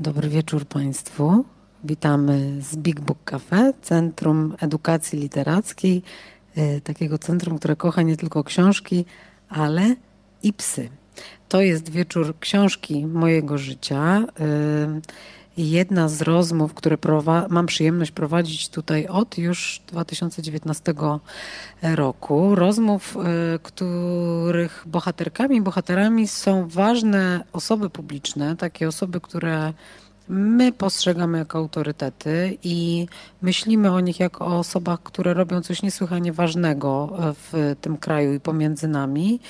Dobry wieczór Państwu. Witamy z Big Book Cafe, Centrum Edukacji Literackiej, y, takiego centrum, które kocha nie tylko książki, ale i psy. To jest wieczór książki mojego życia. Jedna z rozmów, które mam przyjemność prowadzić tutaj od już 2019 roku. Rozmów, y, których bohaterkami i bohaterami są ważne osoby publiczne, takie osoby, które my postrzegamy jako autorytety i myślimy o nich jako o osobach, które robią coś niesłychanie ważnego w tym kraju i pomiędzy nami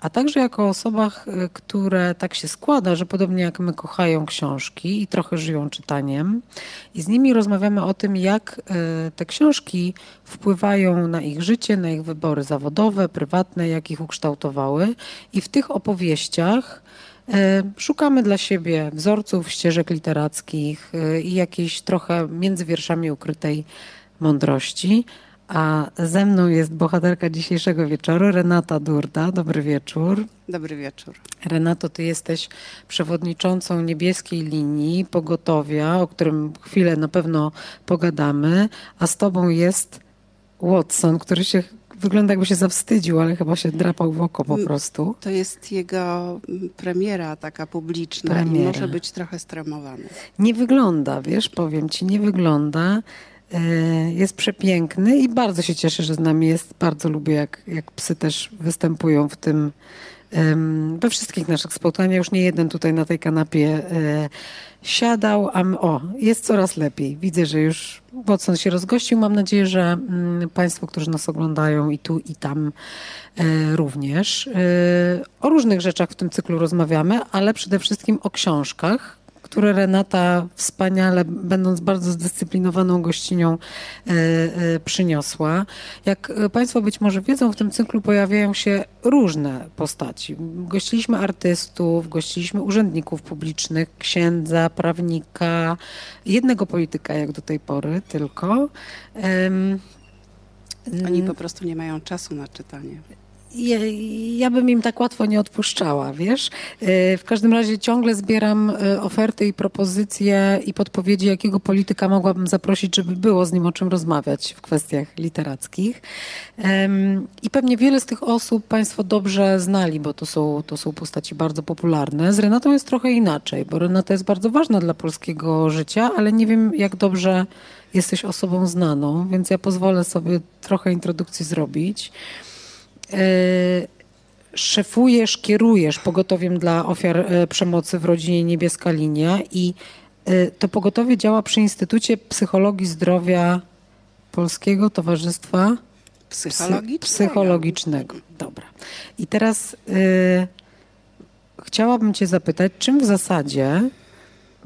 a także jako osobach, y, które tak się składa, że podobnie jak my kochają książki i trochę żyją czytaniem. I z nimi rozmawiamy o tym, jak y, te książki wpływają na ich życie, na ich wybory zawodowe, prywatne, jak ich ukształtowały. I w tych opowieściach y, Szukamy dla siebie wzorców, ścieżek literackich i jakiejś trochę między wierszami ukrytej mądrości. A ze mną jest bohaterka dzisiejszego wieczoru, Renata Durda. Dobry wieczór. Dobry wieczór. Renato, ty jesteś przewodniczącą niebieskiej linii pogotowia, o którym chwilę na pewno pogadamy, a z tobą jest Watson, który się wygląda jakby się zawstydził, ale chyba się drapał w oko po prostu. To jest jego premiera taka publiczna premiera. i może być trochę stremowany. Nie wygląda, wiesz, powiem ci, nie wygląda. E, jest przepiękny i bardzo się cieszę, że z nami jest. Bardzo lubię, jak, jak psy też występują w tym, we wszystkich naszych spotkaniach. Już nie jeden tutaj na tej kanapie e, siadał, a o, jest coraz lepiej. Widzę, że już Watson się rozgościł. Mam nadzieję, że mm, Państwo, którzy nas oglądają i tu, i tam e, również. O różnych rzeczach w tym cyklu rozmawiamy, ale przede wszystkim o książkach które Renata wspaniale, będąc bardzo zdyscyplinowaną gościnią, e, e, przyniosła. Jak Państwo być może wiedzą, w tym cyklu pojawiają się różne postaci. Gościliśmy artystów, gościliśmy urzędników publicznych, księdza, prawnika, jednego polityka jak do tej pory tylko. Oni po prostu nie mają czasu na czytanie ja, ja, bym im tak łatwo nie odpuszczała, wiesz? E, w każdym razie ciągle zbieram e, oferty i propozycje i podpowiedzi, jakiego polityka mogłabym zaprosić, żeby było z nim o czym rozmawiać w kwestiach literackich. I pewnie wiele z tych osób Państwo dobrze znali, bo to są, to są postaci bardzo popularne. Z Renatą jest trochę inaczej, bo Renata jest bardzo ważna dla polskiego życia, ale nie wiem, jak dobrze jesteś osobą znaną, więc ja pozwolę sobie trochę introdukcji zrobić. E, szefujesz, kierujesz pogotowiem dla ofiar e, przemocy w rodzinie Niebieska Linia i e, to pogotowie działa przy Instytucie Psychologii Zdrowia Polskiego Towarzystwa Psychologicznego. Psychologicznego. Dobra. I teraz y, chciałabym Cię zapytać, czym w zasadzie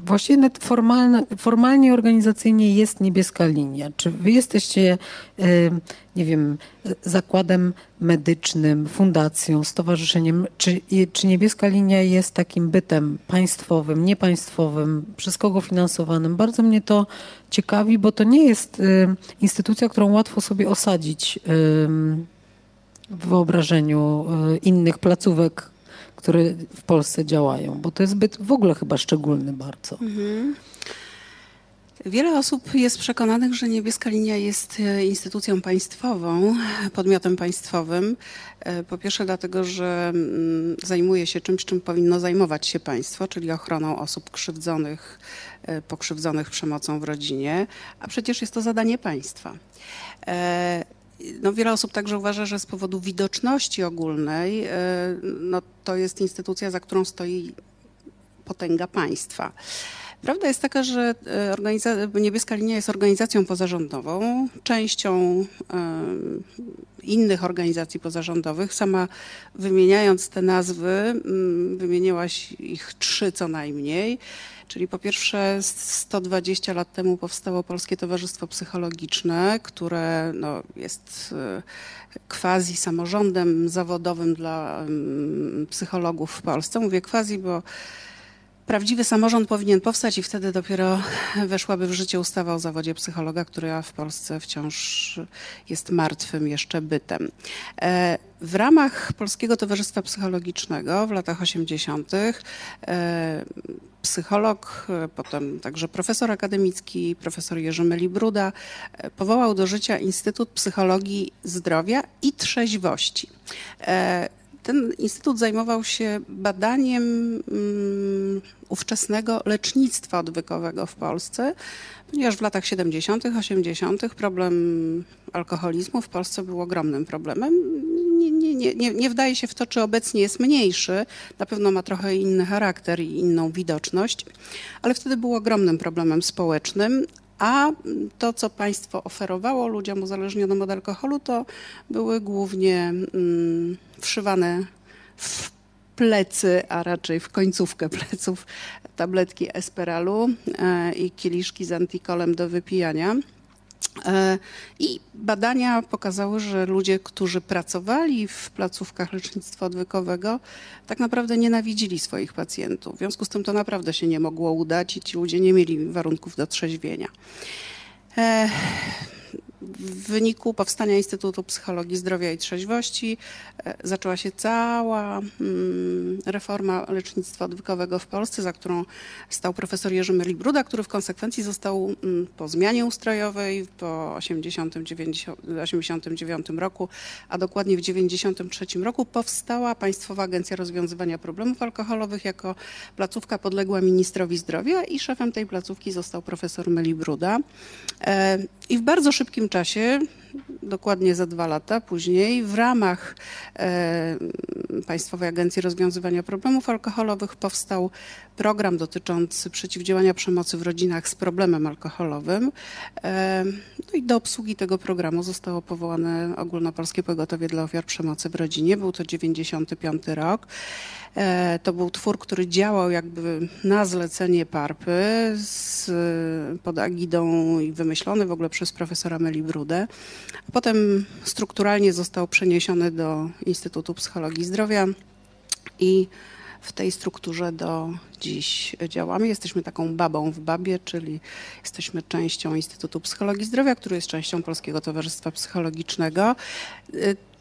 Właściwie formalnie, formalnie organizacyjnie jest niebieska linia. Czy wy jesteście, nie wiem, zakładem medycznym, fundacją, stowarzyszeniem? Czy, czy niebieska linia jest takim bytem państwowym, niepaństwowym, przez kogo finansowanym? Bardzo mnie to ciekawi, bo to nie jest instytucja, którą łatwo sobie osadzić w wyobrażeniu innych placówek które w Polsce działają, bo to jest zbyt w ogóle chyba szczególny bardzo. Mhm. Wiele osób jest przekonanych, że Niebieska Linia jest e, instytucją państwową, podmiotem państwowym. E, po pierwsze dlatego, że mm, zajmuje się czymś, czym powinno zajmować się państwo, czyli ochroną osób krzywdzonych, e, pokrzywdzonych przemocą w rodzinie, a przecież jest to zadanie państwa no, wiele osób także uważa, że z powodu widoczności ogólnej e, no, to jest instytucja, za którą stoi potęga państwa. Prawda jest taka, że e, Niebieska Linia jest organizacją pozarządową, częścią innych organizacji pozarządowych. Sama wymieniając te nazwy, wymieniłaś ich trzy co najmniej. Czyli po pierwsze 120 lat temu powstało Polskie Towarzystwo Psychologiczne, które no, jest e, quasi samorządem zawodowym dla mm, psychologów w Polsce. Mówię quasi, bo prawdziwy samorząd powinien powstać i wtedy dopiero weszłaby w życie ustawa o zawodzie psychologa, która w Polsce wciąż jest martwym jeszcze bytem. E, w ramach Polskiego Towarzystwa Psychologicznego w latach 80. E, psycholog, e, potem także profesor akademicki, profesor Jerzy Melibruda powołał do życia Instytut Psychologii Zdrowia i Trzeźwości ten instytut zajmował się badaniem um, ówczesnego lecznictwa odwykowego w Polsce, ponieważ w latach 70., 80. problem alkoholizmu w Polsce był ogromnym problemem. Nie, nie, nie, nie, nie wdaje się w to, czy obecnie jest mniejszy, na pewno ma trochę inny charakter i inną widoczność, ale wtedy był ogromnym problemem społecznym, a to, co państwo oferowało ludziom uzależnionym od alkoholu, to były głównie mm, wszywane w plecy, a raczej w końcówkę pleców tabletki Esperalu e, i kieliszki z antikolem do wypijania. E, I badania pokazały, że ludzie, którzy pracowali w placówkach lecznictwa odwykowego, tak naprawdę nienawidzili swoich pacjentów. W związku z tym to naprawdę się nie mogło udać i ci ludzie nie mieli warunków do trzeźwienia. W wyniku powstania Instytutu Psychologii Zdrowia i Trzeźwości e, zaczęła się cała mm, reforma lecznictwa odwykowego w Polsce, za którą stał profesor Jerzy Merli-Bruda, który w konsekwencji został mm, po zmianie ustrojowej po 1989 roku, a dokładnie w 1993 roku powstała Państwowa Agencja Rozwiązywania Problemów Alkoholowych jako placówka podległa ministrowi zdrowia i szefem tej placówki został profesor Meli-Bruda. E, I w bardzo szybkim czasie, dokładnie za dwa lata później, w ramach e, Państwowej Agencji Rozwiązywania Problemów Alkoholowych powstał program dotyczący przeciwdziałania przemocy w rodzinach z problemem alkoholowym. E, no i do obsługi tego programu zostało powołane Ogólnopolskie Pogotowie dla Ofiar Przemocy w Rodzinie. Był to 95 rok. E, to był twór, który działał jakby na zlecenie Parpy z, pod agidą i wymyślony w ogóle przez profesora Meli Brudę. A potem strukturalnie został przeniesiony do Instytutu Psychologii Zdrowia i w tej strukturze do dziś działamy. Jesteśmy taką babą w babie, czyli jesteśmy częścią Instytutu Psychologii Zdrowia, który jest częścią Polskiego Towarzystwa Psychologicznego.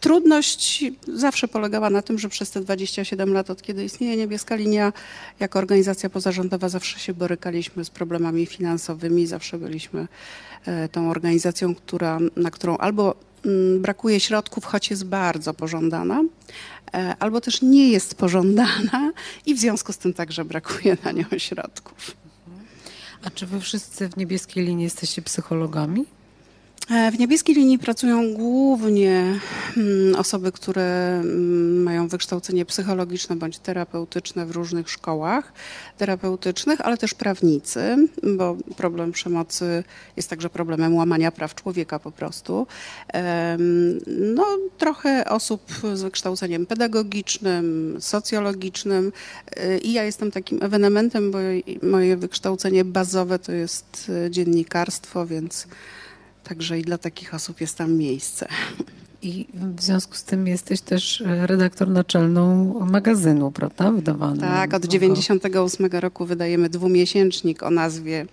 Trudność zawsze polegała na tym, że przez te 27 lat, od kiedy istnieje Niebieska Linia, jako organizacja pozarządowa zawsze się borykaliśmy z problemami finansowymi, zawsze byliśmy tą organizacją, która, na którą albo mm, brakuje środków, choć jest bardzo pożądana, e, albo też nie jest pożądana i w związku z tym także brakuje na nią środków. A czy wy wszyscy w Niebieskiej Linii jesteście psychologami? E, w niebieskiej linii pracują głównie mm, osoby, które mm, mają wykształcenie psychologiczne bądź terapeutyczne w różnych szkołach terapeutycznych, ale też prawnicy, bo problem przemocy jest także problemem łamania praw człowieka po prostu. No, trochę osób z wykształceniem pedagogicznym, socjologicznym e, i ja jestem takim ewenementem, bo moje wykształcenie bazowe to jest e, dziennikarstwo, więc Także i dla takich osób jest tam miejsce. I w związku z tym jesteś też e, redaktor naczelną magazynu, prawda? Wydawanym. Tak, od 98 roku wydajemy dwumiesięcznik o nazwie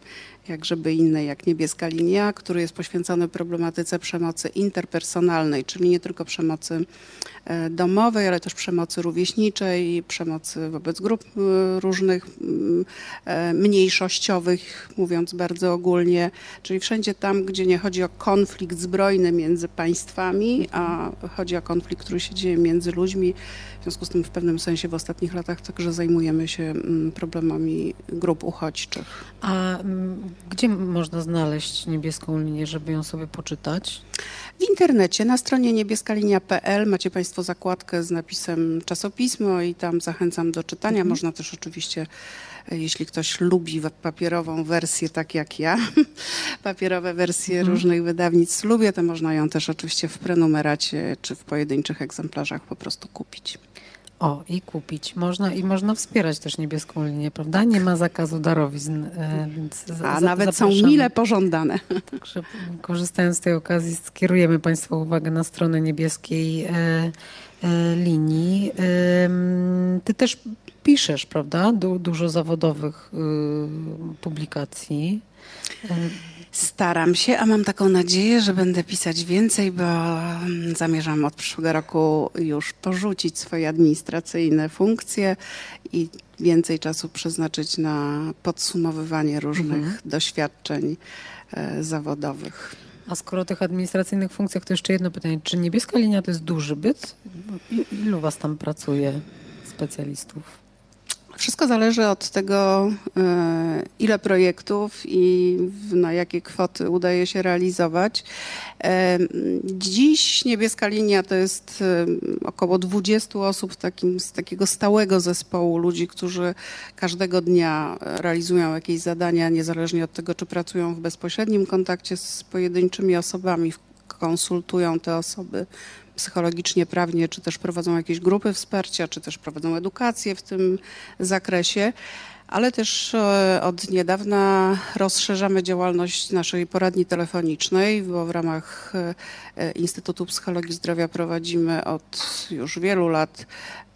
jak żeby innej, jak Niebieska Linia, który jest poświęcony problematyce przemocy interpersonalnej, czyli nie tylko przemocy e, domowej, ale też przemocy rówieśniczej, przemocy wobec grup e, różnych e, mniejszościowych, mówiąc bardzo ogólnie, czyli wszędzie tam, gdzie nie chodzi o konflikt zbrojny między państwami, a chodzi o konflikt, który się dzieje między ludźmi. W związku z tym w pewnym sensie w ostatnich latach także zajmujemy się problemami grup uchodźczych. A Gdzie można znaleźć niebieską linię, żeby ją sobie poczytać? W internecie na stronie niebieskalinia.pl macie Państwo zakładkę z napisem czasopismo i tam zachęcam do czytania. Mhm. Można też oczywiście, e, jeśli ktoś lubi papierową wersję, tak jak ja, papierowe wersje mhm. różnych wydawnictw lubię, to można ją też oczywiście w prenumeracie czy w pojedynczych egzemplarzach po prostu kupić. O, i kupić. Można i można wspierać też niebieską linię, prawda? Nie ma zakazu darowizn, e, więc A nawet zapraszamy. są mile pożądane. Także korzystając z tej okazji skierujemy Państwa uwagę na stronę niebieskiej e, e, linii. Ty też piszesz, prawda? Du dużo zawodowych y, publikacji. Staram się, a mam taką nadzieję, że będę pisać więcej, bo mm, zamierzam od przyszłego roku już porzucić swoje administracyjne funkcje i więcej czasu przeznaczyć na podsumowywanie różnych mhm. doświadczeń e, zawodowych. A skoro o tych administracyjnych funkcjach, to jeszcze jedno pytanie. Czy niebieska linia to jest duży byt? Ilu was tam pracuje specjalistów? Wszystko zależy od tego, e, ile projektów i na jakie kwoty udaje się realizować. E, dziś Niebieska Linia to jest e, około 20 osób takim, z takiego stałego zespołu ludzi, którzy każdego dnia realizują jakieś zadania, niezależnie od tego, czy pracują w bezpośrednim kontakcie z pojedynczymi osobami, konsultują te osoby psychologicznie, prawnie, czy też prowadzą jakieś grupy wsparcia, czy też prowadzą edukację w tym zakresie ale też e, od niedawna rozszerzamy działalność naszej poradni telefonicznej, bo w ramach e, Instytutu Psychologii Zdrowia prowadzimy od już wielu lat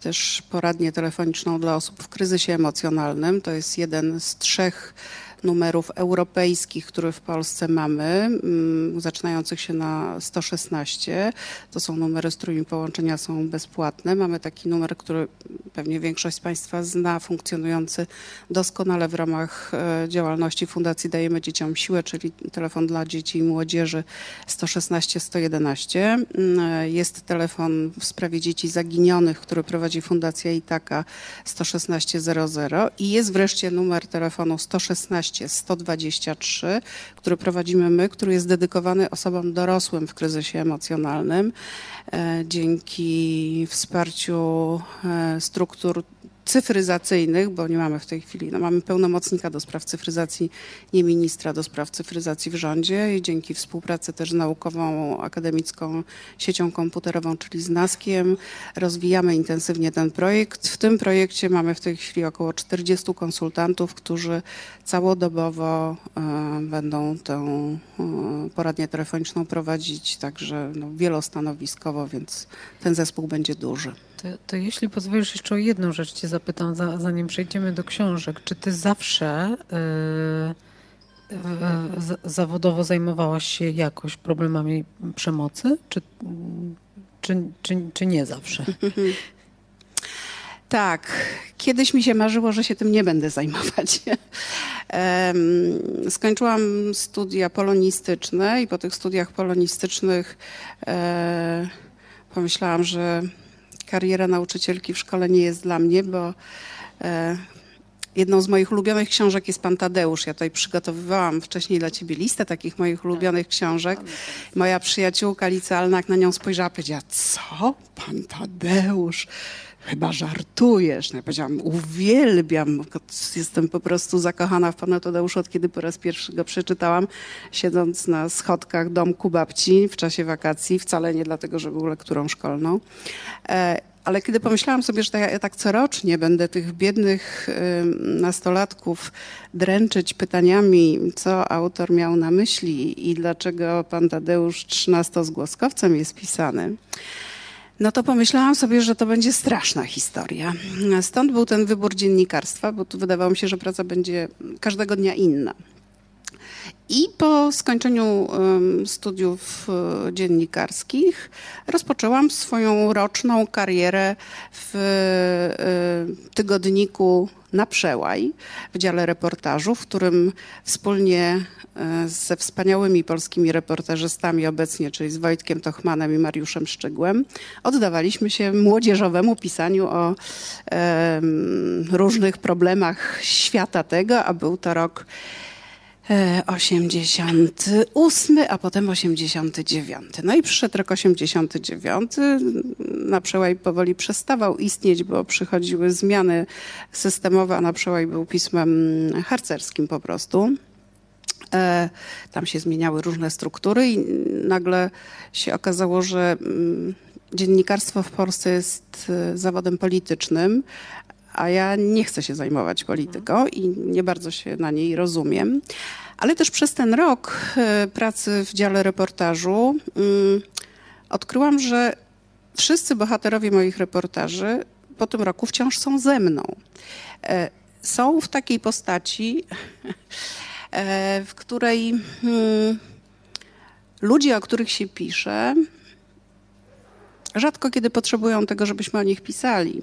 też poradnię telefoniczną dla osób w kryzysie emocjonalnym. To jest jeden z trzech numerów europejskich, które w Polsce mamy, mm, zaczynających się na 116. To są numery, z którymi połączenia są bezpłatne. Mamy taki numer, który pewnie większość z Państwa zna, funkcjonujący doskonale w ramach e, działalności Fundacji Dajemy Dzieciom Siłę, czyli telefon dla dzieci i młodzieży 116-111. Mm, e, jest telefon w sprawie dzieci zaginionych, który prowadzi Fundacja Itaka 116-00 i jest wreszcie numer telefonu 116 123, który prowadzimy my, który jest dedykowany osobom dorosłym w kryzysie emocjonalnym. E, dzięki wsparciu e, struktur cyfryzacyjnych, bo nie mamy w tej chwili, no mamy pełnomocnika do spraw cyfryzacji, nie ministra do spraw cyfryzacji w rządzie i dzięki współpracy też naukową, akademicką siecią komputerową, czyli z NASkiem, rozwijamy intensywnie ten projekt. W tym projekcie mamy w tej chwili około 40 konsultantów, którzy całodobowo e, będą tę e, poradnię telefoniczną prowadzić, także no, wielostanowiskowo, więc ten zespół będzie duży. To, to, jeśli pozwolisz, jeszcze o jedną rzecz Cię zapytam, za, zanim przejdziemy do książek. Czy Ty zawsze yy, yy, zawodowo zajmowałaś się jakoś problemami przemocy? Czy, czy, czy, czy nie zawsze? Tak, kiedyś mi się marzyło, że się tym nie będę zajmować. Skończyłam studia polonistyczne i po tych studiach polonistycznych e, pomyślałam, że kariera nauczycielki w szkole nie jest dla mnie, bo e, jedną z moich ulubionych książek jest Pan Tadeusz. Ja tutaj przygotowywałam wcześniej dla ciebie listę takich moich ulubionych książek. Moja przyjaciółka licealna na nią spojrzała powiedziała, co? Pan Tadeusz? Chyba żartujesz. No ja powiedziałam, uwielbiam, jestem po prostu zakochana w Panu Tadeuszu, od kiedy po raz pierwszy go przeczytałam, siedząc na schodkach domku babci w czasie wakacji, wcale nie dlatego, że był lekturą szkolną. E, ale kiedy pomyślałam sobie, że ja tak corocznie będę tych biednych nastolatków dręczyć pytaniami, co autor miał na myśli i dlaczego pan Tadeusz trzynastozgłoskowcem jest pisany, no to pomyślałam sobie, że to będzie straszna historia. Stąd był ten wybór dziennikarstwa, bo tu wydawało mi się, że praca będzie każdego dnia inna. I po skończeniu studiów e, dziennikarskich rozpoczęłam swoją roczną karierę w e, tygodniku na przełaj w dziale reportażu, w którym wspólnie e, ze wspaniałymi polskimi reportażystami obecnie, czyli z Wojtkiem Tochmanem i Mariuszem Szczygłem, oddawaliśmy się młodzieżowemu pisaniu o e, różnych problemach świata tego, a był to rok 88, a potem 89. No i przyszedł rok 89. Na przełaj powoli przestawał istnieć, bo przychodziły zmiany systemowe, a na przełaj był pismem harcerskim po prostu. E, tam się zmieniały różne struktury i nagle się okazało, że mm, dziennikarstwo w Polsce jest e, zawodem politycznym, a ja nie chcę się zajmować polityką i nie bardzo się na niej rozumiem. Ale też przez ten rok e, pracy w dziale reportażu mm, odkryłam, że wszyscy bohaterowie moich reportaży po tym roku wciąż są ze mną. Są w takiej postaci, E, w której hmm, ludzie, o których się pisze, rzadko kiedy potrzebują tego, żebyśmy o nich pisali.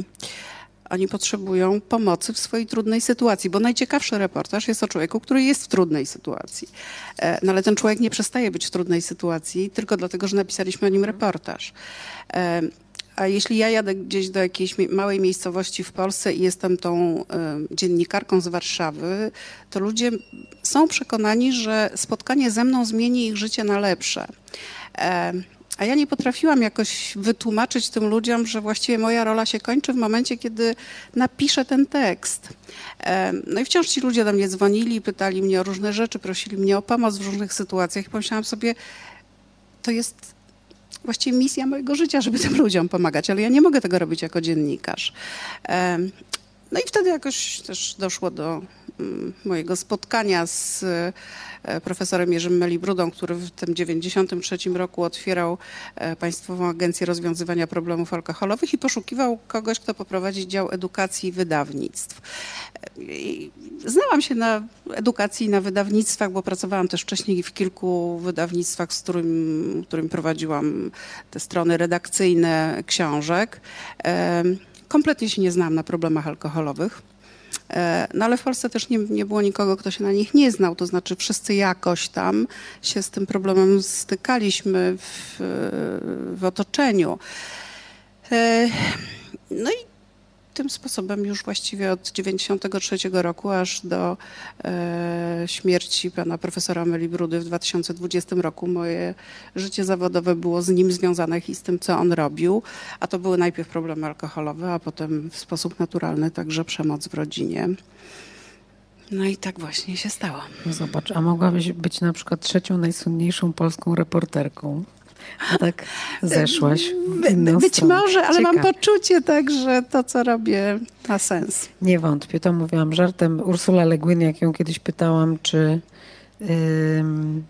Oni potrzebują pomocy w swojej trudnej sytuacji, bo najciekawszy reportaż jest o człowieku, który jest w trudnej sytuacji. E, no ale ten człowiek nie przestaje być w trudnej sytuacji tylko dlatego, że napisaliśmy o nim reportaż. E, a jeśli ja jadę gdzieś do jakiejś małej miejscowości w Polsce i jestem tą y, dziennikarką z Warszawy, to ludzie są przekonani, że spotkanie ze mną zmieni ich życie na lepsze. A ja nie potrafiłam jakoś wytłumaczyć tym ludziom, że właściwie moja rola się kończy w momencie, kiedy napiszę ten tekst. No i wciąż ci ludzie do mnie dzwonili, pytali mnie o różne rzeczy, prosili mnie o pomoc w różnych sytuacjach. I pomyślałam sobie, to jest właściwie misja mojego życia, żeby tym ludziom pomagać, ale ja nie mogę tego robić jako dziennikarz. No i wtedy jakoś też doszło do mojego spotkania z e, profesorem Jerzym Melibrudą, który w tym 93 roku otwierał e, Państwową Agencję Rozwiązywania Problemów Alkoholowych i poszukiwał kogoś, kto poprowadzi dział edukacji i wydawnictw. I znałam się na edukacji i na wydawnictwach, bo pracowałam też wcześniej w kilku wydawnictwach, z którym, którym prowadziłam te strony redakcyjne książek. Kompletnie się nie znałam na problemach alkoholowych. E, no ale w Polsce też nie, nie było nikogo, kto się na nich nie znał, to znaczy wszyscy jakoś tam się z tym problemem stykaliśmy w, w otoczeniu. E, no i tym sposobem już właściwie od 1993 roku aż do e, śmierci pana profesora Meli Brudy w 2020 roku moje życie zawodowe było z nim związane i z tym, co on robił. A to były najpierw problemy alkoholowe, a potem w sposób naturalny także przemoc w rodzinie. No i tak właśnie się stało. No zobacz, a mogłabyś być na przykład trzecią najsłynniejszą polską reporterką. A tak zeszłaś Być stronę. może, ale mam poczucie tak, że to, co robię, ma sens. Nie wątpię, to mówiłam żartem. Ursula Legwin, jak ją kiedyś pytałam, czy, ym,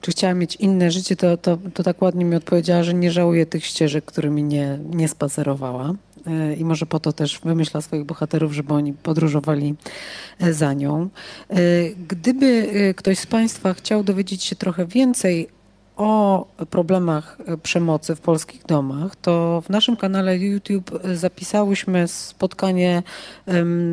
czy chciała mieć inne życie, to, to, to tak ładnie mi odpowiedziała, że nie żałuje tych ścieżek, którymi nie, nie spacerowała. Y, I może po to też wymyśla swoich bohaterów, żeby oni podróżowali y, za nią. Y, gdyby ktoś z Państwa chciał dowiedzieć się trochę więcej o problemach e, przemocy w polskich domach, to w naszym kanale YouTube zapisałyśmy spotkanie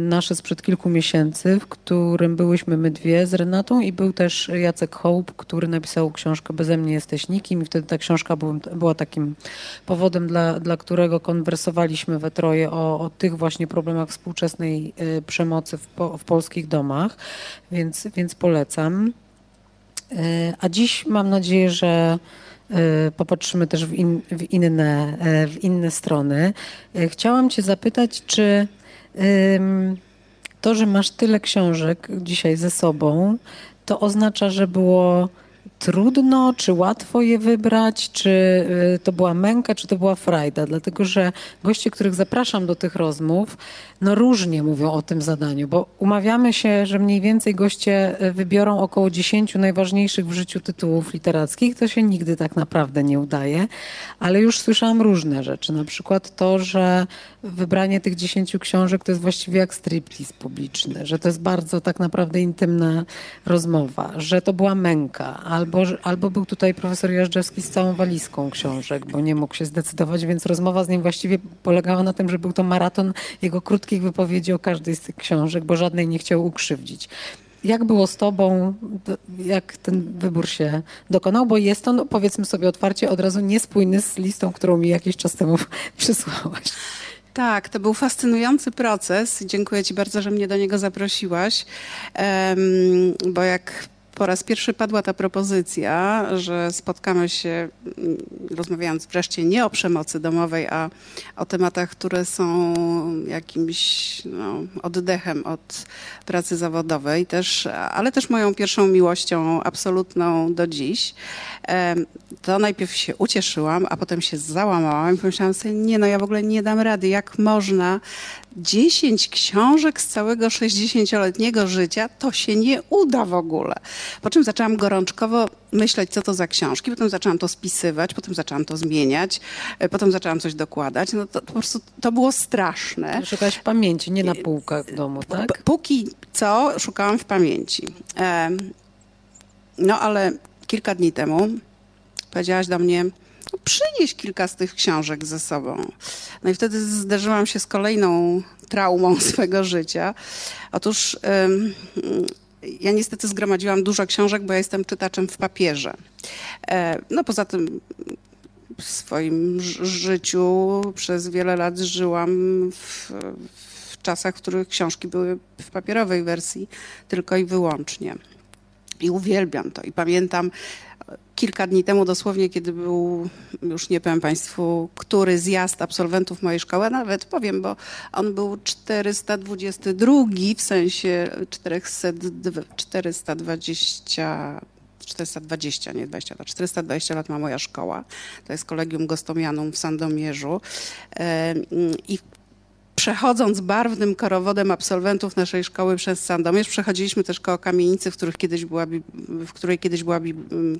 nasze sprzed kilku miesięcy, w którym byłyśmy my dwie z Renatą i był też Jacek Hołb, który napisał książkę Beze mnie jesteś nikim i wtedy ta książka była takim powodem, dla, dla którego konwersowaliśmy we troje o, o tych właśnie problemach współczesnej e, przemocy w, po, w polskich domach, więc, więc polecam. E, a dziś mam nadzieję, że e, popatrzymy też w, in, w, inne, e, w inne strony. Chciałam Cię zapytać, czy to, że masz tyle książek dzisiaj ze sobą, to oznacza, że było trudno, czy łatwo je wybrać, czy y, to była męka, czy to była frajda, dlatego że goście, których zapraszam do tych rozmów, no różnie mówią o tym zadaniu, bo umawiamy się, że mniej więcej goście y, wybiorą około 10 najważniejszych w życiu tytułów literackich. To się nigdy tak naprawdę nie udaje, ale już słyszałam różne rzeczy, na przykład to, że wybranie tych 10 książek to jest właściwie jak striptease publiczny, że to jest bardzo tak naprawdę intymna rozmowa, że to była męka, albo, albo był tutaj profesor Jażdżewski z całą walizką książek, bo nie mógł się zdecydować, więc rozmowa z nim właściwie polegała na tym, że był to maraton jego krótkich wypowiedzi o każdej z tych książek, bo żadnej nie chciał ukrzywdzić. Jak było z tobą? Jak ten wybór się dokonał? Bo jest on, powiedzmy sobie otwarcie, od razu niespójny z listą, którą mi jakiś czas temu przysłałaś. Tak, to był fascynujący proces. Dziękuję Ci bardzo, że mnie do niego zaprosiłaś, bo jak po raz pierwszy padła ta propozycja, że spotkamy się, mm, rozmawiając wreszcie nie o przemocy domowej, a o tematach, które są jakimś no, oddechem od pracy zawodowej, też, ale też moją pierwszą miłością absolutną do dziś, to najpierw się ucieszyłam, a potem się załamałam i pomyślałam sobie, nie no, ja w ogóle nie dam rady, jak można 10 książek z całego 60-letniego życia, to się nie uda w ogóle. Po czym zaczęłam gorączkowo myśleć, co to za książki, potem zaczęłam to spisywać, potem zaczęłam to zmieniać, e, potem zaczęłam coś dokładać. No to, po prostu to było straszne. Szukałaś w pamięci, nie na półkach w domu, tak? Póki co szukałam w pamięci. No ale kilka dni temu powiedziałaś do mnie, przynieś kilka z tych książek ze sobą. No i wtedy zderzyłam się z kolejną traumą swego życia. Otóż ja niestety zgromadziłam dużo książek, bo ja jestem czytaczem w papierze. E, no poza tym w swoim życiu przez wiele lat żyłam w, w czasach, w których książki były w papierowej wersji tylko i wyłącznie. I uwielbiam to. I pamiętam kilka dni temu dosłownie, kiedy był, już nie powiem Państwu, który zjazd absolwentów mojej szkoły, nawet powiem, bo on był 422, w sensie 400, 420 420, nie 20 lat, 420 lat ma moja szkoła. To jest Kolegium Gostomianum w Sandomierzu. I przechodząc barwnym korowodem absolwentów naszej szkoły przez Sandomierz, przechodziliśmy też koło kamienicy, w, których kiedyś była, w której kiedyś była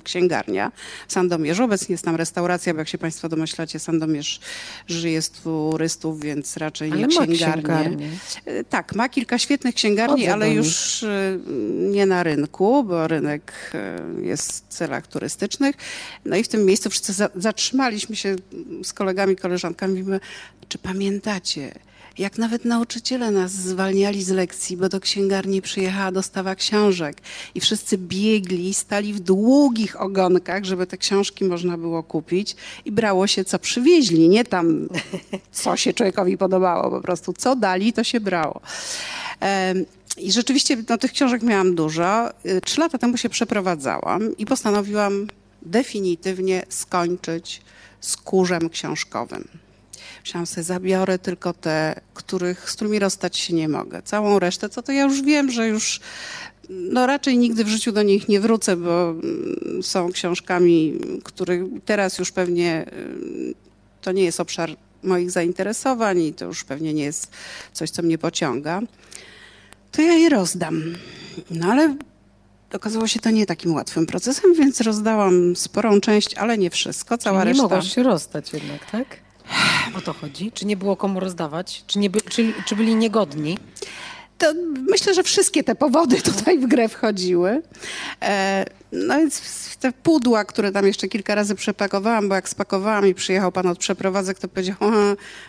księgarnia w Sandomierzu. Obecnie jest tam restauracja, bo jak się Państwo domyślacie, Sandomierz żyje z turystów, więc raczej ale nie księgarnię. E, tak, ma kilka świetnych księgarni, Chodzę ale już e, nie na rynku, bo rynek e, jest w celach turystycznych. No i w tym miejscu wszyscy zatrzymaliśmy się z kolegami, koleżankami, mówimy, czy pamiętacie, jak nawet nauczyciele nas zwalniali z lekcji, bo do księgarni przyjechała dostawa książek i wszyscy biegli, stali w długich ogonkach, żeby te książki można było kupić i brało się, co przywieźli, nie tam, co się człowiekowi podobało, po prostu co dali, to się brało. I rzeczywiście no, tych książek miałam dużo. Y, trzy lata temu się przeprowadzałam i postanowiłam definitywnie skończyć z kurzem książkowym. Myślałam sobie, zabiorę tylko te, których, z którymi rozstać się nie mogę. Całą resztę, co to ja już wiem, że już no raczej nigdy w życiu do nich nie wrócę, bo mm, są książkami, których teraz już pewnie y, to nie jest obszar moich zainteresowań i to już pewnie nie jest coś, co mnie pociąga, to ja je rozdam. No ale okazało się to nie takim łatwym procesem, więc rozdałam sporą część, ale nie wszystko. Cała Czyli nie reszta. mogłaś się rozstać jednak, tak? O to chodzi? Czy nie było komu rozdawać? Czy, nie by, czy, czy byli niegodni? To myślę, że wszystkie te powody tutaj w grę wchodziły. E, no więc te pudła, które tam jeszcze kilka razy przepakowałam, bo jak spakowałam i przyjechał pan od przeprowadzek, to powiedział,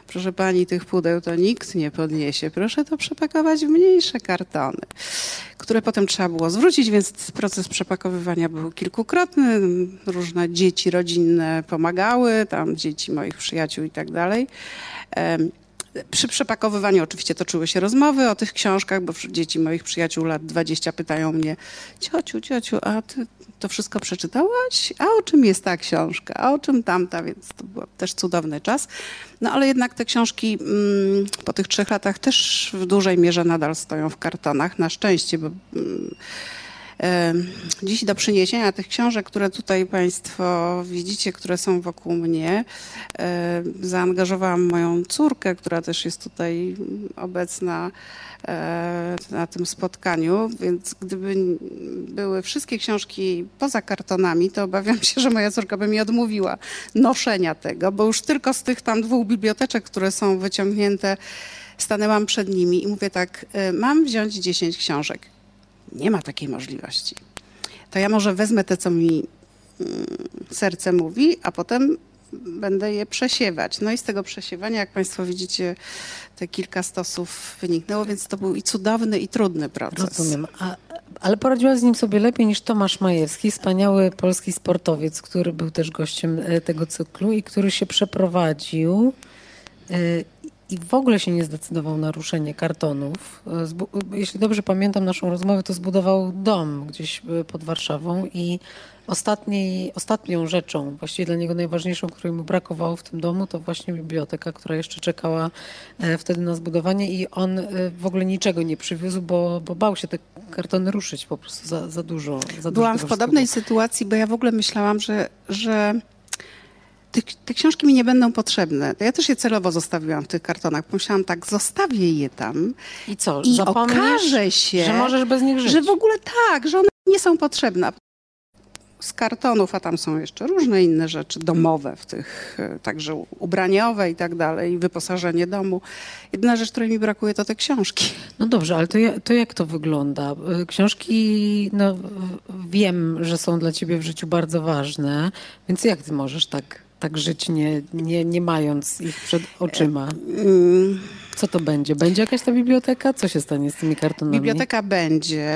proszę pani, tych pudeł to nikt nie podniesie. Proszę to przepakować w mniejsze kartony, które potem trzeba było zwrócić, więc proces przepakowywania był kilkukrotny. Różne dzieci rodzinne pomagały, tam dzieci moich przyjaciół i tak dalej. Przy przepakowywaniu oczywiście toczyły się rozmowy o tych książkach, bo dzieci moich przyjaciół lat 20 pytają mnie, ciociu, ciociu, a ty to wszystko przeczytałaś? A o czym jest ta książka? A o czym tamta? Więc to był też cudowny czas. No ale jednak te książki mm, po tych trzech latach też w dużej mierze nadal stoją w kartonach, na szczęście, bo... Mm, Dziś do przyniesienia tych książek, które tutaj Państwo widzicie, które są wokół mnie, zaangażowałam moją córkę, która też jest tutaj obecna na tym spotkaniu, więc gdyby były wszystkie książki poza kartonami, to obawiam się, że moja córka by mi odmówiła noszenia tego, bo już tylko z tych tam dwóch biblioteczek, które są wyciągnięte, stanęłam przed nimi i mówię tak, mam wziąć 10 książek nie ma takiej możliwości. To ja może wezmę te, co mi mm, serce mówi, a potem będę je przesiewać. No i z tego przesiewania, jak Państwo widzicie, te kilka stosów wyniknęło, więc to był i cudowny, i trudny proces. Rozumiem. A, ale poradziła z nim sobie lepiej niż Tomasz Majewski, wspaniały polski sportowiec, który był też gościem e, tego cyklu i który się przeprowadził e, i w ogóle się nie zdecydował na ruszenie kartonów. Jeśli dobrze pamiętam naszą rozmowę, to zbudował dom gdzieś pod Warszawą i ostatniej, ostatnią rzeczą, właściwie dla niego najważniejszą, której mu brakowało w tym domu, to właśnie biblioteka, która jeszcze czekała e, wtedy na zbudowanie i on e, w ogóle niczego nie przywiózł, bo, bo bał się te kartony ruszyć po prostu za, za dużo. Za Byłam dużo w podobnej sytuacji, bo ja w ogóle myślałam, że, że te, te, książki mi nie będą potrzebne. Ja też je celowo zostawiłam w tych kartonach. Pomyślałam tak, zostawię je tam. I co? I okaże się, że możesz bez nich żyć. Że w ogóle tak, że one nie są potrzebne z kartonów, a tam są jeszcze różne inne rzeczy domowe, w tych e, także ubraniowe i tak dalej, wyposażenie domu. Jedyna rzecz, której mi brakuje, to te książki. No dobrze, ale to, to jak to wygląda? E, książki, no wiem, że są dla ciebie w życiu bardzo ważne, więc jak ty możesz tak, tak żyć, nie, nie, nie mając ich przed oczyma? Co to będzie? Będzie jakaś ta biblioteka? Co się stanie z tymi kartonami? Biblioteka będzie.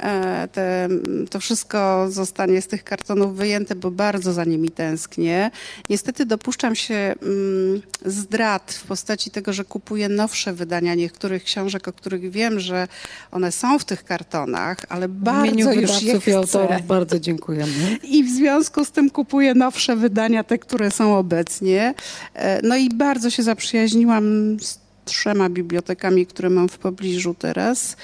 E, te, to wszystko zostanie z tych kartonów wyjęte, bo bardzo za nimi tęsknię. Niestety dopuszczam się mm, zdrad w postaci tego, że kupuję nowsze wydania niektórych książek, o których wiem, że one są w tych kartonach, ale bardzo już je chcę. autorów bardzo dziękujemy. I w związku z tym kupuję nowsze wydania, te, które są obecnie. E, no i bardzo się zaprzyjaźniłam z trzema bibliotekami, które mam w pobliżu teraz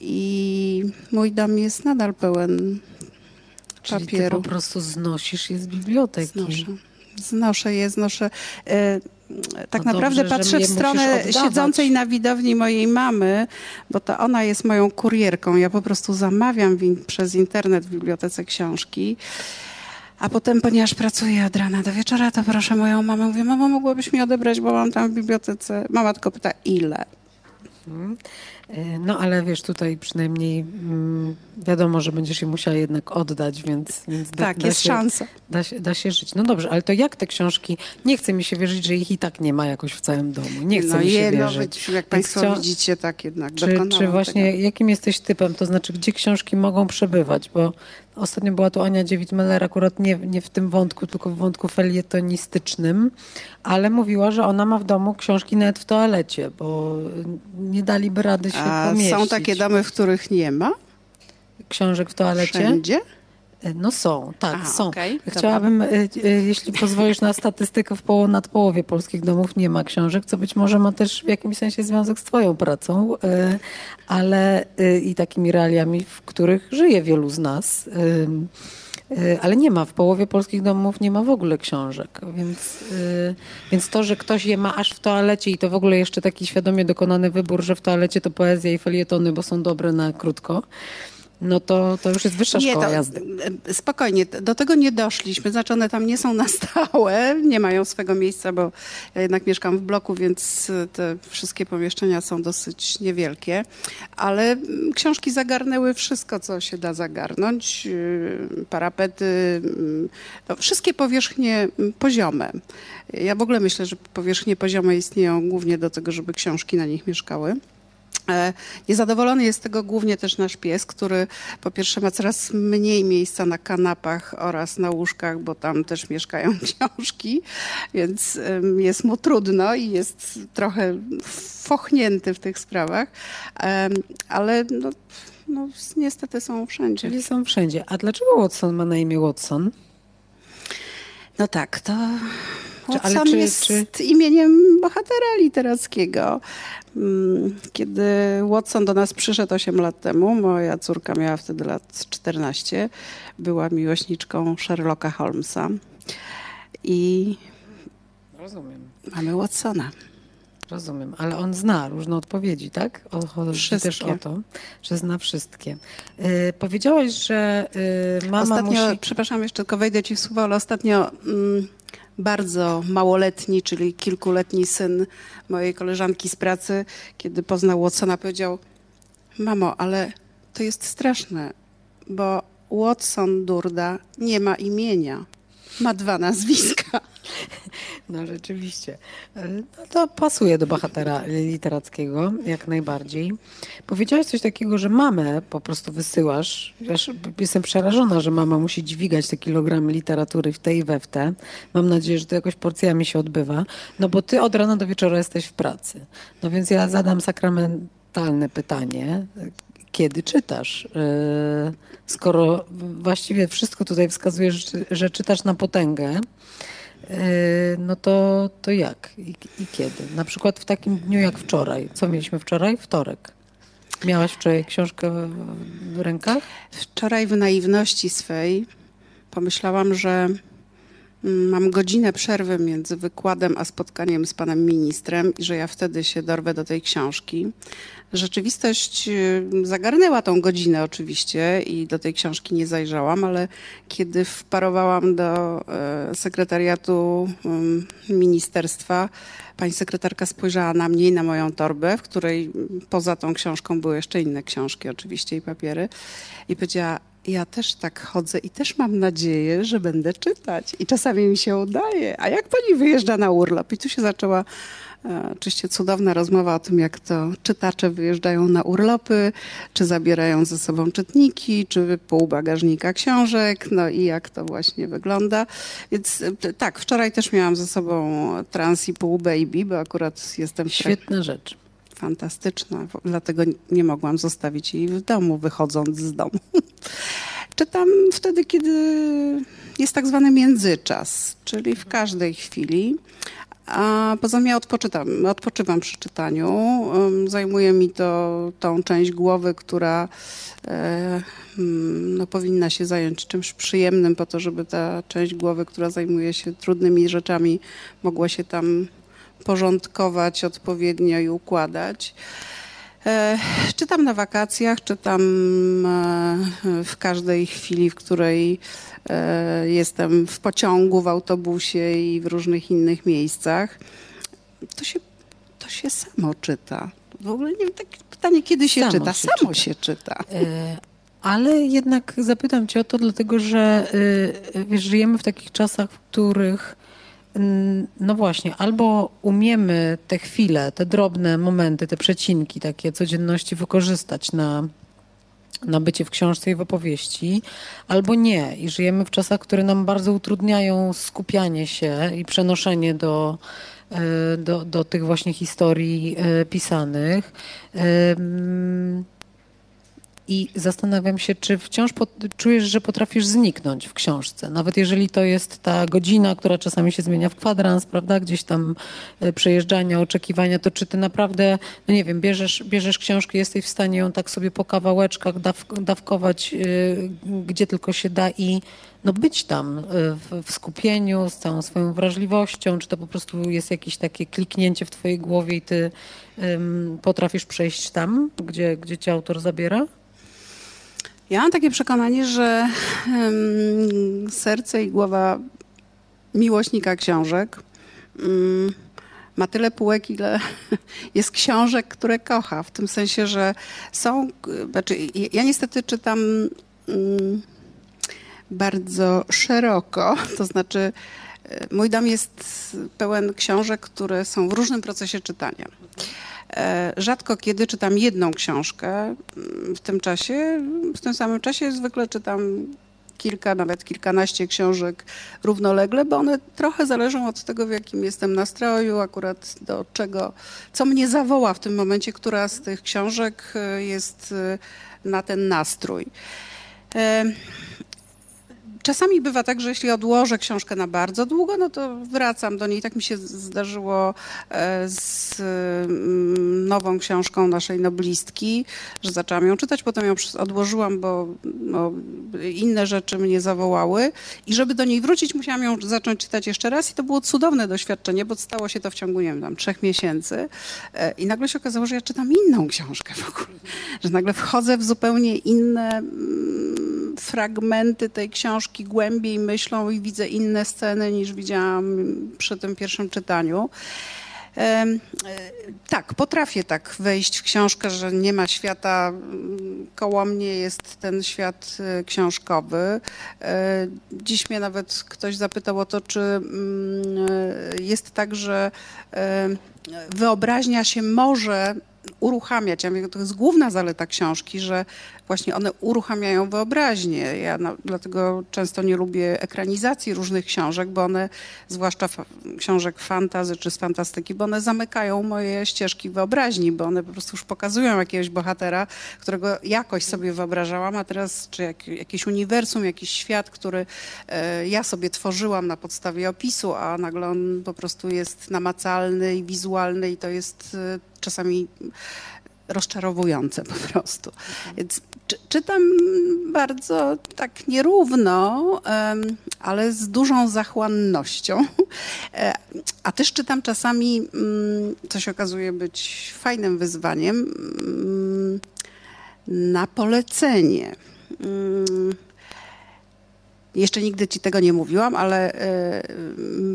i mój dom jest nadal pełen Czyli papieru. Ty po prostu znosisz je z biblioteki. Znoszę. Znoszę je, znoszę. E, tak no naprawdę dobrze, patrzę w stronę siedzącej na widowni mojej mamy, bo to ona jest moją kurierką. Ja po prostu zamawiam przez internet w bibliotece książki. A potem, ponieważ pracuję od rana do wieczora, to proszę moją mamę, mówię, mamo, mogłabyś mi odebrać, bo mam tam w bibliotece. Mama tylko pyta, ile? E, no ale wiesz, tutaj przynajmniej mm, wiadomo, że będziesz je musiała jednak oddać, więc, więc tak, da, jest się, szansa. Da się, da się żyć. No dobrze, ale to jak te książki, nie chce mi się wierzyć, że ich i tak nie ma jakoś w całym domu. Nie chce no mi się je, wierzyć. No, jak Państwo chcia... widzicie, tak jednak Czy, czy właśnie, tego. jakim jesteś typem, to znaczy, gdzie książki mogą przebywać, bo Ostatnio była tu Ania Dziewit-Meller, akurat nie, nie w tym wątku, tylko w wątku felietonistycznym, ale mówiła, że ona ma w domu książki nawet w toalecie, bo nie daliby rady się A pomieścić. są takie domy, w których nie ma? Książek w toalecie? Wszędzie? E, no są, tak, Aha, są. Okay, Chciałabym. E, e, jeśli pozwolisz na statystykę, w połowie, nad połowie polskich domów nie ma książek, co być może ma też w jakimś sensie związek z twoją pracą, ale i takimi realiami, w których żyje wielu z nas. Ale nie ma, w połowie polskich domów nie ma w ogóle książek, więc, więc to, że ktoś je ma aż w toalecie i to w ogóle jeszcze taki świadomie dokonany wybór, że w toalecie to poezja i felietony, bo są dobre na krótko, no to, to już jest wyższa nie, szkoła to, jazdy. E, spokojnie, do tego nie doszliśmy. Znaczy one tam nie są na stałe, nie mają swego miejsca, bo ja jednak mieszkam w bloku, więc te wszystkie pomieszczenia są dosyć niewielkie. Ale książki zagarnęły wszystko, co się da zagarnąć. Y, parapety, no, wszystkie powierzchnie poziome. Ja w ogóle myślę, że powierzchnie poziome istnieją głównie do tego, żeby książki na nich mieszkały. E, niezadowolony jest z tego głównie też nasz pies, który po pierwsze ma coraz mniej miejsca na kanapach oraz na łóżkach, bo tam też mieszkają książki, więc jest mu trudno i jest trochę fochnięty w tych sprawach, ale no, no, niestety są wszędzie. Czyli są wszędzie. A dlaczego Watson ma na imię Watson? No tak, to Watson czy, jest czy... imieniem bohatera literackiego. Mm, kiedy Watson do nas przyszedł 8 lat temu, moja córka miała wtedy lat 14, była miłośniczką Sherlocka Holmesa. I Rozumiem. mamy Watsona. Rozumiem, ale on zna różne odpowiedzi, tak? O, chodzi też o to, że zna wszystkie. Yy, powiedziałaś, że yy, mama ostatnio, musi... Przepraszam, jeszcze tylko wejdę ci w słowo, ale ostatnio... Mm, bardzo małoletni, czyli kilkuletni syn mojej koleżanki z pracy, kiedy poznał Watsona, powiedział: Mamo, ale to jest straszne, bo Watson Durda nie ma imienia. Ma dwa nazwiska. No rzeczywiście. No to pasuje do bohatera literackiego jak najbardziej. Powiedziałaś coś takiego, że mamę po prostu wysyłasz. Wiesz, jestem przerażona, że mama musi dźwigać te kilogramy literatury w tej i we w te. Mam nadzieję, że to jakoś porcjami się odbywa. No bo ty od rana do wieczora jesteś w pracy. No więc ja zadam sakramentalne pytanie. Kiedy czytasz? E, skoro właściwie wszystko tutaj wskazuje, że czytasz na potęgę, no to, to jak I, I, kiedy? Na przykład w takim dniu jak wczoraj. Co mieliśmy wczoraj? Wtorek. Miałaś wczoraj książkę w rękach? Wczoraj w naiwności swej pomyślałam, że mam godzinę przerwy między wykładem a spotkaniem z panem ministrem i że ja wtedy się dorwę do tej książki. Rzeczywistość y, zagarnęła tą godzinę oczywiście i do tej książki nie zajrzałam, ale kiedy wparowałam do e, sekretariatu ministerstwa, pani sekretarka spojrzała na mnie i na moją torbę, w której poza tą książką były jeszcze inne książki oczywiście i papiery i powiedziała, ja też tak chodzę i też mam nadzieję, że będę czytać. I czasami mi się udaje. A jak pani wyjeżdża na urlop? I tu się zaczęła E, oczywiście cudowna rozmowa o tym, jak to czytacze wyjeżdżają na urlopy, czy zabierają ze sobą czytniki, czy pół bagażnika książek, no i jak to właśnie wygląda. Więc e, tak, wczoraj też miałam ze sobą trans i pół baby, bo akurat jestem... Świetna rzecz. Fantastyczna, dlatego nie mogłam zostawić jej w domu, wychodząc z domu. Czytam wtedy, kiedy jest tak zwany międzyczas, czyli w każdej chwili. A poza tym ja odpoczywam, odpoczywam przy czytaniu. Zajmuje mi to tą część głowy, która e, mm, no, powinna się zająć czymś przyjemnym po to, żeby ta część głowy, która zajmuje się trudnymi rzeczami, mogła się tam porządkować odpowiednio i układać. E, czytam na wakacjach, czytam e, w każdej chwili, w której e, jestem w pociągu, w autobusie i w różnych innych miejscach. To się, to się samo czyta. W ogóle nie wiem, takie pytanie, kiedy się samo czyta? Się samo czyta. się czyta. Ale jednak zapytam cię o to, dlatego że wiesz, żyjemy w takich czasach, w których no właśnie, albo umiemy te chwile, te drobne momenty, te przecinki takie codzienności wykorzystać na, na bycie w książce i w opowieści, albo nie. I żyjemy w czasach, które nam bardzo utrudniają skupianie się i przenoszenie do, e, do, do tych właśnie historii e, pisanych. I zastanawiam się, czy wciąż czujesz, że potrafisz zniknąć w książce, nawet jeżeli to jest ta godzina, która czasami się zmienia w kwadrans, prawda, gdzieś tam e, przejeżdżania, oczekiwania, to czy ty naprawdę, no nie wiem, bierzesz, bierzesz książkę, jesteś w stanie ją tak sobie po kawałeczkach daw, dawkować, yy, gdzie tylko się da i no być tam e, w, w, skupieniu, z całą swoją wrażliwością, czy to po prostu jest jakieś takie kliknięcie w twojej głowie i ty potrafisz przejść tam, gdzie, gdzie cię autor zabiera? Ja mam takie przekonanie, że serce i głowa miłośnika książek um, ma tyle półek, ile jest książek, które kocha. W tym sensie, że są. Znaczy, ja niestety czytam um, bardzo szeroko, to znaczy. E, mój dom jest pełen książek, które są w różnym procesie czytania. E, rzadko kiedy czytam jedną książkę mm, w tym czasie. W tym samym czasie zwykle czytam kilka, nawet kilkanaście książek równolegle, bo one trochę zależą od tego, w jakim jestem nastroju, akurat do czego, co mnie zawoła w tym momencie, która z tych książek e, jest e, na ten nastrój. Czasami bywa tak, że jeśli odłożę książkę na bardzo długo, no to wracam do niej. Tak mi się zdarzyło e, z mm, nową książką naszej noblistki, że zaczęłam ją czytać, potem ją odłożyłam, bo no, inne rzeczy mnie zawołały. I żeby do niej wrócić, musiałam ją zacząć czytać jeszcze raz i to było cudowne doświadczenie, bo stało się to w ciągu, nie wiem, tam trzech miesięcy. E, I nagle się okazało, że ja czytam inną książkę w ogóle. Że nagle wchodzę w zupełnie inne mm, fragmenty tej książki, książki głębiej myślą i widzę inne sceny niż widziałam przy tym pierwszym czytaniu. E, tak, potrafię tak wejść w książkę, że nie ma świata, koło mnie jest ten świat e, książkowy. E, Dziś mnie nawet ktoś zapytał o to, czy mm, jest tak, że wyobraźnia się może uruchamiać. Ja mówię, to jest główna zaleta książki, że właśnie one uruchamiają wyobraźnię. Ja na, dlatego często nie lubię ekranizacji różnych książek, bo one, zwłaszcza książek fantazy czy z fantastyki, bo one zamykają moje ścieżki wyobraźni, bo one po prostu już pokazują jakiegoś bohatera, którego jakoś sobie wyobrażałam, a teraz czy jak, uniwersum, jakiś świat, który e, ja sobie tworzyłam na podstawie opisu, a nagle on po prostu jest namacalny i wizualny i to jest e, czasami rozczarowujące po prostu. Więc czy, czytam bardzo tak nierówno, ale z dużą zachłannością. E, A też czytam czasami, mm, co się okazuje być fajnym wyzwaniem, mm, na polecenie. Mm, Jeszcze nigdy ci tego nie mówiłam, ale e,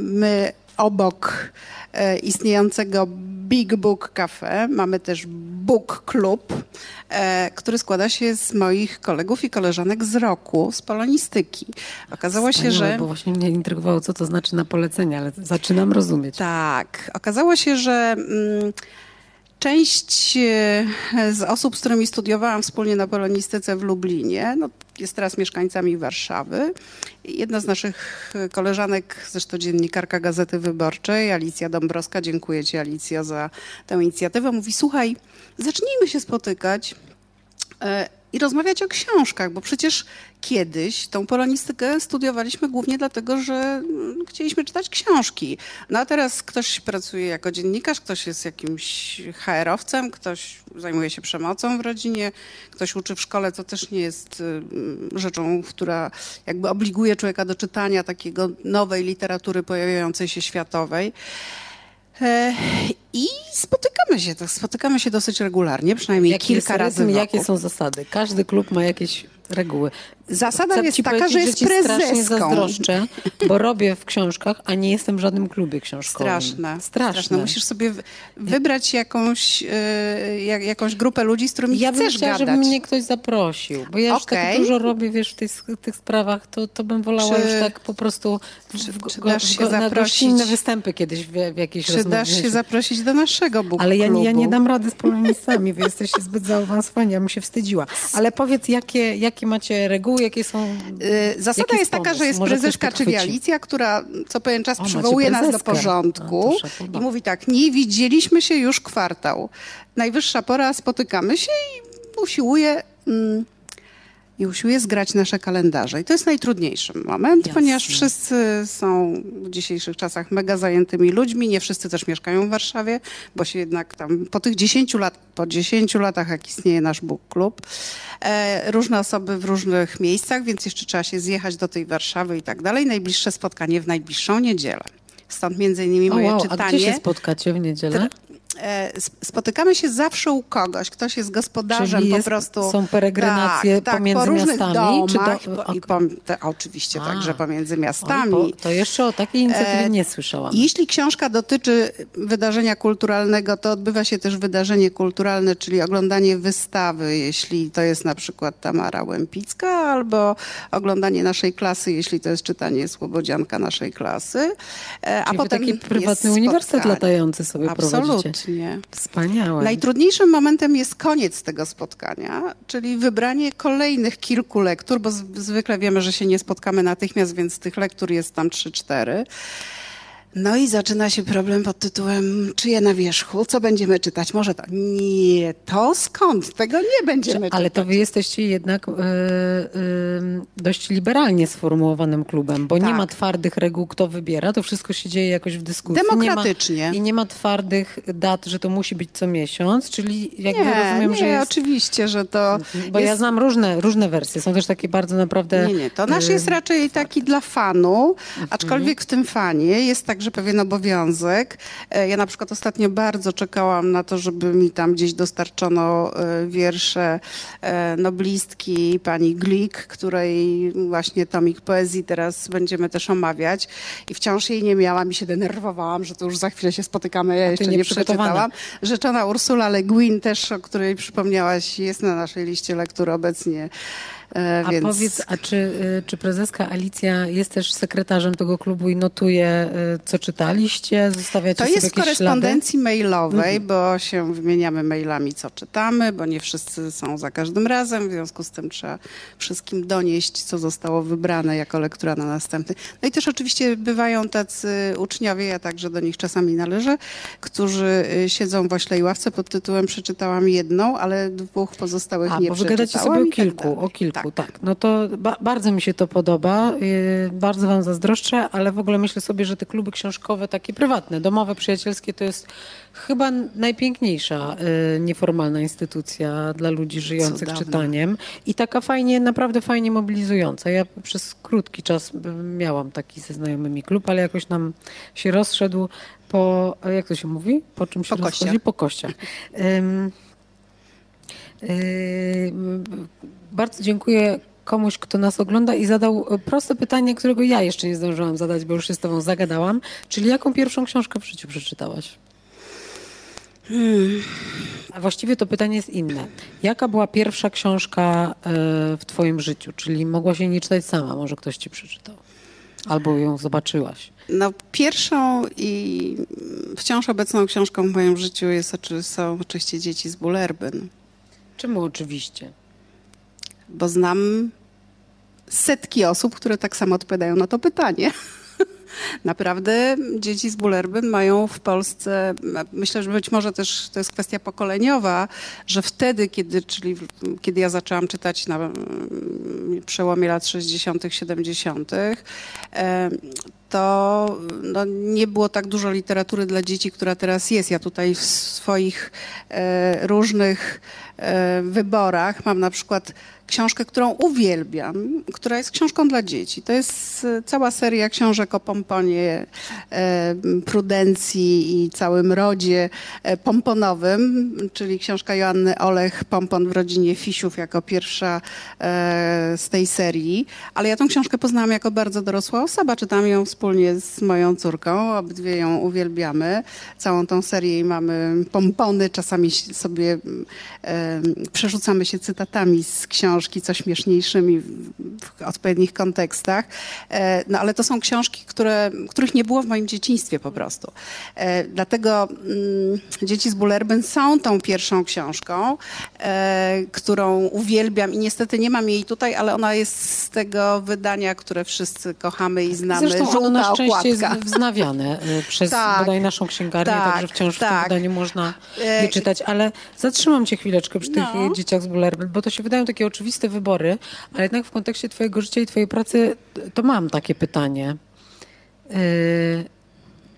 my obok e, istniejącego Big Book Cafe mamy też Book Club, e, który składa się z moich kolegów i koleżanek z roku, z polonistyki. Okazało się, że... Bo właśnie mnie intrygowało, co to znaczy na polecenie, ale zaczynam rozumieć. Tak. Okazało się, że mm, część e, z osób, z którymi studiowałam wspólnie na polonistyce w Lublinie, no, jest teraz mieszkańcami Warszawy. Jedna z naszych koleżanek, zresztą dziennikarka Gazety Wyborczej, Alicja Dąbrowska, dziękuję Ci Alicja za tę inicjatywę, mówi słuchaj, zacznijmy się spotykać e, i rozmawiać o książkach, bo przecież kiedyś tą polonistykę studiowaliśmy głównie dlatego, że mm, chcieliśmy czytać książki. No a teraz ktoś pracuje jako dziennikarz, ktoś jest jakimś HR-owcem, ktoś zajmuje się przemocą w rodzinie, ktoś uczy w szkole, co też nie jest mm, rzeczą, która jakby obliguje człowieka do czytania takiego nowej literatury pojawiającej się światowej. I spotykamy się, tak, spotykamy się dosyć regularnie, przynajmniej Jaki kilka razy rytm, Jakie są zasady? Każdy klub ma jakieś reguły. Zasada Chcę jest taka, że jest strasznie prezeską. zazdroszczę, bo robię w książkach, a nie jestem w żadnym klubie książkowym. Straszne, Straszne. Musisz sobie wybrać jakąś, e, jak, jakąś grupę ludzi, z którymi Ja bym chcesz chciała, gadać. żeby mnie ktoś zaprosił, bo ja już Okej. tak dużo robię, wiesz, w tych, tych sprawach, to, to bym wolała Czy- już tak po prostu w, czy- czy go- dasz się go- na zaprosić? gościnne występy kiedyś w, w jakiejś Czy dasz się rozmowie. zaprosić do naszego book Ale ja, nie- ja nie dam rady z polonistami, wy jesteście zbyt zaawansowani, ja bym się wstydziła. Ale powiedz, jakie, jakie macie reguły, jakie są... Y, Zasada Jaki jest taka, że jest Może ktoś prezeska, czyli podchwyci. Alicja, która co pewien czas O, przywołuje nas do porządku A, szapoba. i mówi tak, nie widzieliśmy się już kwartał. Najwyższa pora, spotykamy się i usiłuje... Mm, i usiłuje zgrać nasze kalendarze. I to jest najtrudniejszy moment, Jasne. ponieważ wszyscy są w dzisiejszych czasach mega zajętymi ludźmi. Nie wszyscy też mieszkają w Warszawie, bo się jednak tam po tych 10 lat, po 10 latach, jak istnieje nasz book club, e, różne osoby w różnych miejscach, więc jeszcze trzeba się zjechać do tej Warszawy i tak dalej. Najbliższe spotkanie w najbliższą niedzielę. Stąd między innymi moje wow, czytanie. a gdzie się spotkacie w niedzielę? E, sp- Spotykamy się zawsze u kogoś. Ktoś jest gospodarzem Czyli po jest- prostu. są peregrinacje tak, tak, pomiędzy po różnych miastami, czy domach. do- po, i po, te, oczywiście A. także pomiędzy miastami. bo to jeszcze o takiej inicjatywie E, nie słyszałam. Jeśli książka dotyczy wydarzenia kulturalnego, to odbywa się też wydarzenie kulturalne, czyli oglądanie wystawy, jeśli to jest na przykład Tamara Łępicka, albo oglądanie naszej klasy, jeśli to jest czytanie Słobodzianka naszej klasy. E, A Czyli potem taki jest prywatny uniwersytet latający sobie prowadzicie. Absolutnie. Wspaniałe. Najtrudniejszym momentem jest koniec tego spotkania, czyli wybranie kolejnych kilku lektur, bo zwykle wiemy, że się nie spotkamy natychmiast, więc tych lektur jest tam 3-4. No i zaczyna się problem pod tytułem czyje na wierzchu, co będziemy czytać? Może to? Nie, to skąd? Tego nie będziemy Ale czytać. to wy jesteście jednak e, e, dość liberalnie sformułowanym klubem, bo nie Tak. ma twardych reguł, kto wybiera, to wszystko się dzieje jakoś w dyskusji. Demokratycznie. Nie ma, I nie ma twardych dat, że to musi być co miesiąc, czyli jakby Nie, rozumiem, nie, że jest... oczywiście, że to Bo ja jest znam różne, różne wersje, są też takie bardzo naprawdę... Nie, nie, to nasz e, jest raczej taki dla fanu, Mhm. aczkolwiek w tym fanie jest tak także pewien obowiązek. E, ja na przykład ostatnio bardzo czekałam na to, żeby mi tam gdzieś dostarczono e, wiersze e, noblistki pani Glick, której właśnie tomik poezji teraz będziemy też omawiać i wciąż jej nie miałam i się denerwowałam, że to już za chwilę się spotykamy, ja jeszcze nie przeczytałam. Rzeczona Ursula Le Guin też, o której przypomniałaś, jest na naszej liście lektur obecnie a więc... powiedz, a czy, y, czy prezeska Alicja jest też sekretarzem tego klubu i notuje, y, co czytaliście? Zostawiacie to sobie jest w korespondencji ślady? mailowej, mhm. bo się wymieniamy mailami, co czytamy, bo nie wszyscy są za każdym razem, w związku z tym trzeba wszystkim donieść, co zostało wybrane jako lektura na następny. No i też oczywiście bywają tacy uczniowie, ja także do nich czasami należę, którzy siedzą w oślej ławce pod tytułem przeczytałam jedną, ale dwóch pozostałych a, nie bo przeczytałam. Wy sobie o tak kilku, tak o kilku tak. tak. No to ba bardzo mi się to podoba, yy, bardzo wam zazdroszczę, ale w ogóle myślę sobie, że te kluby książkowe, takie prywatne, domowe, przyjacielskie, to jest chyba najpiękniejsza yy, nieformalna instytucja dla ludzi żyjących Cudowne. czytaniem i taka fajnie, naprawdę fajnie mobilizująca. Ja przez krótki czas miałam taki ze znajomymi klub, ale jakoś nam się rozszedł po, jak to się mówi? Po czym się po rozchodzi? Po kościach. Yy, bardzo dziękuję komuś, kto nas ogląda i zadał proste pytanie, którego ja jeszcze nie zdążyłam zadać, bo już się z tobą zagadałam. Czyli jaką pierwszą książkę w życiu przeczytałaś? Hmm. A właściwie to pytanie jest inne. Jaka była pierwsza książka e, w twoim życiu? Czyli mogłaś jej nie czytać sama, może ktoś ci przeczytał. Albo ją zobaczyłaś. No, pierwszą i wciąż obecną książką w moim życiu jest, są oczywiście Dzieci z Bullerbyn. Czemu oczywiście? Bo znam setki osób, które tak samo odpowiadają na to pytanie. Naprawdę dzieci z Bullerbyn mają w Polsce, myślę, że być może też to jest kwestia pokoleniowa, że wtedy, kiedy, czyli kiedy ja zaczęłam czytać na mm, przełomie lat 60., 70., to no, nie było tak dużo literatury dla dzieci, która teraz jest. Ja tutaj w swoich e, różnych wyborach mam na przykład książkę, którą uwielbiam, która jest książką dla dzieci. To jest e, cała seria książek o pomponie, e, prudencji i całym rodzie e, pomponowym, czyli książka Joanny Olech, Pompon w rodzinie Fisiów jako pierwsza z tej serii. Ale ja tą książkę poznałam jako bardzo dorosła osoba. Czytam ją wspólnie z moją córką. Obydwie ją uwielbiamy. Całą tą serię mamy pompony. Czasami sobie przerzucamy się cytatami z książki, co śmieszniejszymi w odpowiednich kontekstach. E, no ale to są książki, które, których nie było w moim dzieciństwie po prostu. E, dlatego mm, Dzieci z Bullerbyn są tą pierwszą książką, e, którą uwielbiam i niestety nie mam jej tutaj, ale ona jest z tego wydania, które wszyscy kochamy i znamy. Zresztą Żółta ono na szczęście okładka. jest wznawiane przez tak, bodaj naszą księgarnię, tak, także wciąż tak. w tym wydaniu można je czytać. Ale zatrzymam cię chwileczkę przy tych no. dzieciach z Bullerbyn, bo to się wydają takie oczywiste wybory, ale jednak w kontekście Twojego życia i Twojej pracy to mam takie pytanie. Yy,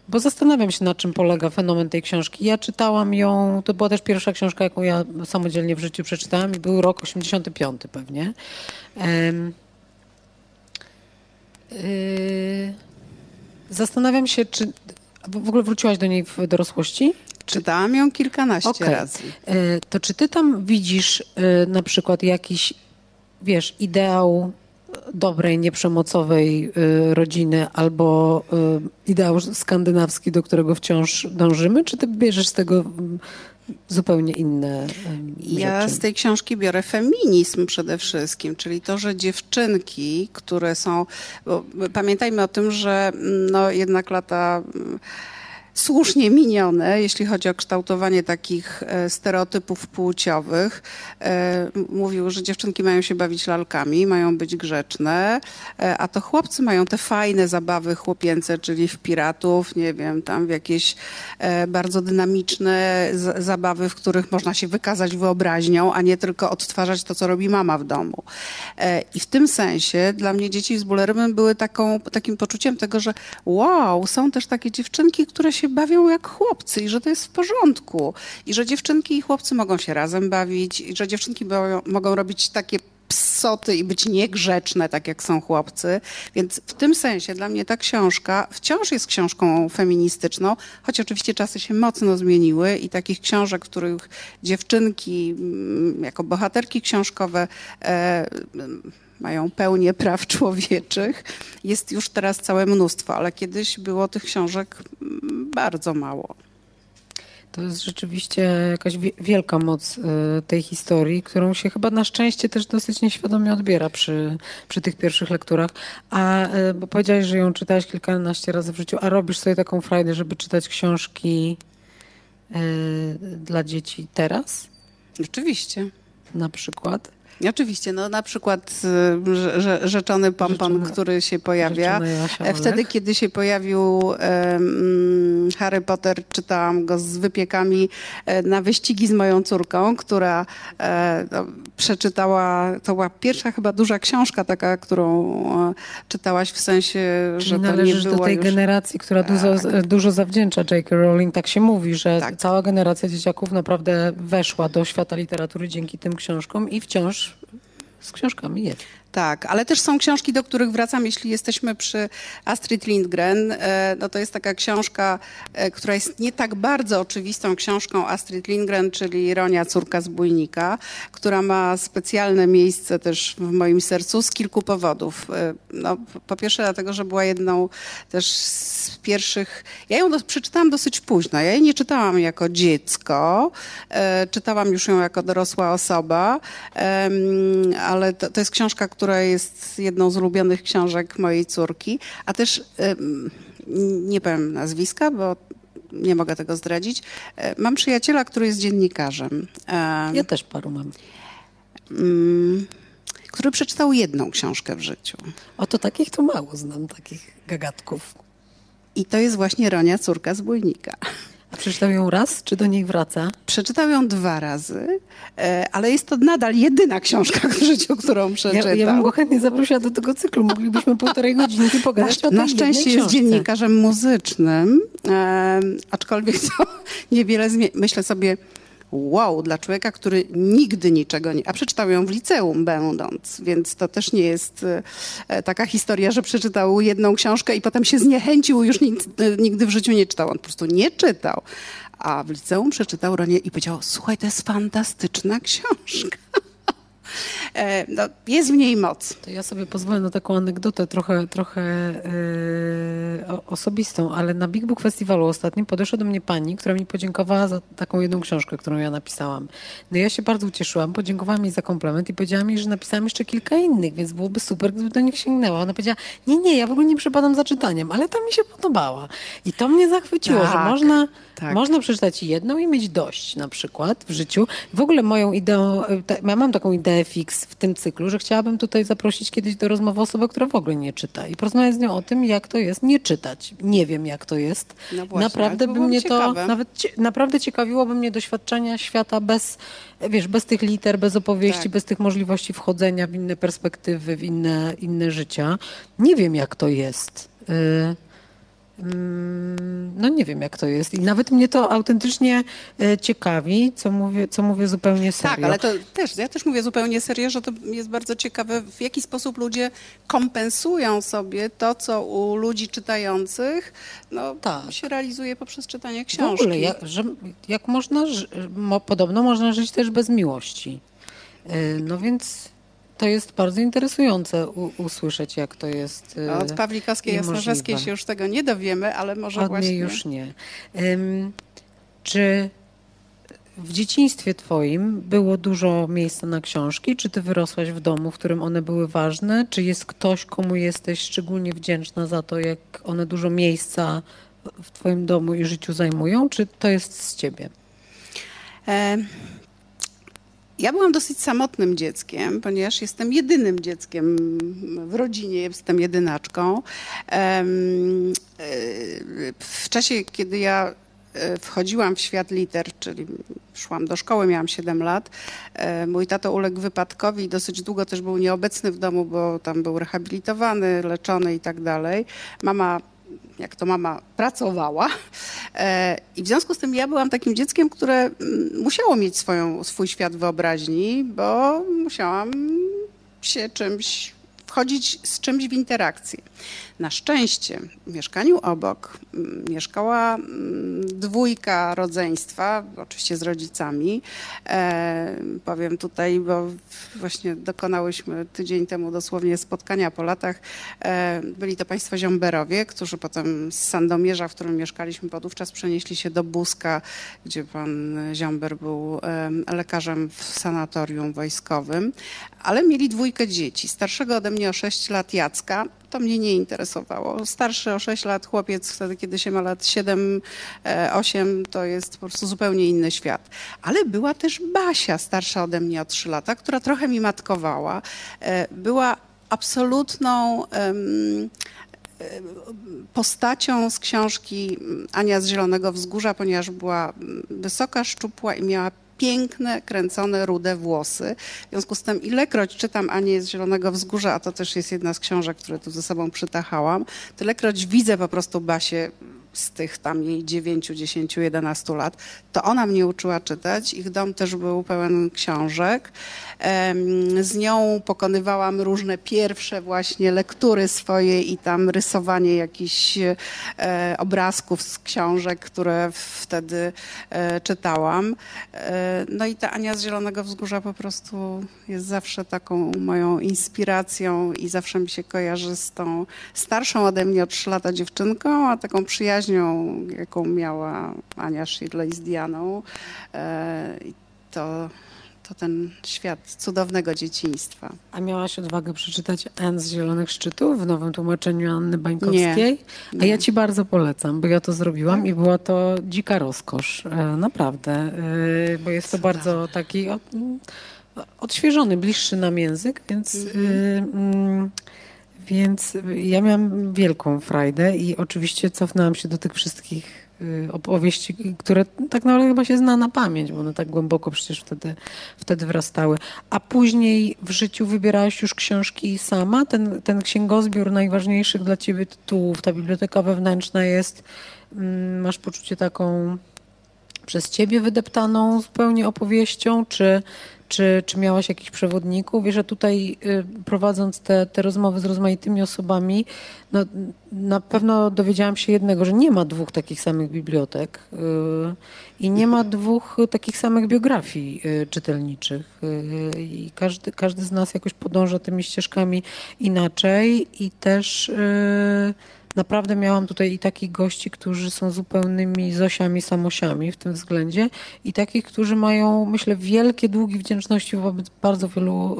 bo zastanawiam się, na czym polega fenomen tej książki. Ja czytałam ją, to była też pierwsza książka, jaką ja samodzielnie w życiu przeczytałam i był rok 85 pewnie. Yy, zastanawiam się, czy w ogóle wróciłaś do niej w dorosłości? Czytałam ją kilkanaście okay. razy. To czy ty tam widzisz na przykład jakiś wiesz, ideał dobrej, nieprzemocowej y, rodziny albo ideał skandynawski, do którego wciąż dążymy? Czy ty bierzesz z tego mm, zupełnie inne Ja z tej książki biorę feminizm przede wszystkim, czyli to, że dziewczynki, które są... pamiętajmy o tym, że mm, no, jednak lata słusznie minione, jeśli chodzi o kształtowanie takich e, stereotypów płciowych. E, mówił, że dziewczynki mają się bawić lalkami, mają być grzeczne, e, a to chłopcy mają te fajne zabawy chłopięce, czyli w piratów, nie wiem, tam w jakieś bardzo dynamiczne zabawy, w których można się wykazać wyobraźnią, a nie tylko odtwarzać to, co robi mama w domu. I w tym sensie dla mnie dzieci z Bullerem były taką, takim poczuciem tego, że wow, są też takie dziewczynki, które się się bawią jak chłopcy i że to jest w porządku. I że dziewczynki i chłopcy mogą się razem bawić, i że dziewczynki mogą robić takie psoty i być niegrzeczne, tak jak są chłopcy. Więc w tym sensie dla mnie ta książka wciąż jest książką feministyczną, choć oczywiście czasy się mocno zmieniły i takich książek, w których dziewczynki mm, jako bohaterki książkowe e, mają pełnię praw człowieczych, jest już teraz całe mnóstwo, ale kiedyś było tych książek mm, bardzo mało. To jest rzeczywiście jakaś wielka moc y, tej historii, którą się chyba na szczęście też dosyć nieświadomie odbiera przy, przy tych pierwszych lekturach. A y, bo powiedziałeś, że ją czytałeś kilkanaście razy w życiu, a robisz sobie taką frajdę, żeby czytać książki y, dla dzieci teraz? Oczywiście. Na przykład? Oczywiście, no na przykład y, rzeczony pompon, Rzeczone, który się pojawia. E, wtedy, kiedy się pojawił um, Harry Potter, czytałam go z wypiekami e, na wyścigi z moją córką, która e, no, przeczytała, to była pierwsza chyba duża książka taka, którą czytałaś w sensie, Czyli że to należysz nie było do tej już... generacji, która dużo, tak. dużo zawdzięcza J.K. Rowling. Tak się mówi, że tak. cała generacja dzieciaków naprawdę weszła do świata literatury dzięki tym książkom i wciąż z książkami jest. Tak, ale też są książki, do których wracam, jeśli jesteśmy przy Astrid Lindgren. E, no to jest taka książka, e, która jest nie tak bardzo oczywistą książką Astrid Lindgren, czyli Ronia, córka zbójnika, która ma specjalne miejsce też w moim sercu z kilku powodów. E, no, po pierwsze dlatego, że była jedną też z pierwszych... Ja ją przeczytałam dosyć późno. Ja jej nie czytałam jako dziecko. Czytałam już ją jako dorosła osoba, ale to, to jest książka, która jest jedną z ulubionych książek mojej córki, a też nie powiem nazwiska, bo nie mogę tego zdradzić. E, mam przyjaciela, który jest dziennikarzem. Ja też paru mam. Mm, który przeczytał jedną książkę w życiu. Oto takich to mało znam, takich gagatków. I to jest właśnie Ronia, córka zbójnika. A przeczytał ją raz, czy do niej wraca? Przeczytał ją dwa razy, e, ale jest to nadal jedyna książka w życiu, którą przeczytał. Ja, ja bym go chętnie zaprosiła do tego cyklu. Moglibyśmy półtorej godzinki pogadać na, o tej Na szczęście jest dziennikarzem muzycznym, e, aczkolwiek to niewiele zmieni. Myślę sobie, wow, dla człowieka, który nigdy niczego nie... A przeczytał ją w liceum będąc, więc to też nie jest e, taka historia, że przeczytał jedną książkę i potem się zniechęcił, już nigdy, nigdy w życiu nie czytał. On po prostu nie czytał. A w liceum przeczytał Ronię i powiedział, słuchaj, to jest fantastyczna książka. E, no, jest w niej moc. To ja sobie pozwolę na taką anegdotę trochę, trochę yy, osobistą, ale na Big Book Festiwalu ostatnim podeszła do mnie pani, która mi podziękowała za taką jedną książkę, którą ja napisałam. No ja się bardzo ucieszyłam, podziękowałam jej za komplement i powiedziała mi, że napisałam jeszcze kilka innych, więc byłoby super, gdyby do nich sięgnęła. Ona powiedziała, nie, nie, ja w ogóle nie przypadam za czytaniem, ale ta mi się podobała. I to mnie zachwyciło, tak, że można, tak. można przeczytać jedną i mieć dość na przykład w życiu. W ogóle moją ideą, ja mam taką ideę fix w tym cyklu, że chciałabym tutaj zaprosić kiedyś do rozmowy osobę, która w ogóle nie czyta i porozmawiać z nią o tym, jak to jest nie czytać. Nie wiem, jak to jest. No właśnie, naprawdę by mnie ciekawe. to, nawet naprawdę ciekawiłoby mnie doświadczenia świata bez, wiesz, bez tych liter, bez opowieści, tak. bez tych możliwości wchodzenia w inne perspektywy, w inne, inne życia. Nie wiem, jak to jest. Y no nie wiem jak to jest i nawet mnie to autentycznie e, ciekawi, co mówię, co mówię zupełnie serio. Tak, ale to też, ja też mówię zupełnie serio, że to jest bardzo ciekawe, w jaki sposób ludzie kompensują sobie to, co u ludzi czytających no, tak. się realizuje poprzez czytanie książki. W ogóle, jak, że, jak można, podobno można żyć też bez miłości. E, no więc to jest bardzo interesujące u, usłyszeć, jak to jest. Od Pawlikowskiej Jasnorzewskiej się już tego nie dowiemy, ale może Od właśnie. Niej już nie. Um, czy w dzieciństwie twoim było dużo miejsca na książki? Czy ty wyrosłaś w domu, w którym one były ważne? Czy jest ktoś, komu jesteś szczególnie wdzięczna za to, jak one dużo miejsca w twoim domu i życiu zajmują? Czy to jest z ciebie? E ja byłam dosyć samotnym dzieckiem, ponieważ jestem jedynym dzieckiem w rodzinie, jestem jedynaczką. E, w czasie, kiedy ja e, wchodziłam w świat liter, czyli szłam do szkoły, miałam 7 lat. E, mój tato uległ wypadkowi i dosyć długo też był nieobecny w domu, bo tam był rehabilitowany, leczony i tak dalej. Mama jak to mama pracowała. E, I w związku z tym ja byłam takim dzieckiem, które mm, musiało mieć swoją, swój świat wyobraźni, bo musiałam się czymś wchodzić z czymś w interakcję. Na szczęście w mieszkaniu obok mm, mieszkała mm, dwójka rodzeństwa, oczywiście z rodzicami. E, powiem tutaj, bo właśnie dokonałyśmy tydzień temu dosłownie spotkania po latach. E, byli to państwo Ziąberowie, którzy potem z Sandomierza, w którym mieszkaliśmy podówczas, przenieśli się do Buska, gdzie pan Ziąber był e, lekarzem w sanatorium wojskowym, ale mieli dwójkę dzieci. Starszego ode mnie o 6 lat Jacka to mnie nie interesowało. Starszy o 6 lat chłopiec, wtedy kiedy się ma lat 7, 8, e, to jest po prostu zupełnie inny świat. Ale była też Basia, starsza ode mnie o 3 lata, która trochę mi matkowała. E, była absolutną e, postacią z książki Ania z Zielonego Wzgórza, ponieważ była wysoka, szczupła i miała piękne, kręcone, rude włosy. W związku z tym ilekroć czytam Anię z Zielonego Wzgórza, a to też jest jedna z książek, które tu ze sobą przytachałam, tylekroć widzę po prostu Basię z tych tam jej 9, 10, 11 lat, to ona mnie uczyła czytać. Ich dom też był pełen książek. Z nią pokonywałam różne pierwsze właśnie lektury swoje i tam rysowanie jakichś e, obrazków z książek, które wtedy e, czytałam. E, no i ta Ania z Zielonego Wzgórza po prostu jest zawsze taką moją inspiracją i zawsze mi się kojarzy z tą starszą ode mnie o 3 lata dziewczynką, a taką przyjaźnią, jaką miała Ania Shirley z Dianą. To to ten świat cudownego dzieciństwa. A miałaś odwagę przeczytać N z Zielonych Szczytów w nowym tłumaczeniu Anny Bańkowskiej? Nie, nie. A ja ci bardzo polecam, bo ja to zrobiłam tak? i była to dzika rozkosz. E, naprawdę. E, bo jest to bardzo taki odświeżony, bliższy nam język, więc... Mhm. Więc ja miałam wielką frajdę i oczywiście cofnęłam się do tych wszystkich Y, opowieści, które tak naprawdę chyba się zna na pamięć, bo one tak głęboko przecież wtedy, wtedy wrastały. A później w życiu wybierałaś już książki sama? Ten, ten księgozbiór najważniejszych dla ciebie tytułów, ta biblioteka wewnętrzna jest, mm, masz poczucie taką przez ciebie wydeptaną zupełnie opowieścią, czy, czy, czy miałaś jakichś przewodników? Wiesz, że tutaj y, prowadząc te, te rozmowy z rozmaitymi osobami, no, na pewno dowiedziałam się jednego, że nie ma dwóch takich samych bibliotek y, i nie ma dwóch takich samych biografii y, czytelniczych. I każdy, każdy z nas jakoś podąża tymi ścieżkami inaczej i też naprawdę miałam tutaj i takich gości, którzy są zupełnymi Zosiami, Samosiami w tym względzie i takich, którzy mają, myślę, wielkie długi wdzięczności wobec bardzo wielu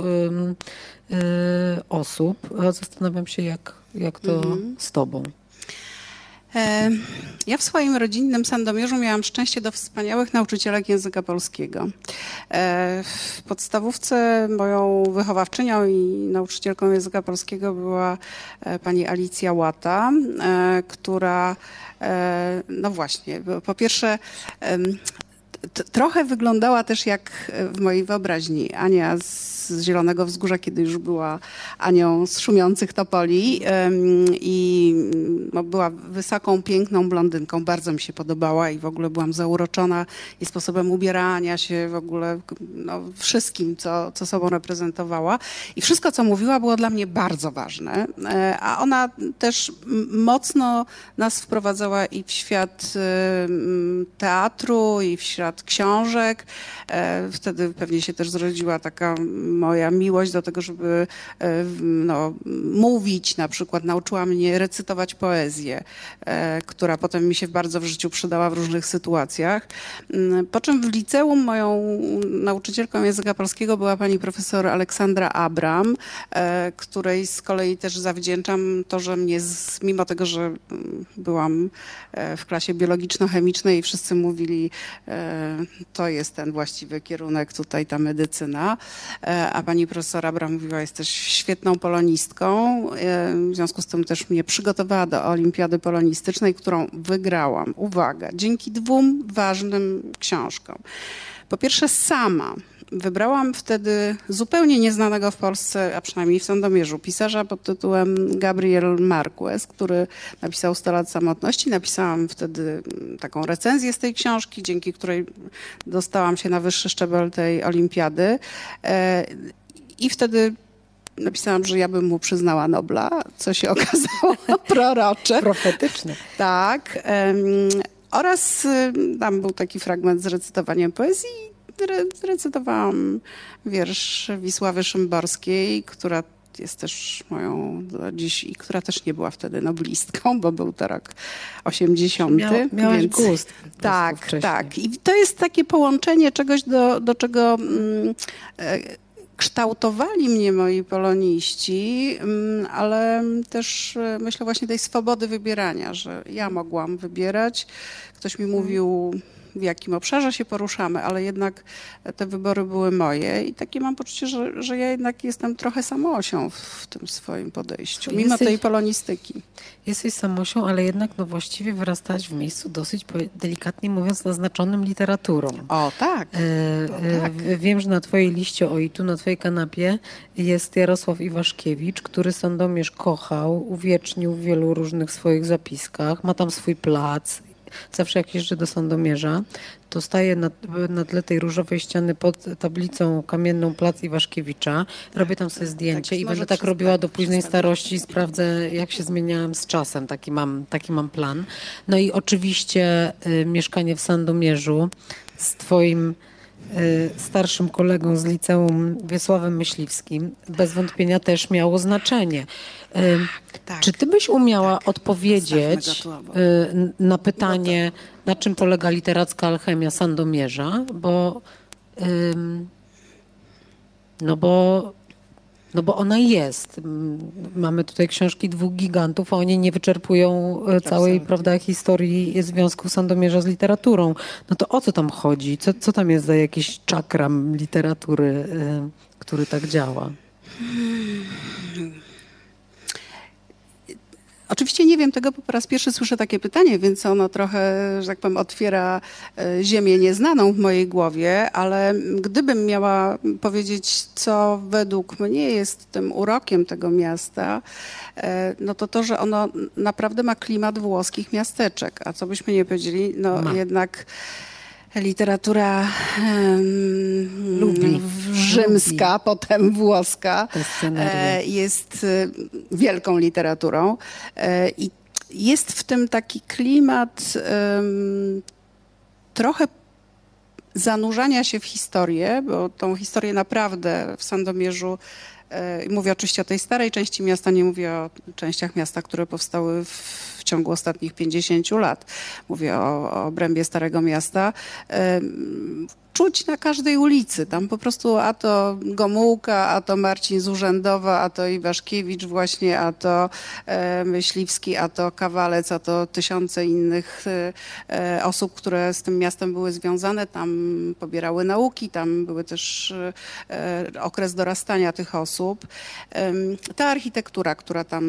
y, y, osób. Zastanawiam się, jak, jak to mhm. z tobą. E, ja w swoim rodzinnym Sandomierzu miałam szczęście do wspaniałych nauczycielek języka polskiego. E, w podstawówce moją wychowawczynią i nauczycielką języka polskiego była e, pani Alicja Łata, która no właśnie, po pierwsze trochę wyglądała też jak w mojej wyobraźni Ania z Zielonego Wzgórza, kiedy już była Anią z Szumiących Topoli i no, była wysoką, piękną blondynką. Bardzo mi się podobała i w ogóle byłam zauroczona jej sposobem ubierania się, w ogóle no, wszystkim, co, co sobą reprezentowała. I wszystko, co mówiła, było dla mnie bardzo ważne. E, a ona też mocno nas wprowadzała i w świat teatru, i w świat książek. E, wtedy pewnie się też zrodziła taka moja miłość do tego, żeby e, no, mówić na przykład. Nauczyła mnie recytować poezję, e, która potem mi się bardzo w życiu przydała w różnych sytuacjach. Mm, po czym w liceum moją nauczycielką języka polskiego była pani profesor Aleksandra Abram, której z kolei też zawdzięczam to, że mnie, mimo tego, że byłam w klasie biologiczno-chemicznej i wszyscy mówili, to jest ten właściwy kierunek, tutaj ta medycyna, a pani profesor Abram mówiła, jesteś świetną polonistką. E, w związku z tym też mnie przygotowała do olimpiady polonistycznej, którą wygrałam. Uwaga, dzięki dwóm ważnym książkom. Po pierwsze sama wybrałam wtedy zupełnie nieznanego w Polsce, a przynajmniej w Sandomierzu, pisarza pod tytułem Gabriel Marquez, który napisał 100 lat samotności. Napisałam wtedy taką recenzję z tej książki, dzięki której dostałam się na wyższy szczebel tej olimpiady. E, I wtedy napisałam, że ja bym mu przyznała Nobla, co się okazało prorocze. Profetyczne. Tak. oraz y, tam był taki fragment z recytowaniem poezji. Re, recytowałam wiersz Wisławy Szymborskiej, która jest też moją do dziś i która też nie była wtedy noblistką, bo był to rok 80. Miał, miałaś więc- gust. tak, tak. I to jest takie połączenie czegoś, do, do czego mm, e, kształtowali mnie moi poloniści, mm, ale też e, myślę właśnie tej swobody wybierania, że ja mogłam wybierać. Ktoś mi mówił, w jakim obszarze się poruszamy, ale jednak te wybory były moje i takie mam poczucie, że, że ja jednak jestem trochę samoosią w, w tym swoim podejściu, mimo Jesteś- tej polonistyki. Jesteś samosią, ale jednak no właściwie wyrastałaś w miejscu dosyć, delikatnie mówiąc, naznaczonym literaturą. O, tak. E, e, w- Wiem, że na twojej liście o i tu na twojej kanapie jest Jarosław Iwaszkiewicz, który Sandomierz kochał, uwiecznił w wielu różnych swoich zapiskach. Ma tam swój plac. Zawsze jak jeżdżę do Sandomierza, to staję na, na tle tej różowej ściany pod tablicą kamienną Plac Iwaszkiewicza. Robię tam sobie zdjęcie tak, i będę tak robiła do późnej starości. Sprawdzę, jak się zmieniałem z czasem. Taki mam, taki mam plan. No i oczywiście y, mieszkanie w Sandomierzu z twoim starszym kolegą z liceum Wiesławem Myśliwskim bez wątpienia też miało znaczenie. Y, tak. Czy ty byś umiała odpowiedzieć tu obok. y, na pytanie, na czym polega literacka alchemia Sandomierza? Bo, no bo, no bo ona jest. Mamy tutaj książki dwóch gigantów, a oni nie wyczerpują y, całej prawda, historii związku Sandomierza z literaturą. No to o co tam chodzi? Co, co tam jest za jakiś czakram literatury, y, który tak działa? Oczywiście nie wiem tego, bo po raz pierwszy słyszę takie pytanie, więc ono trochę, że tak powiem, otwiera e, ziemię nieznaną w mojej głowie, ale gdybym miała powiedzieć, co według mnie jest tym urokiem tego miasta, e, no to to, że ono naprawdę ma klimat włoskich miasteczek. A co byśmy nie powiedzieli, no Ma. jednak literatura Lubi. w- rzymska, potem włoska e, jest e, wielką literaturą e, i jest w tym taki klimat trochę zanurzania się w historię, bo tą historię naprawdę w Sandomierzu mówię oczywiście o tej starej części miasta, nie mówię o częściach miasta, które powstały w, ciągu ostatnich 50 lat. Mówię o, o obrębie Starego Miasta. Czuć na każdej ulicy. Tam po prostu a to Gomułka, a to Marcin z Urzędowa, a to Iwaszkiewicz właśnie, a to e, Myśliwski, a to Kawalec, a to tysiące innych e, osób, które z tym miastem były związane. Tam pobierały nauki, tam były też e, okres dorastania tych osób. Ta architektura, która tam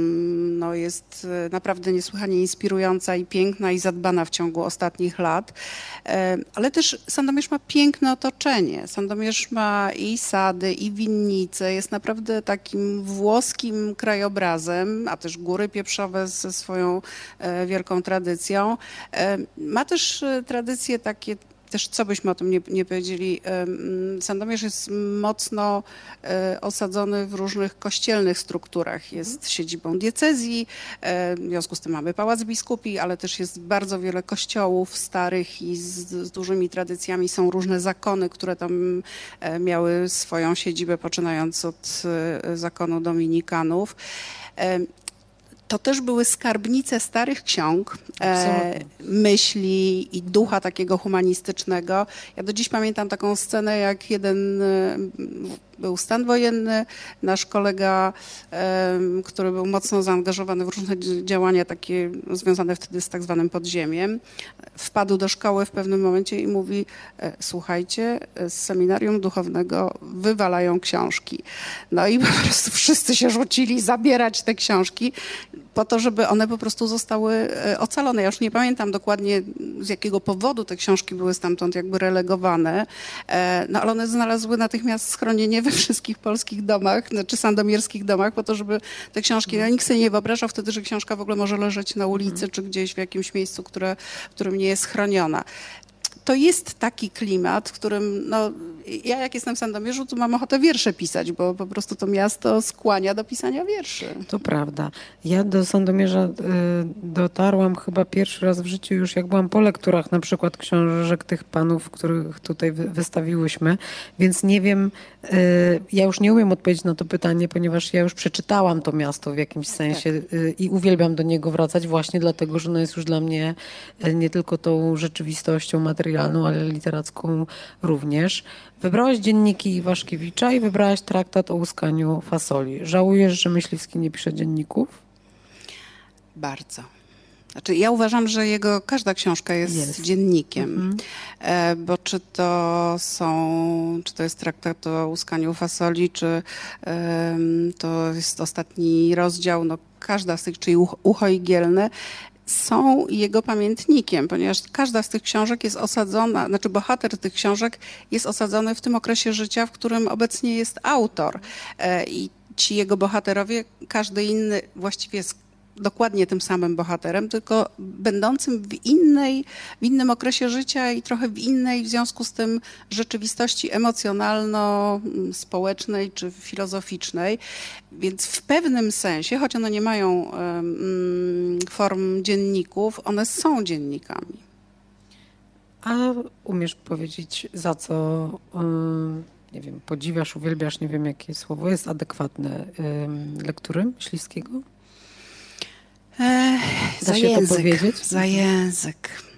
no, jest e, naprawdę niesłychanie inspirująca i piękna i zadbana w ciągu ostatnich lat, E, ale też Sandomierz ma piękne otoczenie. Sandomierz ma i sady, i winnice, jest naprawdę takim włoskim krajobrazem, a też góry pieprzowe ze swoją e, wielką tradycją. E, Ma też e, tradycje takie też co byśmy o tym nie, nie powiedzieli, Sandomierz jest mocno e, osadzony w różnych kościelnych strukturach. Jest siedzibą diecezji, e, w związku z tym mamy Pałac Biskupi, ale też jest bardzo wiele kościołów starych i z, z dużymi tradycjami. Są różne zakony, które tam e, miały swoją siedzibę, poczynając od zakonu dominikanów. To też były skarbnice starych ksiąg, e, myśli i ducha takiego humanistycznego. Ja do dziś pamiętam taką scenę, jak jeden e, był stan wojenny, nasz kolega, który był mocno zaangażowany w różne dzi- działania takie związane wtedy z tak zwanym podziemiem, wpadł do szkoły w pewnym momencie i mówi, e, słuchajcie, z seminarium duchownego wywalają książki. No i po prostu wszyscy się rzucili zabierać te książki po to, żeby one po prostu zostały e, ocalone. Ja już nie pamiętam dokładnie z jakiego powodu te książki były stamtąd jakby relegowane, e, no ale one znalazły natychmiast schronienie we wszystkich polskich domach, znaczy sandomierskich domach, po to, żeby te książki, no nikt sobie nie wyobrażał wtedy, że książka w ogóle może leżeć na ulicy, czy gdzieś w jakimś miejscu, które, w którym nie jest chroniona. To jest taki klimat, w którym no, ja jak jestem w Sandomierzu, to mam ochotę wiersze pisać, bo po prostu to miasto skłania do pisania wierszy. To prawda. Ja do Sandomierza y, dotarłam chyba pierwszy raz w życiu już jak byłam po lekturach na przykład książek tych panów, których tutaj wystawiłyśmy, więc nie wiem, ja już nie umiem odpowiedzieć na to pytanie, ponieważ ja już przeczytałam to miasto w jakimś sensie tak. y, i uwielbiam do niego wracać właśnie dlatego, że ono jest już dla mnie nie tylko tą rzeczywistością materialną, ale literacką również. Wybrałaś dzienniki Iwaszkiewicza i wybrałaś traktat o łuskaniu fasoli. Żałujesz, że Myśliwski nie pisze dzienników? Bardzo. Znaczy, ja uważam, że jego każda książka jest, jest. dziennikiem, mhm. e, bo czy to są, czy to jest traktat o łuskaniu fasoli, czy to jest ostatni rozdział, no każda z tych, czyli ucho igielne, są jego pamiętnikiem, ponieważ każda z tych książek jest osadzona, znaczy bohater tych książek jest osadzony w tym okresie życia, w którym obecnie jest autor. E, I ci jego bohaterowie, każdy inny właściwie jest dokładnie tym samym bohaterem, tylko będącym w, innej, w innym okresie życia i trochę w innej w związku z tym rzeczywistości emocjonalno-społecznej czy filozoficznej. Więc w pewnym sensie, choć one nie mają form dzienników, one są dziennikami. A umiesz powiedzieć, za co um, nie wiem, podziwiasz, uwielbiasz, nie wiem jakie słowo jest adekwatne lektury Za język, Za język.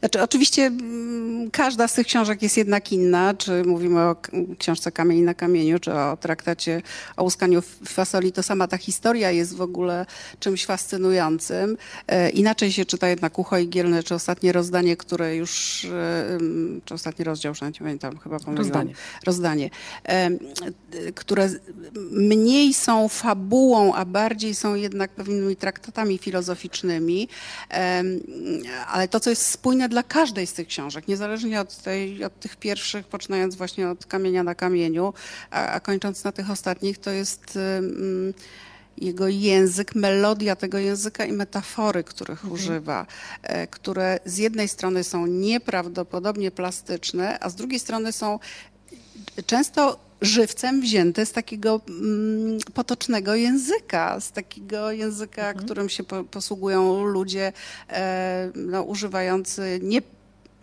Znaczy, oczywiście mm, każda z tych książek jest jednak inna, czy mówimy o książce Kamień na kamieniu, czy o traktacie o łuskaniu fasoli, to sama ta historia jest w ogóle czymś fascynującym. E, inaczej się czyta jednak Ucho Igielne, czy ostatnie rozdanie, które już, e, czy ostatni rozdział, już nie pamiętam, chyba pomyliłam. Rozdanie. Rozdanie. E, które mniej są fabułą, a bardziej są jednak pewnymi traktatami filozoficznymi, ale to, co jest spójne dla każdej z tych książek, niezależnie od, tej, od tych pierwszych, poczynając właśnie od kamienia na kamieniu, a, a kończąc na tych ostatnich, to jest um, jego język, melodia tego języka i metafory, których mhm. używa, e, które z jednej strony są nieprawdopodobnie plastyczne, a z drugiej strony są często żywcem wzięte z takiego mm, potocznego języka, z takiego języka, mhm. którym się po, posługują ludzie e, no, używający nie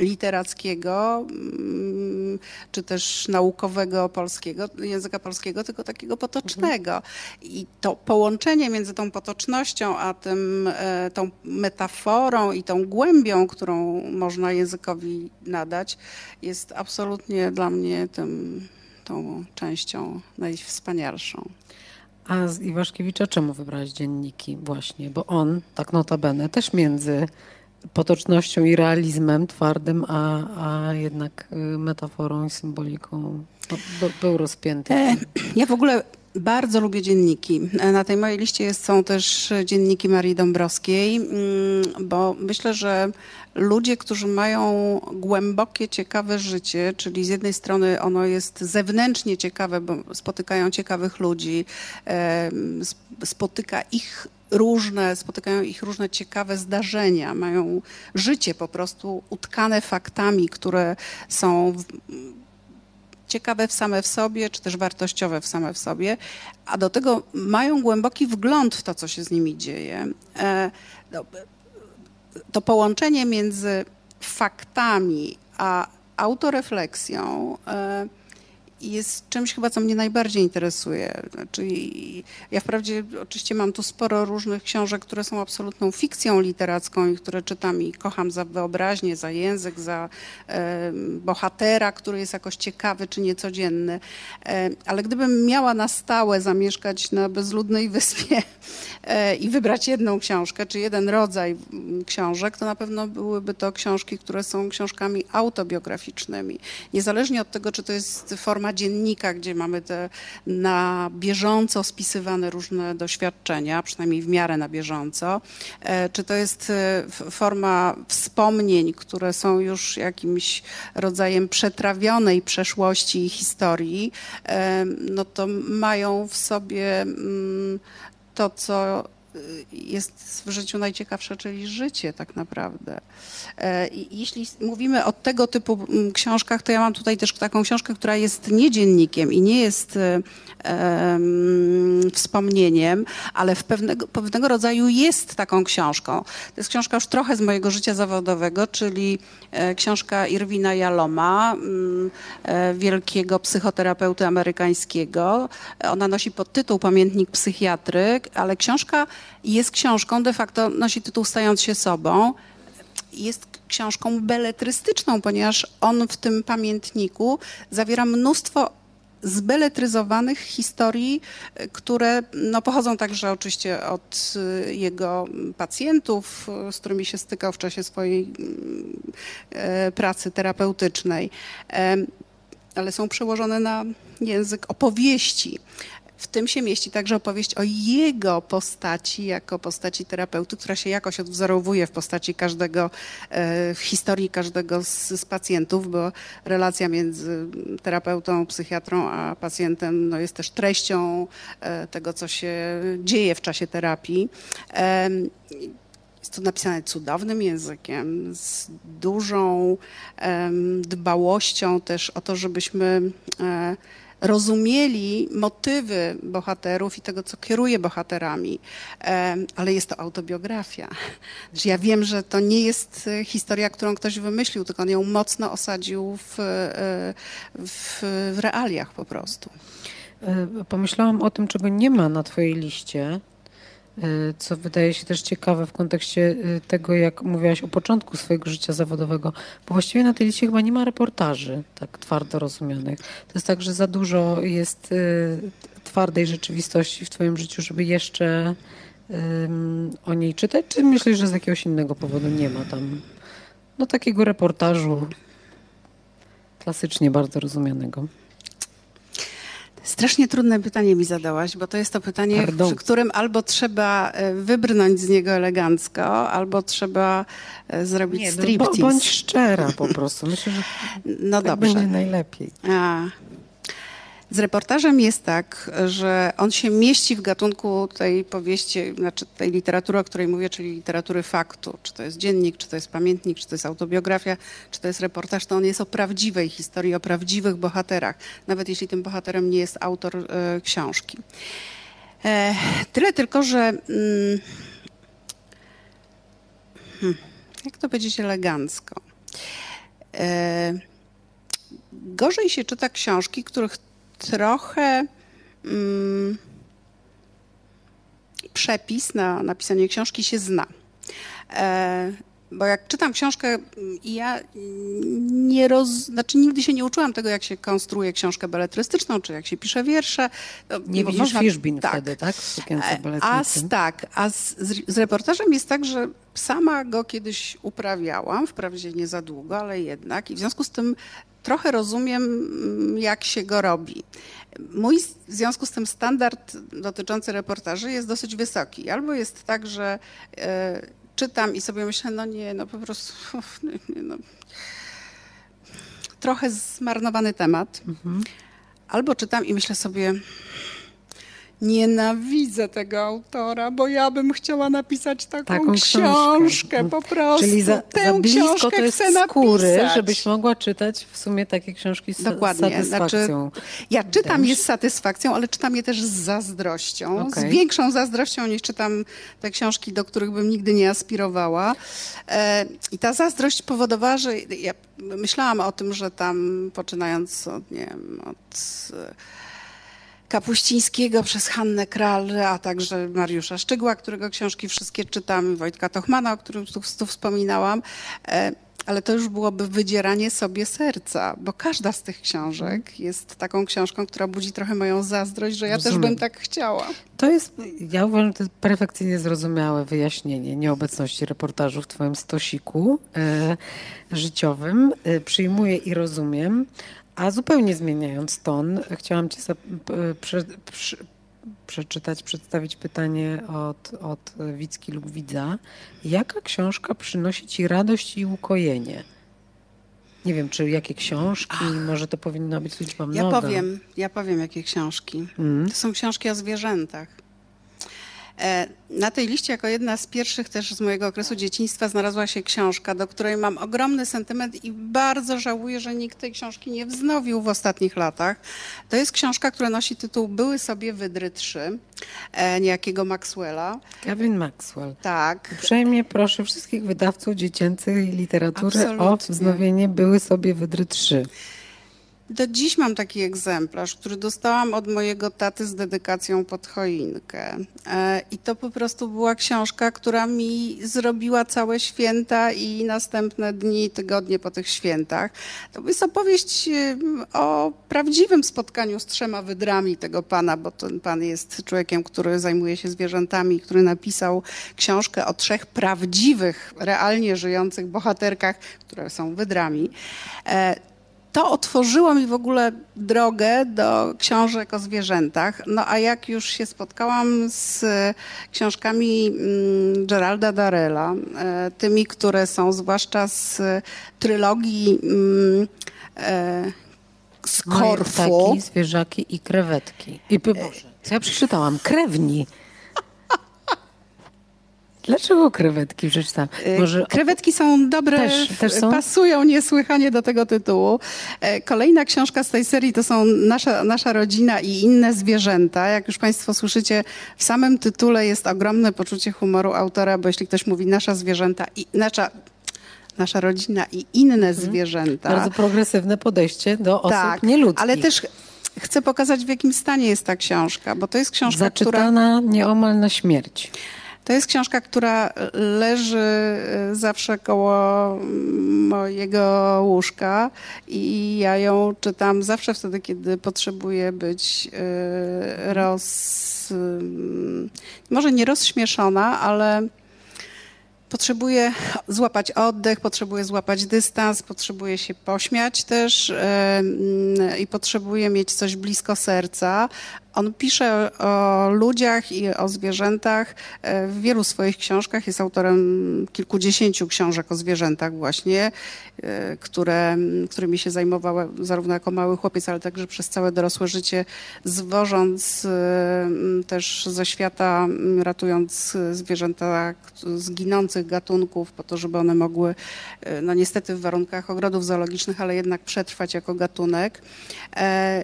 literackiego, mm, czy też naukowego polskiego, języka polskiego, tylko takiego potocznego. Mhm. I to połączenie między tą potocznością, a tym, e, tą metaforą i tą głębią, którą można językowi nadać, jest absolutnie dla mnie tym tą częścią najwspanialszą. A z Iwaszkiewicza czemu wybrać dzienniki właśnie? Bo on, tak notabene, też między potocznością i realizmem twardym, a, a jednak y, metaforą i symboliką no, był rozpięty. E, ja w ogóle bardzo lubię dzienniki. Na tej mojej liście są też dzienniki Marii Dąbrowskiej, mm, bo myślę, że ludzie, którzy mają głębokie, ciekawe życie, czyli z jednej strony ono jest zewnętrznie ciekawe, bo spotykają ciekawych ludzi, spotyka ich różne, spotykają ich różne ciekawe zdarzenia, mają życie po prostu utkane faktami, które są ciekawe w same w sobie, czy też wartościowe w same w sobie, a do tego mają głęboki wgląd w to, co się z nimi dzieje. E, no, to połączenie między faktami a autorefleksją e, jest czymś chyba, co mnie najbardziej interesuje. Znaczy, ja wprawdzie oczywiście mam tu sporo różnych książek, które są absolutną fikcją literacką i które czytam i kocham za wyobraźnię, za język, za e, bohatera, który jest jakoś ciekawy czy niecodzienny. E, ale gdybym miała na stałe zamieszkać na bezludnej wyspie e, i wybrać jedną książkę, czy jeden rodzaj książek, to na pewno byłyby to książki, które są książkami autobiograficznymi. Niezależnie od tego, czy to jest forma dziennika, gdzie mamy te na bieżąco spisywane różne doświadczenia, przynajmniej w miarę na bieżąco, e, czy to jest e, forma wspomnień, które są już jakimś rodzajem przetrawionej przeszłości i historii, e, no to mają w sobie mm, to, co jest w życiu najciekawsze, czyli życie tak naprawdę. E, jeśli mówimy o tego typu mm, książkach, to ja mam tutaj też taką książkę, która jest nie dziennikiem i nie jest um, wspomnieniem, ale w pewnego, pewnego rodzaju jest taką książką. To jest książka już trochę z mojego życia zawodowego, czyli e, książka Irwina Jaloma, um, wielkiego psychoterapeuty amerykańskiego. Ona nosi podtytuł Pamiętnik psychiatry, ale książka jest książką, de facto nosi tytuł Stając się sobą. Jest książką beletrystyczną, ponieważ on w tym pamiętniku zawiera mnóstwo zbeletryzowanych historii, które no, pochodzą także oczywiście od y, jego pacjentów, z którymi się stykał w czasie swojej e, pracy terapeutycznej, ale są przełożone na język opowieści. W tym się mieści także opowieść o jego postaci jako postaci terapeuty, która się jakoś odwzorowuje w postaci każdego, e, w historii każdego z, z pacjentów, bo relacja między terapeutą, psychiatrą a pacjentem no, jest też treścią e, tego, co się dzieje w czasie terapii. Jest to napisane cudownym językiem, z dużą dbałością też o to, żebyśmy e, rozumieli motywy bohaterów i tego, co kieruje bohaterami, ale jest to autobiografia. Ja wiem, że to nie jest e, historia, którą ktoś wymyślił, tylko on ją mocno osadził w, e, w, w realiach po prostu. E, pomyślałam o tym, czego nie ma na Twojej liście, co wydaje się też ciekawe w kontekście e, tego, jak mówiłaś o początku swojego życia zawodowego, bo właściwie na tej liście chyba nie ma reportaży tak twardo rozumianych. To jest tak, że za dużo jest e, twardej rzeczywistości w twoim życiu, żeby jeszcze o niej czytać, czy myślisz, że z jakiegoś innego powodu nie ma tam no takiego reportażu klasycznie bardzo rozumianego? Strasznie trudne pytanie mi zadałaś, bo to jest to pytanie, Pardon. przy którym albo trzeba e, wybrnąć z niego elegancko, albo trzeba e, zrobić Nie, striptease. No, bądź szczera po prostu. Myślę, że no tak dobrze. będzie najlepiej. A. Z reportażem jest tak, że on się mieści w gatunku tej powieści, znaczy tej literatury, o której mówię, czyli literatury faktu. Czy to jest dziennik, czy to jest pamiętnik, czy to jest autobiografia, czy to jest reportaż, to on jest o prawdziwej historii, o prawdziwych bohaterach, nawet jeśli tym bohaterem nie jest autor e, książki. E, tyle tylko, że mm, hmm, jak to powiedzieć elegancko? E, gorzej się czyta książki, których trochę mm, przepis na napisanie książki się zna. E, bo jak czytam książkę i ja nie roz... Znaczy nigdy się nie uczyłam tego, jak się konstruuje książkę beletrystyczną, czy jak się pisze wiersze. Nie widzisz można... Fiszbin tak. wtedy, tak? W sukience a z, tak, a z, z reportażem jest tak, że sama go kiedyś uprawiałam, wprawdzie nie za długo, ale jednak i w związku z tym trochę rozumiem, mm, jak się go robi. Mój w związku z tym standard dotyczący reportaży jest dosyć wysoki. Albo jest tak, że e, czytam i sobie myślę, no nie, no po prostu nie, no. trochę zmarnowany temat. Mhm. Albo czytam i myślę sobie, Nienawidzę tego autora, bo ja bym chciała napisać taką, taką książkę, książkę, po prostu. Czyli za, Tę za blisko to jest skóry, napisać. żebyś mogła czytać w sumie takie książki z Dokładnie. satysfakcją. Znaczy, ja czytam je z satysfakcją, ale czytam je też z zazdrością. Okay. Z większą zazdrością niż czytam te książki, do których bym nigdy nie aspirowała. E, I ta zazdrość powodowała, że ja myślałam o tym, że tam poczynając od, nie wiem, od Kapuścińskiego przez Hannę Kral, a także Mariusza Szczygła, którego książki wszystkie czytam, Wojtka Tochmana, o którym tu, tu wspominałam. E, ale to już byłoby wydzieranie sobie serca, bo każda z tych książek jest taką książką, która budzi trochę moją zazdrość, że ja Rozumiem. też bym tak chciała. To jest, ja uważam, to jest perfekcyjnie zrozumiałe wyjaśnienie nieobecności reportażu w twoim stosiku e, życiowym. E, przyjmuję i rozumiem. A zupełnie zmieniając ton, chciałam Ci prze, prze, przeczytać, przedstawić pytanie od, od Wicki lub Widza. Jaka książka przynosi Ci radość i ukojenie? Nie wiem, czy jakie książki, Ach, może to powinna być liczba mnoga. Ja powiem, ja powiem jakie książki. Mm. To są książki o zwierzętach. E, na tej liście jako jedna z pierwszych też z mojego okresu dzieciństwa znalazła się książka, do której mam ogromny sentyment i bardzo żałuję, że nikt tej książki nie wznowił w ostatnich latach. To jest książka, która nosi tytuł Były sobie wydry trzy, e, niejakiego Maxwella. Kevin Maxwell. Tak. Uprzejmie proszę wszystkich wydawców dziecięcej literatury Absolutnie. o wznowienie Były sobie wydry trzy. Do dziś mam taki egzemplarz, który dostałam od mojego taty z dedykacją pod choinkę. E, I to po prostu była książka, która mi zrobiła całe święta i następne dni, tygodnie po tych świętach. To jest opowieść e, o prawdziwym spotkaniu z trzema wydrami tego pana, bo ten pan jest człowiekiem, który zajmuje się zwierzętami, który napisał książkę o trzech prawdziwych, realnie żyjących bohaterkach, które są wydrami. E, to otworzyło mi w ogóle drogę do książek o zwierzętach. No a jak już się spotkałam z książkami mm, Geralda Darella, e, tymi, które są zwłaszcza z trylogii mm, e, z Moje Korfu. ptaki, zwierzaki i krewetki. I Boże, co ja przeczytałam? Krewni. Dlaczego krewetki przeczytałam? Może... Krewetki są dobre, też, też są? pasują niesłychanie do tego tytułu. E, kolejna książka z tej serii to są Nasza, nasza rodzina i inne zwierzęta. Jak już Państwo słyszycie, w samym tytule jest ogromne poczucie humoru autora, bo jeśli ktoś mówi nasza zwierzęta i nasza nasza rodzina i inne mhm. zwierzęta. Bardzo progresywne podejście do osób tak, nieludzkich. ale też chcę pokazać, w jakim stanie jest ta książka, bo to jest książka, Zaczytana która... nieomal na śmierć. To jest książka, która leży e, zawsze koło mojego łóżka i ja ją czytam zawsze wtedy, kiedy potrzebuję być e, roz... może nie rozśmieszona, ale potrzebuję złapać oddech, potrzebuję złapać dystans, potrzebuję się pośmiać też i potrzebuję mieć coś blisko serca, on pisze o ludziach i o zwierzętach e, w wielu swoich książkach. Jest autorem kilkudziesięciu książek o zwierzętach właśnie, e, które, którymi się zajmował zarówno jako mały chłopiec, ale także przez całe dorosłe życie, zwożąc e, też ze świata, ratując zwierzęta z ginących gatunków po to, żeby one mogły, no niestety w warunkach ogrodów zoologicznych, ale jednak przetrwać jako gatunek.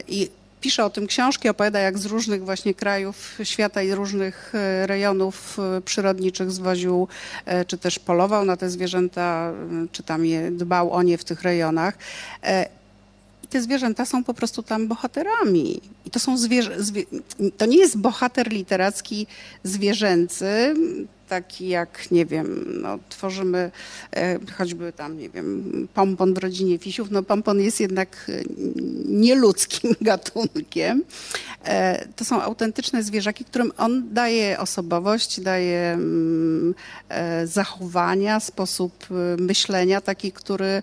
I pisze o tym książki, opowiada jak z różnych właśnie krajów świata i różnych e, rejonów e, przyrodniczych zwoził, e, czy też polował na te zwierzęta, czy tam je, dbał o nie w tych rejonach. I te zwierzęta są po prostu tam bohaterami. I to są zwierzę, zwie, to nie jest bohater literacki zwierzęcy, taki jak, nie wiem, no, tworzymy e, choćby tam, nie wiem, pompon w rodzinie fisiów. No pompon jest jednak e, nieludzkim gatunkiem. E, to są autentyczne zwierzaki, którym on daje osobowość, daje mm, zachowania, sposób myślenia, taki, który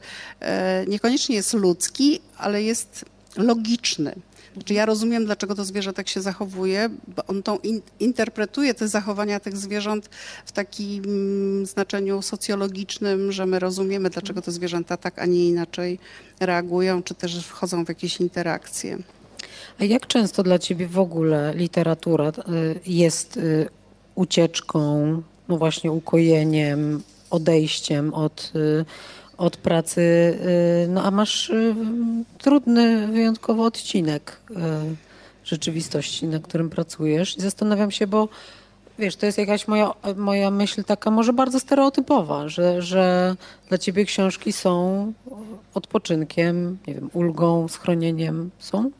niekoniecznie jest ludzki, ale jest logiczny. Znaczy ja rozumiem, dlaczego to zwierzę tak się zachowuje, bo on tą in, interpretuje te zachowania tych zwierząt w takim mm, znaczeniu socjologicznym, że my rozumiemy, dlaczego te zwierzęta tak, a nie inaczej reagują, czy też wchodzą w jakieś interakcje. A jak często dla ciebie w ogóle literatura y, jest y, ucieczką, no właśnie ukojeniem, odejściem od y, od pracy, y, no a masz y, trudny wyjątkowo odcinek y, rzeczywistości, na którym pracujesz. I zastanawiam się, bo wiesz, to jest jakaś moja, moja myśl taka może bardzo stereotypowa, że, że dla ciebie książki są odpoczynkiem, nie wiem, ulgą, schronieniem. Są?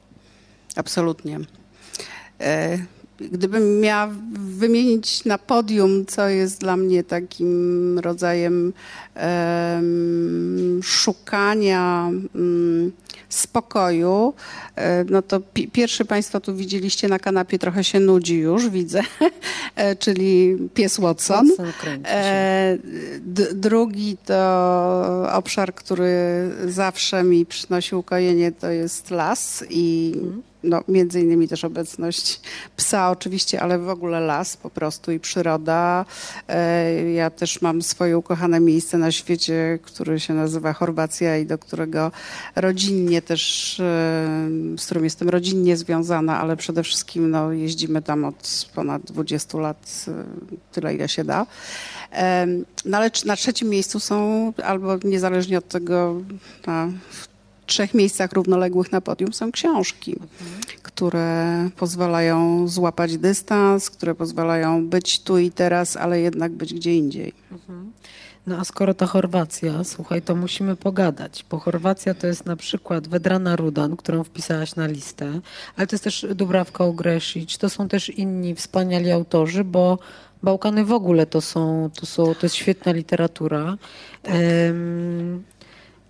Absolutnie. Gdybym miała wymienić na podium, co jest dla mnie takim rodzajem um, szukania um, spokoju, e, no to pi pierwszy Państwo tu widzieliście na kanapie, trochę się nudzi już, widzę, e, czyli pies Watson. E, drugi to obszar, który zawsze mi przynosił kojenie, to jest las i mm no, między innymi też obecność psa oczywiście, ale w ogóle las po prostu i przyroda. E, ja też mam swoje ukochane miejsce na świecie, które się nazywa Chorwacja i do którego rodzinnie też, e, z którym jestem rodzinnie związana, ale przede wszystkim no, jeździmy tam od ponad 20 lat, e, tyle ile się da. No ale na trzecim miejscu są, albo niezależnie od tego, na, trzech miejscach równoległych na podium są książki, mhm. które pozwalają złapać dystans, które pozwalają być tu i teraz, ale jednak być gdzie indziej. Mhm. No a skoro to Chorwacja, słuchaj, to musimy pogadać, bo Chorwacja to jest na przykład Wedrana Rudan, którą wpisałaś na listę, ale to jest też Dubrawka Ugresić, to są też inni wspaniali autorzy, bo Bałkany w ogóle to są, to, są, to jest świetna literatura. Tak. Um,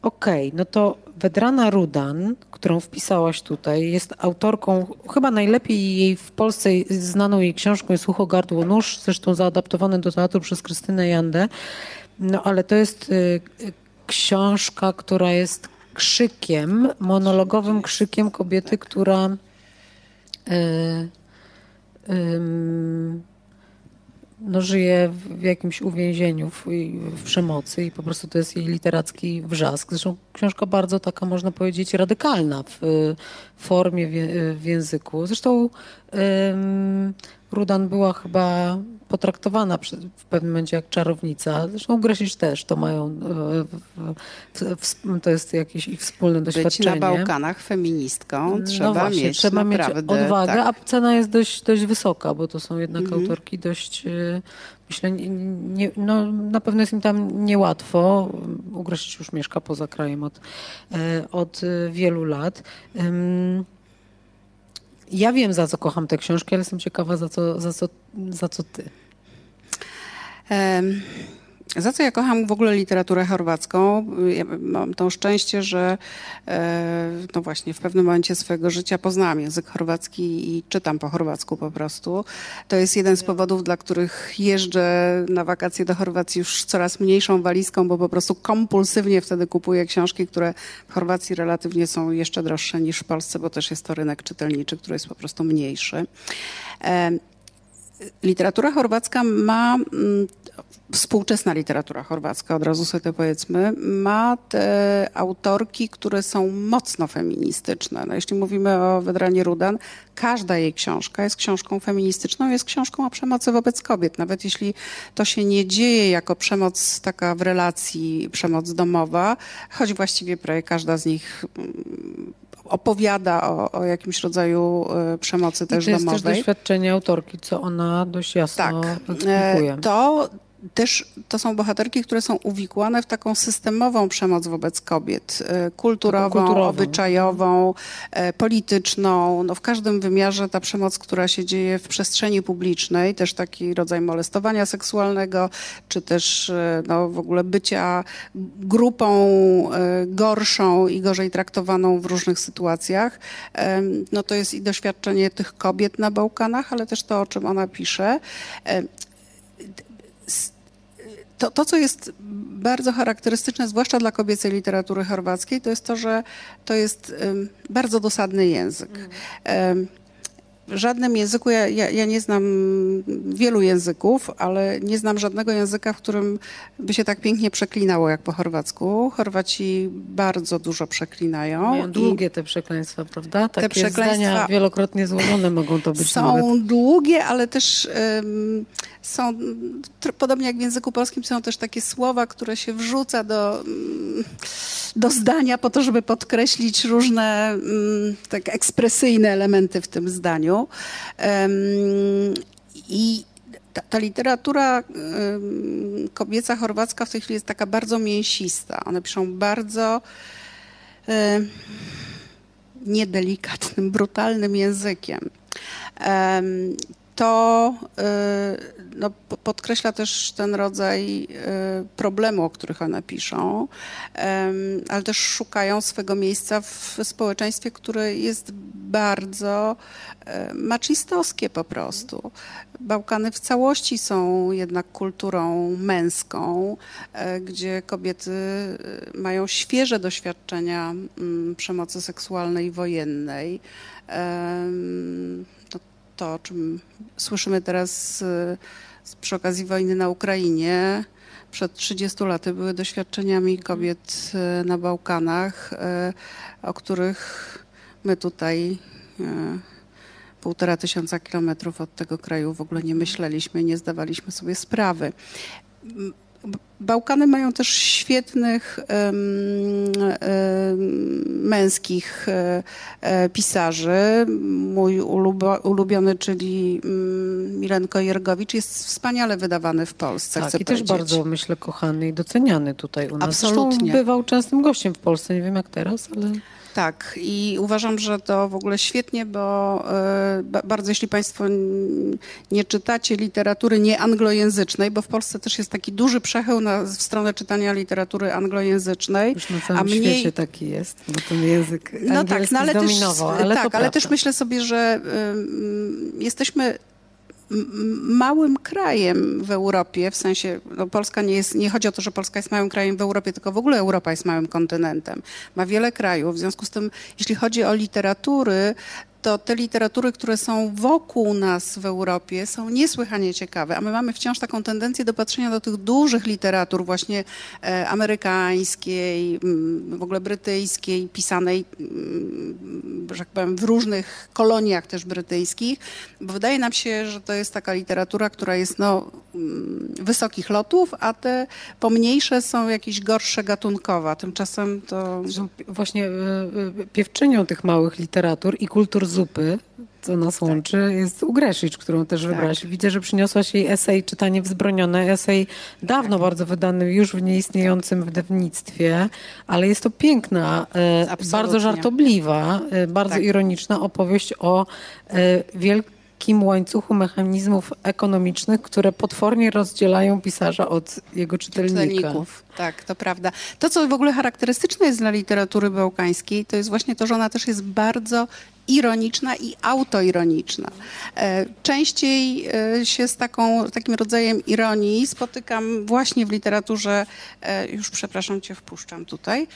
Okej, okay, no to Wedrana Rudan, którą wpisałaś tutaj, jest autorką, chyba najlepiej jej w Polsce znaną jej książką jest Ucho, Gardło, Nóż, zresztą zaadaptowany do teatru przez Krystynę Jandę. No ale to jest y, książka, która jest krzykiem, monologowym krzykiem kobiety, która y, no, żyje w jakimś uwięzieniu, w, w, przemocy i po prostu to jest jej literacki wrzask. Zresztą książka bardzo taka, można powiedzieć, radykalna w, w formie, w, w, języku. Zresztą Rudan była chyba potraktowana w pewnym momencie jak czarownica. Zresztą Gresisz też to mają, e, to jest jakieś ich wspólne doświadczenie. Być na Bałkanach feministką no trzeba no właśnie, mieć trzeba mieć odwagę, tak. a cena jest dość, dość wysoka, bo to są jednak mhm. autorki dość, myślę, nie, no, na pewno jest im tam niełatwo. Gresisz już mieszka poza krajem od, e, od wielu lat. Ja wiem, za co kocham tę książkę, ale jestem ciekawa, za co, za co, za co ty. Um. Za co ja kocham w ogóle literaturę chorwacką? Ja mam to szczęście, że e, no właśnie w pewnym momencie swojego życia poznałam język chorwacki i czytam po chorwacku po prostu. To jest jeden z powodów, dla których jeżdżę na wakacje do Chorwacji już coraz mniejszą walizką, bo po prostu kompulsywnie wtedy kupuję książki, które w Chorwacji relatywnie są jeszcze droższe niż w Polsce, bo też jest to rynek czytelniczy, który jest po prostu mniejszy. E, literatura chorwacka ma mm, współczesna literatura chorwacka, od razu sobie to powiedzmy, ma te autorki, które są mocno feministyczne. No, jeśli mówimy o Wedranie Rudan, każda jej książka jest książką feministyczną, jest książką o przemocy wobec kobiet. Nawet jeśli to się nie dzieje jako przemoc taka w relacji, przemoc domowa, choć właściwie prawie każda z nich mm, opowiada o, o, jakimś rodzaju e, przemocy też domowej. to jest też doświadczenie autorki, co ona dość jasno tak. eksplikuje. To też to są bohaterki, które są uwikłane w taką systemową przemoc wobec kobiet, e, kulturową, kulturową. obyczajową, e, polityczną. No w każdym wymiarze ta przemoc, która się dzieje w przestrzeni publicznej, też taki rodzaj molestowania seksualnego, czy też e, no, w ogóle bycia grupą gorszą i gorzej traktowaną w różnych sytuacjach, no to jest i doświadczenie tych kobiet na Bałkanach, ale też to, o czym ona pisze to, to, co jest bardzo charakterystyczne, zwłaszcza dla kobiecej literatury chorwackiej, to jest to, że to jest bardzo dosadny język. Um, w żadnym języku, ja, ja, ja, nie znam wielu języków, ale nie znam żadnego języka, w którym by się tak pięknie przeklinało jak po chorwacku. Chorwaci bardzo dużo przeklinają. Mają długie te przekleństwa, prawda? Takie te przekleństwa zdania wielokrotnie złożone mogą to być. Są nawet. długie, ale też um, są, podobnie jak w języku polskim, są też takie słowa, które się wrzuca do, um, do zdania po to, żeby podkreślić różne um, tak ekspresyjne elementy w tym zdaniu. I ta, ta, literatura kobieca chorwacka w tej chwili jest taka bardzo mięsista. One piszą bardzo niedelikatnym, brutalnym językiem to y, no, podkreśla też ten rodzaj y, problemu, o których one piszą, ale też szukają swego miejsca w społeczeństwie, które jest bardzo e, maczystowskie po prostu. Bałkany w całości są jednak kulturą męską, e, gdzie kobiety e, mają świeże doświadczenia mm, przemocy seksualnej wojennej. To, to o czym słyszymy teraz przy okazji wojny na Ukrainie, przed 30 laty były doświadczeniami kobiet e, na Bałkanach, e, o których my tutaj e, półtora tysiąca kilometrów od tego kraju w ogóle nie myśleliśmy, nie zdawaliśmy sobie sprawy. Bałkany mają też świetnych męskich um, pisarzy. Mój ulubiony, czyli mm, Milenko Jergowicz, jest wspaniale wydawany w Polsce. Tak, i też bardzo, myślę, kochany i doceniany tutaj u nas. Absolutnie. Zresztą bywał częstym gościem w Polsce, nie wiem jak teraz, ale... Tak, i uważam, że to w ogóle świetnie, bo y, bardzo jeśli Państwo nie czytacie literatury nieanglojęzycznej, bo w Polsce też jest taki duży przechył na, w stronę czytania literatury anglojęzycznej. Już na całym a mniej... świecie taki jest, bo ten język no tak, no ale też, ale Tak, ale też myślę sobie, że y, jesteśmy małym krajem w Europie, w sensie no Polska nie jest, nie chodzi o to, że Polska jest małym krajem w Europie, tylko w ogóle Europa jest małym kontynentem. Ma wiele krajów, w związku z tym, jeśli chodzi o literatury, to te literatury, które są wokół nas w Europie, są niesłychanie ciekawe, a my mamy wciąż taką tendencję do patrzenia do tych dużych literatur, właśnie e, amerykańskiej, w ogóle brytyjskiej, pisanej, że tak powiem, w różnych koloniach też brytyjskich, bo wydaje nam się, że to jest taka literatura, która jest no, wysokich lotów, a te pomniejsze są jakieś gorsze gatunkowo. Tymczasem to... Właśnie e, e, piewczynią tych małych literatur i kultur zupy, co nas tak. łączy, jest Ugresicz, którą też tak. wybrałaś. Widzę, że przyniosłaś jej esej Czytanie wzbronione, esej dawno tak. bardzo wydany, już w nieistniejącym wydawnictwie, ale jest to piękna, e, bardzo żartobliwa, e, bardzo tak. ironiczna opowieść o e, wielkim wielkim łańcuchu mechanizmów ekonomicznych, które potwornie rozdzielają pisarza od jego czytelnika. Czytelników. Tak, to prawda. To, co w ogóle charakterystyczne jest dla literatury bałkańskiej, to jest właśnie to, że ona też jest bardzo ironiczna i autoironiczna. E, częściej e, się z taką, takim rodzajem ironii spotykam właśnie w literaturze, e, już przepraszam cię, wpuszczam tutaj,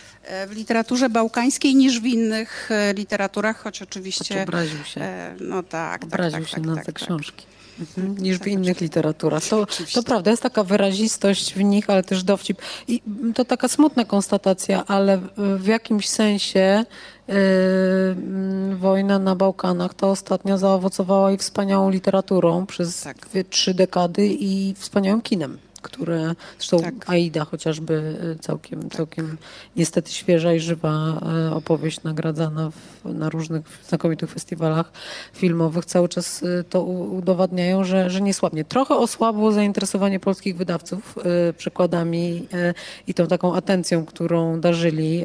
w literaturze bałkańskiej niż w innych literaturach, choć oczywiście... Obraził się. No tak, tak Obraził tak, się tak, na tak, te tak. książki. Mhm, niż w innych literaturach. To, to prawda, jest taka wyrazistość w nich, ale też dowcip. I to taka smutna konstatacja, ale w jakimś sensie yy, wojna na Bałkanach, ta ostatnia, zaowocowała i wspaniałą literaturą przez tak. dwie, trzy dekady i wspaniałym kinem które, zresztą tak. Aida chociażby y, całkiem, tak. całkiem niestety świeża i żywa y, opowieść nagradzana w, na różnych znakomitych festiwalach filmowych cały czas y, to udowadniają, że, że nie słabnie. Trochę osłabło zainteresowanie polskich wydawców przekładami i tą taką atencją, którą darzyli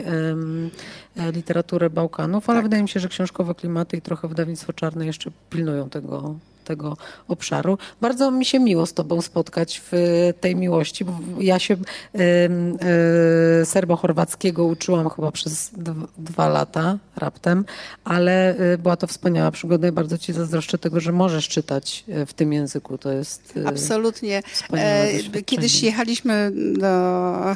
literaturę Bałkanów, ale tak. wydaje mi się, że książkowe klimaty i trochę wydawnictwo czarne jeszcze pilnują tego tego obszaru. Bardzo mi się miło z Tobą spotkać w tej miłości, bo ja się y, y, serbo-chorwackiego uczyłam chyba przez dwa lata raptem, ale y, była to wspaniała przygoda i bardzo Ci zazdroszczę tego, że możesz czytać w tym języku. To jest y, Absolutnie. E, kiedyś jechaliśmy do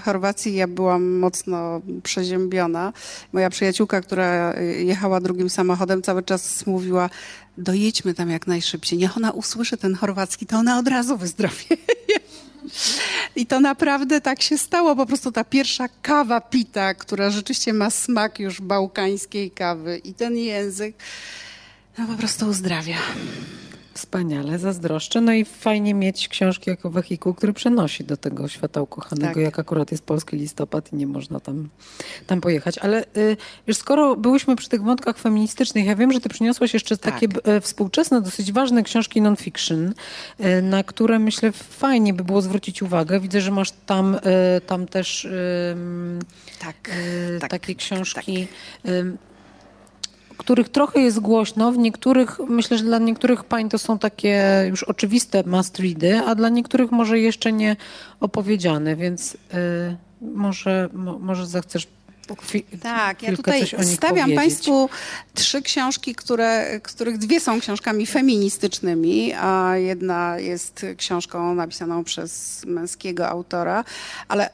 Chorwacji, ja byłam mocno przeziębiona. Moja przyjaciółka, która jechała drugim samochodem, cały czas mówiła, dojedźmy tam jak najszybciej. Niech ona usłyszy ten chorwacki, to ona od razu wyzdrowieje. I to naprawdę tak się stało. Po prostu ta pierwsza kawa pita, która rzeczywiście ma smak już bałkańskiej kawy i ten język, no po prostu uzdrawia. Wspaniale, zazdroszczę. No i fajnie mieć książki jako wehikuł, który przenosi do tego świata ukochanego, tak. jak akurat jest polski listopad i nie można tam, tam pojechać. Ale y, już skoro byłyśmy przy tych wątkach feministycznych, ja wiem, że ty przyniosłaś jeszcze tak. takie współczesne, dosyć ważne książki non-fiction, y, na które myślę fajnie by było zwrócić uwagę. Widzę, że masz tam, y, tam też tak, y, tak, takie książki. Tak których trochę jest głośno, w niektórych, myślę, że dla niektórych pań to są takie już oczywiste must ready, a dla niektórych może jeszcze nie opowiedziane, więc y, może, mo, może zechcesz Tak, ja tutaj stawiam powiedzieć. Państwu trzy książki, które, których dwie są książkami feministycznymi, a jedna jest książką napisaną przez męskiego autora, ale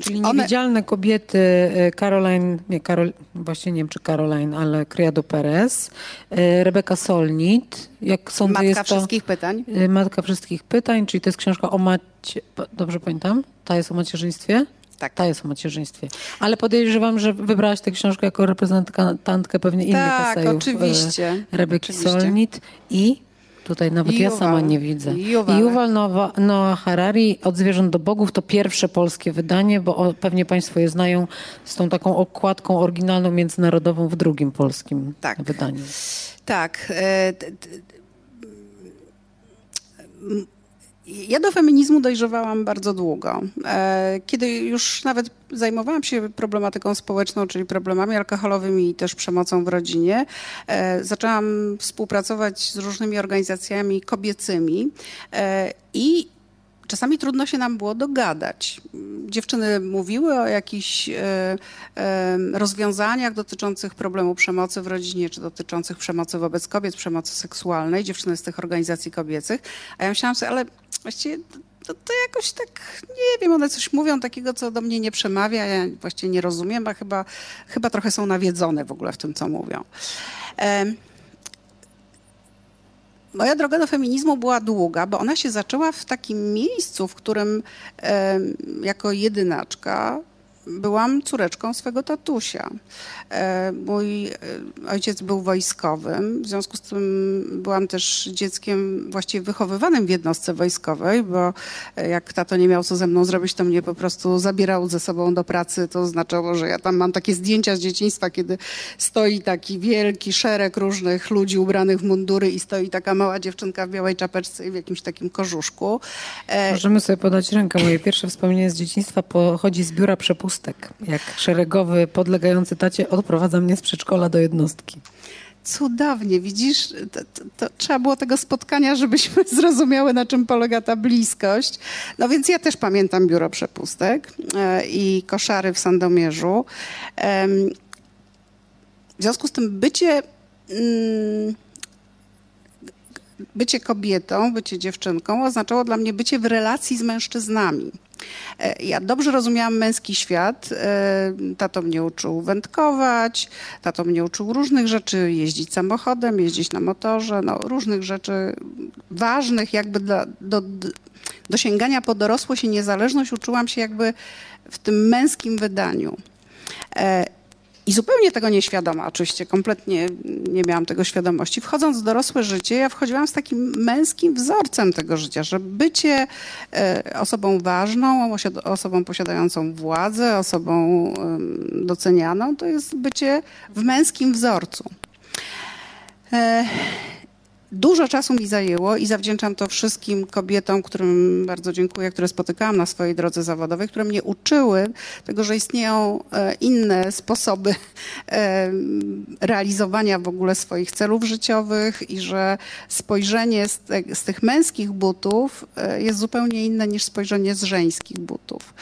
Czyli niewidzialne one... kobiety e, Caroline, nie, Karol, właśnie nie wiem czy Caroline, ale Criado Perez, e, Rebeka Solnit. Jak sądzę, Matka jest to, wszystkich pytań. E, Matka wszystkich pytań, czyli to jest książka o macie... Dobrze pamiętam? Ta jest o macierzyństwie? Tak. Ta jest o macierzyństwie. Ale podejrzewam, że wybrałaś tę książkę jako reprezentantkę pewnie innych tak, esejów. oczywiście. Rebeki oczywiście. Solnit i Tutaj nawet ja sama nie widzę. Yuval Noah Harari, Od zwierząt do bogów, to pierwsze polskie wydanie, bo pewnie Państwo je znają z tą taką okładką oryginalną międzynarodową w drugim polskim tak. wydaniu. Tak. Ja do feminizmu dojrzewałam bardzo długo. E, kiedy już nawet zajmowałam się problematyką społeczną, czyli problemami alkoholowymi i też przemocą w rodzinie, e, zaczęłam współpracować z różnymi organizacjami kobiecymi e, i czasami trudno się nam było dogadać. Dziewczyny mówiły o jakichś rozwiązaniach dotyczących problemu przemocy w rodzinie, czy dotyczących przemocy wobec kobiet, przemocy seksualnej, dziewczyny z tych organizacji kobiecych. A ja myślałam sobie, ale właściwie to, to, jakoś tak, nie wiem, one coś mówią takiego, co do mnie nie przemawia, ja właściwie nie rozumiem, a chyba, chyba trochę są nawiedzone w ogóle w tym, co mówią. Moja droga do feminizmu była długa, bo ona się zaczęła w takim miejscu, w którym jako jedynaczka byłam córeczką swego tatusia. E, mój e, ojciec był wojskowym, w związku z tym byłam też dzieckiem właściwie wychowywanym w jednostce wojskowej, bo e, jak tato nie miał co ze mną zrobić, to mnie po prostu zabierał ze sobą do pracy. To oznaczało, że ja tam mam takie zdjęcia z dzieciństwa, kiedy stoi taki wielki szereg różnych ludzi ubranych w mundury i stoi taka mała dziewczynka w białej czapeczce i w jakimś takim kożuszku. Możemy sobie podać rękę. Moje pierwsze wspomnienie z dzieciństwa pochodzi z biura przepustek. Jak szeregowy podlegający tacie odprowadza mnie z przedszkola do jednostki. Cudownie, widzisz, to, to, to, trzeba było tego spotkania, żebyśmy zrozumiały, na czym polega ta bliskość. No więc ja też pamiętam biuro przepustek e, i koszary w Sandomierzu. W związku z tym bycie, mm, bycie kobietą, bycie dziewczynką oznaczało dla mnie bycie w relacji z mężczyznami. E, ja dobrze rozumiałam męski świat. E, tato mnie uczył wędkować, tato mnie uczył różnych rzeczy, jeździć samochodem, jeździć na motorze, no, różnych rzeczy ważnych jakby dla, do, do sięgania po dorosłość i niezależność uczyłam się jakby w tym męskim wydaniu. E, i zupełnie tego nieświadoma, oczywiście kompletnie nie miałam tego świadomości. Wchodząc w dorosłe życie, ja wchodziłam z takim męskim wzorcem tego życia, że bycie e, osobą ważną, osobą posiadającą władzę, osobą docenianą, to jest bycie w męskim wzorcu. Dużo czasu mi zajęło i zawdzięczam to wszystkim kobietom, którym bardzo dziękuję, które spotykałam na swojej drodze zawodowej, które mnie uczyły tego, że istnieją e, inne sposoby e, realizowania w ogóle swoich celów życiowych i że spojrzenie z, tych męskich butów e, jest zupełnie inne niż spojrzenie z żeńskich butów.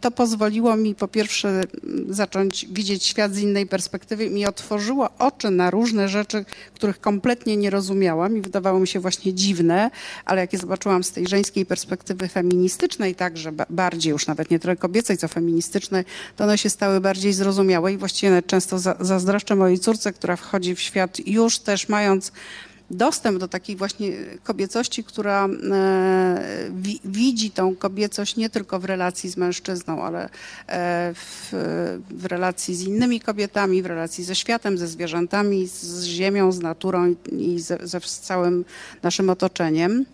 To pozwoliło mi po pierwsze zacząć widzieć świat z innej perspektywy i mi otworzyło oczy na różne rzeczy, których kompletnie nie rozumiałam rozumiałam i wydawało mi się właśnie dziwne, ale jak je zobaczyłam z tej żeńskiej perspektywy feministycznej, także bardziej już nawet nie tyle kobiecej, co feministycznej, to one się stały bardziej zrozumiałe i właściwie często zazdroszczę mojej córce, która wchodzi w świat już też mając dostęp do takiej właśnie kobiecości, która e, widzi tą kobiecość nie tylko w relacji z mężczyzną, ale e, w, w, relacji z innymi kobietami, w relacji ze światem, ze zwierzętami, z ziemią, z naturą i ze, ze całym naszym otoczeniem.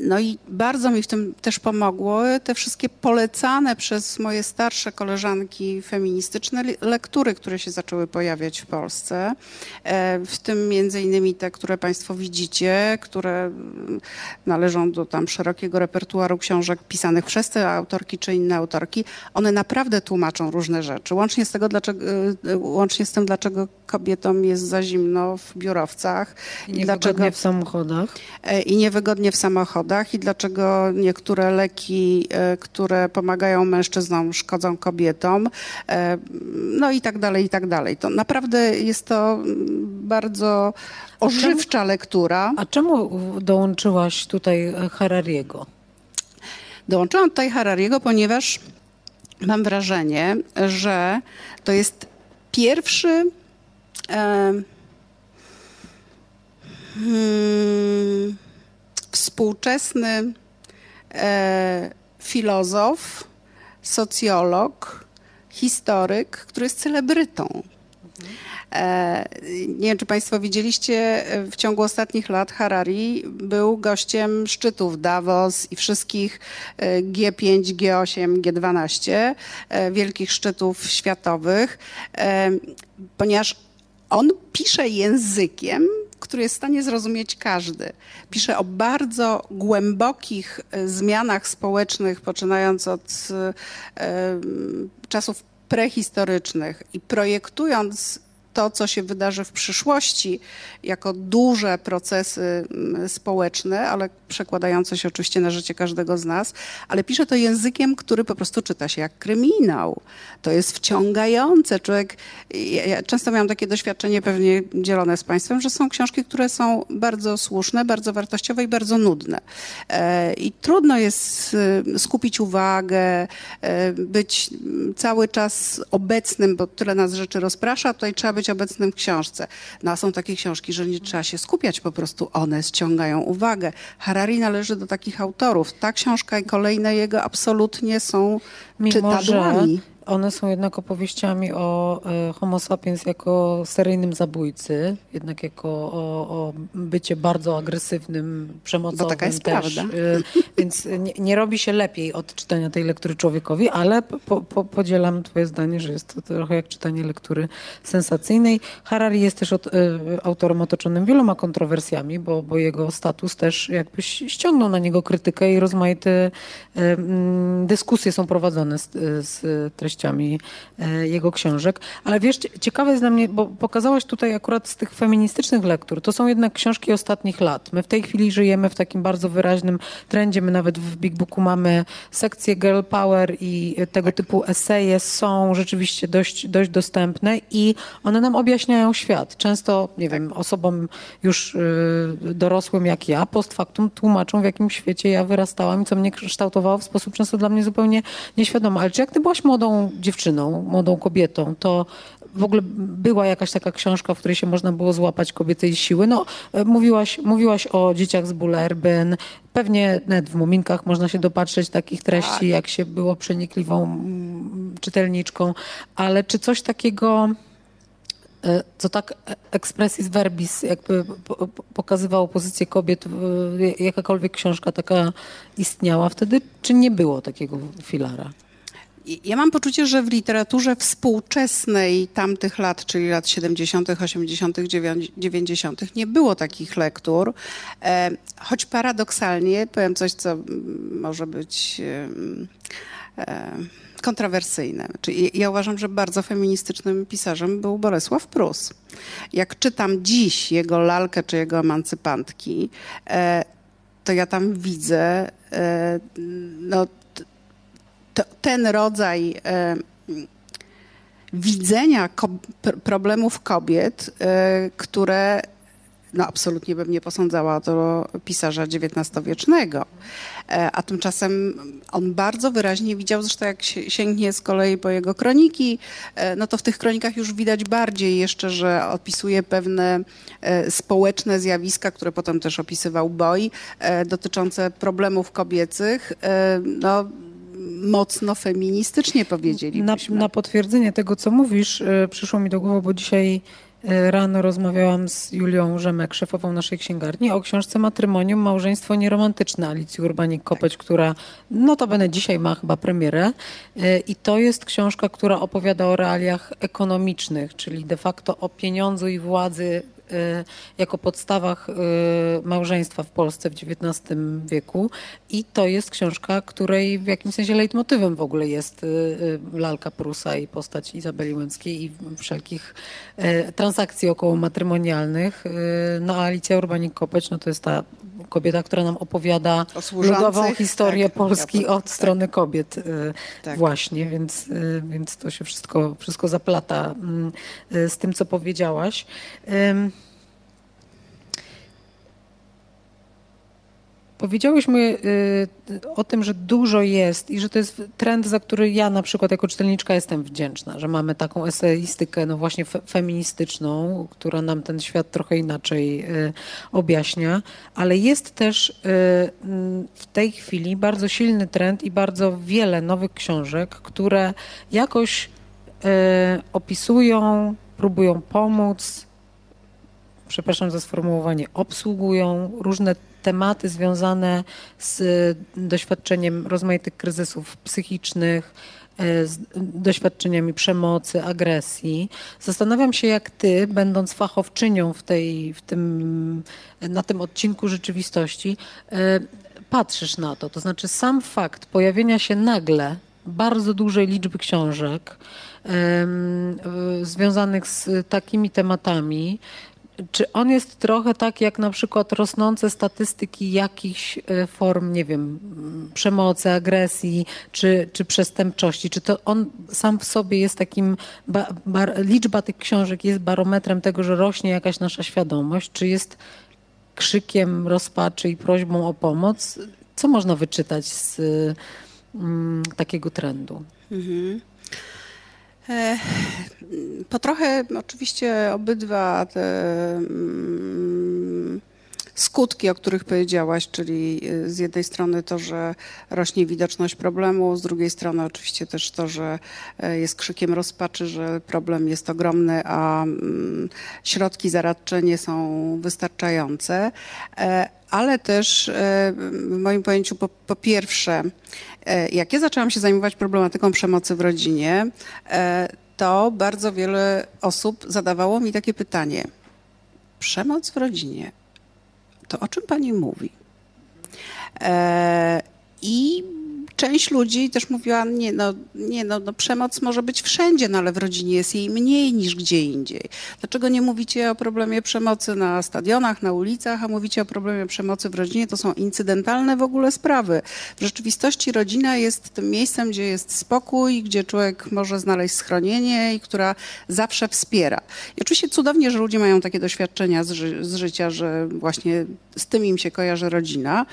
E, no i bardzo mi w tym też pomogło te wszystkie polecane przez moje starsze koleżanki feministyczne lektury, które się zaczęły pojawiać w Polsce. E, w tym między innymi te, które Państwo widzicie, które należą do tam szerokiego repertuaru książek pisanych przez te autorki czy inne autorki. One naprawdę tłumaczą różne rzeczy. Łącznie z, tego, dlaczego, e, łącznie z tym, dlaczego kobietom jest za zimno w biurowcach. I niewygodnie dlaczego, w samochodach. E, I niewygodnie w samochodach zawodach i dlaczego niektóre leki, e, które pomagają mężczyznom, szkodzą kobietom, e, no i tak dalej, i tak dalej. To naprawdę jest to bardzo ożywcza lektura. A czemu dołączyłaś tutaj Harariego? Dołączyłam tutaj Harariego, ponieważ mam wrażenie, że to jest pierwszy e, hmm, współczesny e, filozof, socjolog, historyk, który jest celebrytą. E, nie wiem, czy Państwo widzieliście, w ciągu ostatnich lat Harari był gościem szczytów Davos i wszystkich G5, G8, G12, wielkich szczytów światowych, e, ponieważ on pisze językiem, który jest w stanie zrozumieć każdy. Pisze o bardzo głębokich e, zmianach społecznych, poczynając od czasów prehistorycznych i projektując to, co się wydarzy w przyszłości, jako duże procesy mm, społeczne, ale przekładające się oczywiście na życie każdego z nas, ale pisze to językiem, który po prostu czyta się jak kryminał. To jest wciągające. Człowiek, ja często miałam takie doświadczenie, pewnie dzielone z Państwem, że są książki, które są bardzo słuszne, bardzo wartościowe i bardzo nudne. E, I trudno jest y, skupić uwagę, e, być cały czas obecnym, bo tyle nas rzeczy rozprasza, tutaj trzeba być obecnym w książce. No a są takie książki, że nie trzeba się skupiać, po prostu one ściągają uwagę. Harari należy do takich autorów. Ta książka i kolejne jego absolutnie są Mimo, czytadłami. Że one są jednak opowieściami o e, Homo sapiens jako seryjnym zabójcy, jednak jako o, o bycie bardzo agresywnym, przemocowym Bo taka jest też. Prawda. E, więc nie, nie, robi się lepiej od czytania tej lektury człowiekowi, ale po, po, podzielam twoje zdanie, że jest to trochę jak czytanie lektury sensacyjnej. Harari jest też od, e, autorem otoczonym wieloma kontrowersjami, bo, bo jego status też jakbyś ściągnął na niego krytykę i rozmaite dyskusje są prowadzone z, z treścią e, jego książek. Ale wiesz, ciekawe jest dla mnie, bo pokazałaś tutaj akurat z tych feministycznych lektur, to są jednak książki ostatnich lat. My w tej chwili żyjemy w takim bardzo wyraźnym trendzie. My nawet w Big Booku mamy sekcję Girl Power i tego typu eseje są rzeczywiście dość, dość dostępne i one nam objaśniają świat. Często, nie wiem, osobom już y, dorosłym jak ja, post factum tłumaczą, w jakim świecie ja wyrastałam i co mnie kształtowało w sposób często dla mnie zupełnie nieświadomy. Ale czy jak ty byłaś młodą dziewczyną, młodą kobietą, to w ogóle była jakaś taka książka, w której się można było złapać kobiecej siły. No, e, mówiłaś, mówiłaś o dzieciach z Bullerbyn. Pewnie nawet w Muminkach można się dopatrzeć takich treści, tak. jak się było przenikliwą mm, czytelniczką. Ale czy coś takiego e, co tak e, expressis verbis jakby pokazywało pozycję kobiet, jakakolwiek książka taka istniała wtedy, czy nie było takiego filara? Ja mam poczucie, że w literaturze współczesnej tamtych lat, czyli lat 70., 80., 90., nie było takich lektur. E, choć paradoksalnie, powiem coś, co może być e, kontrowersyjne. Czyli ja uważam, że bardzo feministycznym pisarzem był Bolesław Prus. Jak czytam dziś jego lalkę czy jego emancypantki, e, to ja tam widzę no, to, ten rodzaj e, widzenia ko problemów kobiet, e, które no absolutnie bym nie posądzała do pisarza XIX-wiecznego. E, a tymczasem on bardzo wyraźnie widział, zresztą jak sięgnie z kolei po jego kroniki, no to w tych kronikach już widać bardziej jeszcze, że opisuje pewne społeczne zjawiska, które potem też opisywał Boy, dotyczące problemów kobiecych. No, mocno feministycznie powiedzielibyśmy. Na, na potwierdzenie tego, co mówisz, y, przyszło mi do głowy, bo dzisiaj y, rano rozmawiałam z Julią Rzemek, szefową naszej księgarni, o książce Matrymonium, Małżeństwo Nieromantyczne Alicji Urbanik-Kopeć, która notabene dzisiaj ma chyba premierę. Y, I to jest książka, która opowiada o realiach ekonomicznych, czyli de facto o pieniądzu i władzy jako podstawach y, małżeństwa w Polsce w XIX wieku i to jest książka, której w jakimś sensie leitmotywem w ogóle jest y, lalka Prusa i postać Izabeli Łęckiej i wszelkich transakcji około matrymonialnych. No a Alicja Urbanik-Kopeć no to jest ta kobieta, która nam opowiada ludową historię tak, Polski od tak. strony kobiet tak. właśnie, więc, więc to się wszystko, wszystko zaplata mm, z tym, co powiedziałaś. Powiedziałyśmy y, o tym, że dużo jest i że to jest trend, za który ja na przykład jako czytelniczka jestem wdzięczna, że mamy taką eseistykę no właśnie fe feministyczną, która nam ten świat trochę inaczej y, objaśnia, ale jest też y, w tej chwili bardzo silny trend i bardzo wiele nowych książek, które jakoś opisują, próbują pomóc, przepraszam za sformułowanie, obsługują różne tematy związane z doświadczeniem rozmaitych kryzysów psychicznych, e, z doświadczeniami przemocy, agresji. Zastanawiam się, jak ty, będąc fachowczynią w tej, w tym, na tym odcinku rzeczywistości, e, patrzysz na to. To znaczy sam fakt pojawienia się nagle bardzo dużej liczby książek związanych z takimi tematami, czy on jest trochę tak jak na przykład rosnące statystyki jakichś e, form, nie wiem, przemocy, agresji czy, czy przestępczości? Czy to on sam w sobie jest takim, ba, liczba tych książek jest barometrem tego, że rośnie jakaś nasza świadomość? Czy jest krzykiem rozpaczy i prośbą o pomoc? Co można wyczytać z mm, takiego trendu? Mhm. E, po trochę oczywiście obydwa te mm, skutki, o których powiedziałaś, czyli e, z jednej strony to, że rośnie widoczność problemu, z drugiej strony oczywiście też to, że e, jest krzykiem rozpaczy, że problem jest ogromny, a mm, środki zaradcze nie są wystarczające ale też w moim pojęciu po, po pierwsze E, jak ja zaczęłam się zajmować problematyką przemocy w rodzinie, e, to bardzo wiele osób zadawało mi takie pytanie. Przemoc w rodzinie, to o czym pani mówi? E, I część ludzi też mówiła, nie, no, nie no, no, przemoc może być wszędzie, no ale w rodzinie jest jej mniej niż gdzie indziej. Dlaczego nie mówicie o problemie przemocy na stadionach, na ulicach, a mówicie o problemie przemocy w rodzinie? To są incydentalne w ogóle sprawy. W rzeczywistości rodzina jest tym miejscem, gdzie jest spokój, gdzie człowiek może znaleźć schronienie i która zawsze wspiera. I oczywiście cudownie, że ludzie mają takie doświadczenia z, ży z życia, że właśnie z tym im się kojarzy rodzina.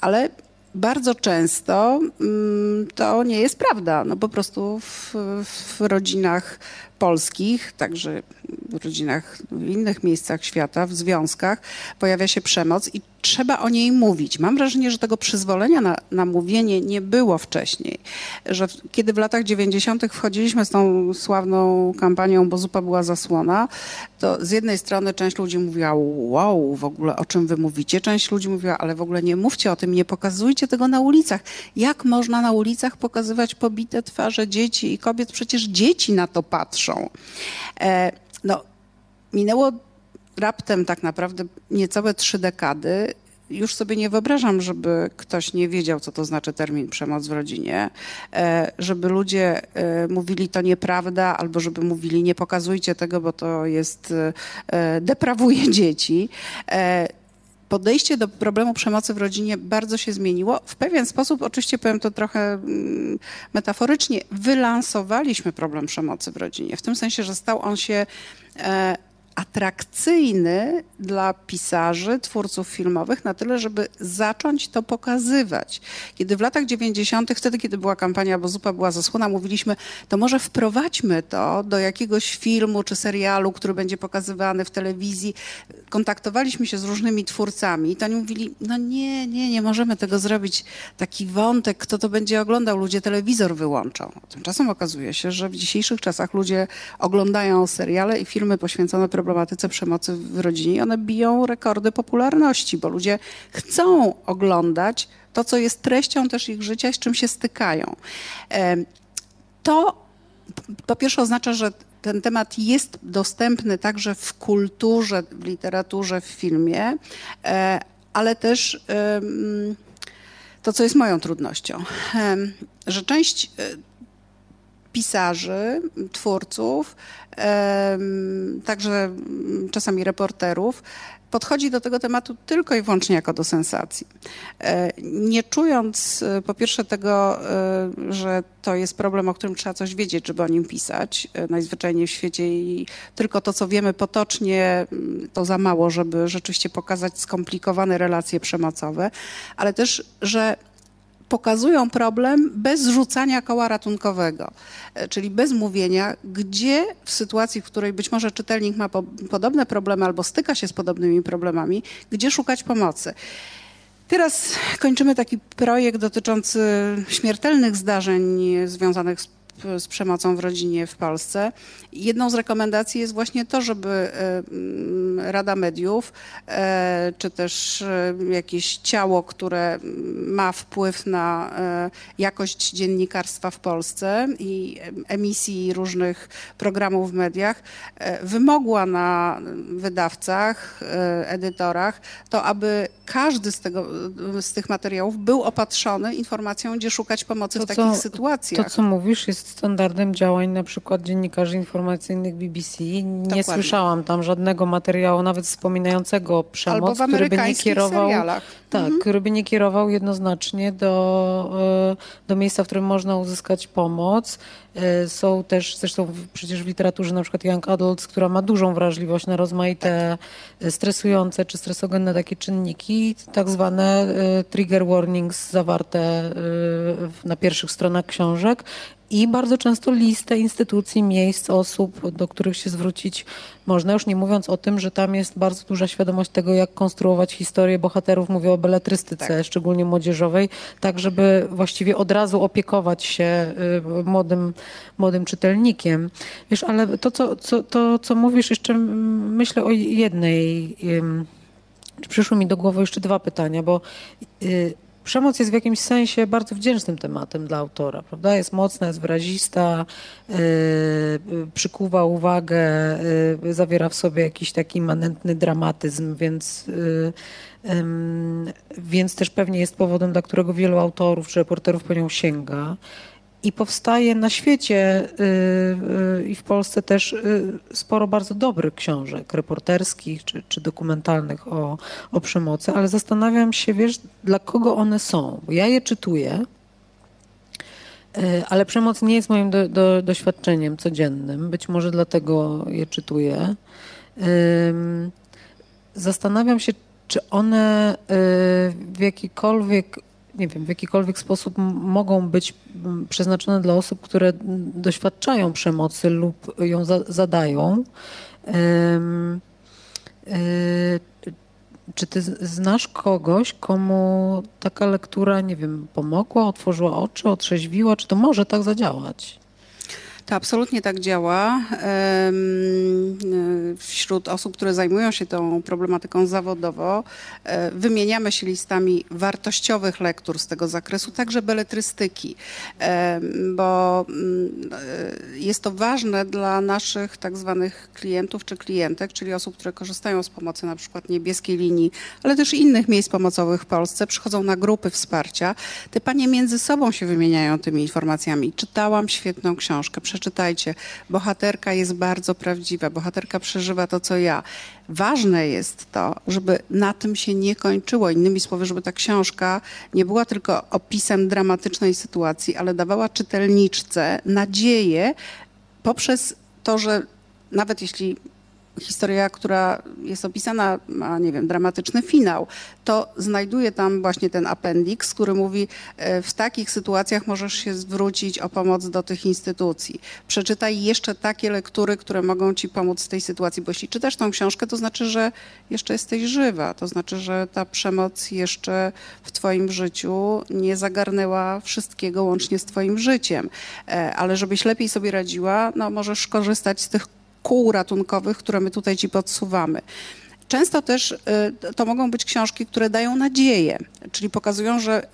ale bardzo często mm, to nie jest prawda. No po prostu w, w rodzinach polskich, także w rodzinach w innych miejscach świata, w związkach pojawia się przemoc i trzeba o niej mówić. Mam wrażenie, że tego przyzwolenia na, na mówienie nie było wcześniej. Że kiedy w latach 90. wchodziliśmy z tą sławną kampanią, bo zupa była zasłona, to z jednej strony część ludzi mówiła, wow, w ogóle o czym wy mówicie? Część ludzi mówiła, ale w ogóle nie mówcie o tym, nie pokazujcie tego na ulicach. Jak można na ulicach pokazywać pobite twarze dzieci i kobiet? Przecież dzieci na to patrzą. E, no, minęło raptem tak naprawdę niecałe trzy dekady. Już sobie nie wyobrażam, żeby ktoś nie wiedział, co to znaczy termin przemoc w rodzinie, e, żeby ludzie e, mówili to nieprawda, albo żeby mówili nie pokazujcie tego, bo to jest, e, deprawuje dzieci podejście do problemu przemocy w rodzinie bardzo się zmieniło. W pewien sposób, oczywiście powiem to trochę mm, metaforycznie, wylansowaliśmy problem przemocy w rodzinie. W tym sensie, że stał on się atrakcyjny dla pisarzy, twórców filmowych na tyle, żeby zacząć to pokazywać. Kiedy w latach 90., wtedy, kiedy była kampania, bo zupa była zasłona, mówiliśmy, to może wprowadźmy to do jakiegoś filmu czy serialu, który będzie pokazywany w telewizji. Kontaktowaliśmy się z różnymi twórcami i to oni mówili, no nie, nie, nie możemy tego zrobić. Taki wątek, kto to będzie oglądał, ludzie telewizor wyłączą. Tymczasem okazuje się, że w dzisiejszych czasach ludzie oglądają seriale i filmy poświęcone problematyce przemocy w rodzinie one biją rekordy popularności, bo ludzie chcą oglądać to, co jest treścią też ich życia, z czym się stykają. To po pierwsze oznacza, że ten temat jest dostępny także w kulturze, w literaturze, w filmie, e, ale też to, co jest moją trudnością, że część e, pisarzy, twórców, także czasami reporterów, podchodzi do tego tematu tylko i wyłącznie jako do sensacji. E, nie czując e, po pierwsze tego, e, że to jest problem, o którym trzeba coś wiedzieć, żeby o nim pisać. Najzwyczajniej w świecie i tylko to, co wiemy potocznie, mm, to za mało, żeby rzeczywiście pokazać skomplikowane relacje przemocowe, ale też, że pokazują problem bez zrzucania koła ratunkowego, e, czyli bez mówienia, gdzie w sytuacji, w której być może czytelnik ma po, podobne problemy albo styka się z podobnymi problemami, gdzie szukać pomocy. Teraz kończymy taki projekt dotyczący śmiertelnych zdarzeń związanych z z przemocą w rodzinie w Polsce. Jedną z rekomendacji jest właśnie to, żeby e, mm, Rada Mediów, e, czy też e, jakieś ciało, które ma wpływ na jakość dziennikarstwa w Polsce i emisji różnych programów w mediach, wymogła na wydawcach, edytorach, to aby każdy z, tego, z tych materiałów był opatrzony informacją, gdzie szukać pomocy to, w takich co, sytuacjach. To, co mówisz, jest standardem działań na przykład dziennikarzy informacyjnych BBC. Nie Dokładnie. słyszałam tam żadnego materiału, nawet wspominającego przemoc, który by nie kierował. Serialach. Tak, mhm. który by nie kierował jednoznacznie do, e, do miejsca, w którym można uzyskać pomoc. E, są też, zresztą przecież w literaturze na przykład Young Adults, która ma dużą wrażliwość na rozmaite tak. stresujące czy stresogenne takie czynniki, tak zwane e, trigger warnings zawarte na pierwszych stronach książek i bardzo często listę instytucji, miejsc, osób, do których się zwrócić można, już nie mówiąc o tym, że tam jest bardzo duża świadomość tego, jak konstruować historię bohaterów, mówię o beletrystyce, tak. szczególnie młodzieżowej, tak żeby właściwie od razu opiekować się y, młodym, młodym czytelnikiem. Wiesz, ale to, co, co, to, co mówisz, jeszcze myślę o jednej... Przyszły mi do głowy jeszcze dwa pytania, bo y, przemoc jest w jakimś sensie bardzo wdzięcznym tematem dla autora, prawda? Jest mocna, jest wyrazista, yy, przykuwa uwagę, yy, zawiera w sobie jakiś taki manentny dramatyzm, więc, yy, więc też pewnie jest powodem, dla którego wielu autorów czy reporterów po nią sięga i powstaje na świecie y, y, i w Polsce też y, sporo bardzo dobrych książek reporterskich czy, czy dokumentalnych o, o przemocy, ale zastanawiam się, wiesz, dla kogo one są. Bo ja je czytuję, ale przemoc nie jest moim do, do, doświadczeniem codziennym. Być może dlatego je czytuję. Zastanawiam się, czy one w jakikolwiek nie wiem, w jakikolwiek sposób mogą być przeznaczone dla osób, które doświadczają przemocy lub ją za zadają. E, czy ty znasz kogoś, komu taka lektura, nie wiem, pomogła, otworzyła oczy, otrzeźwiła? Czy to może tak zadziałać? To absolutnie tak działa. Wśród osób, które zajmują się tą problematyką zawodowo, e, wymieniamy się listami wartościowych lektur z tego zakresu, także beletrystyki, bo mm, e, jest to ważne dla naszych tak zwanych klientów czy klientek, czyli osób, które korzystają z pomocy na przykład niebieskiej linii, ale też innych miejsc pomocowych w Polsce, przychodzą na grupy wsparcia. Te panie między sobą się wymieniają tymi informacjami. Czytałam świetną książkę, przeczytajcie. Bohaterka jest bardzo prawdziwa, bohaterka przeżywa to, co ja. Ważne jest to, żeby na tym się nie kończyło. Innymi słowy, żeby ta książka nie była tylko opisem dramatycznej sytuacji, ale dawała czytelniczce nadzieję poprzez to, że nawet jeśli historia, która jest opisana, ma, nie wiem, dramatyczny finał, to znajduje tam właśnie ten appendix, który mówi, e, w takich sytuacjach możesz się zwrócić o pomoc do tych instytucji. Przeczytaj jeszcze takie lektury, które mogą ci pomóc w tej sytuacji, bo jeśli czytasz tą książkę, to znaczy, że jeszcze jesteś żywa, to znaczy, że ta przemoc jeszcze w twoim życiu nie zagarnęła wszystkiego łącznie z twoim życiem. E, ale żebyś lepiej sobie radziła, no możesz korzystać z tych kół ratunkowych, które my tutaj ci podsuwamy. Często też y, to mogą być książki, które dają nadzieję, czyli pokazują, że y,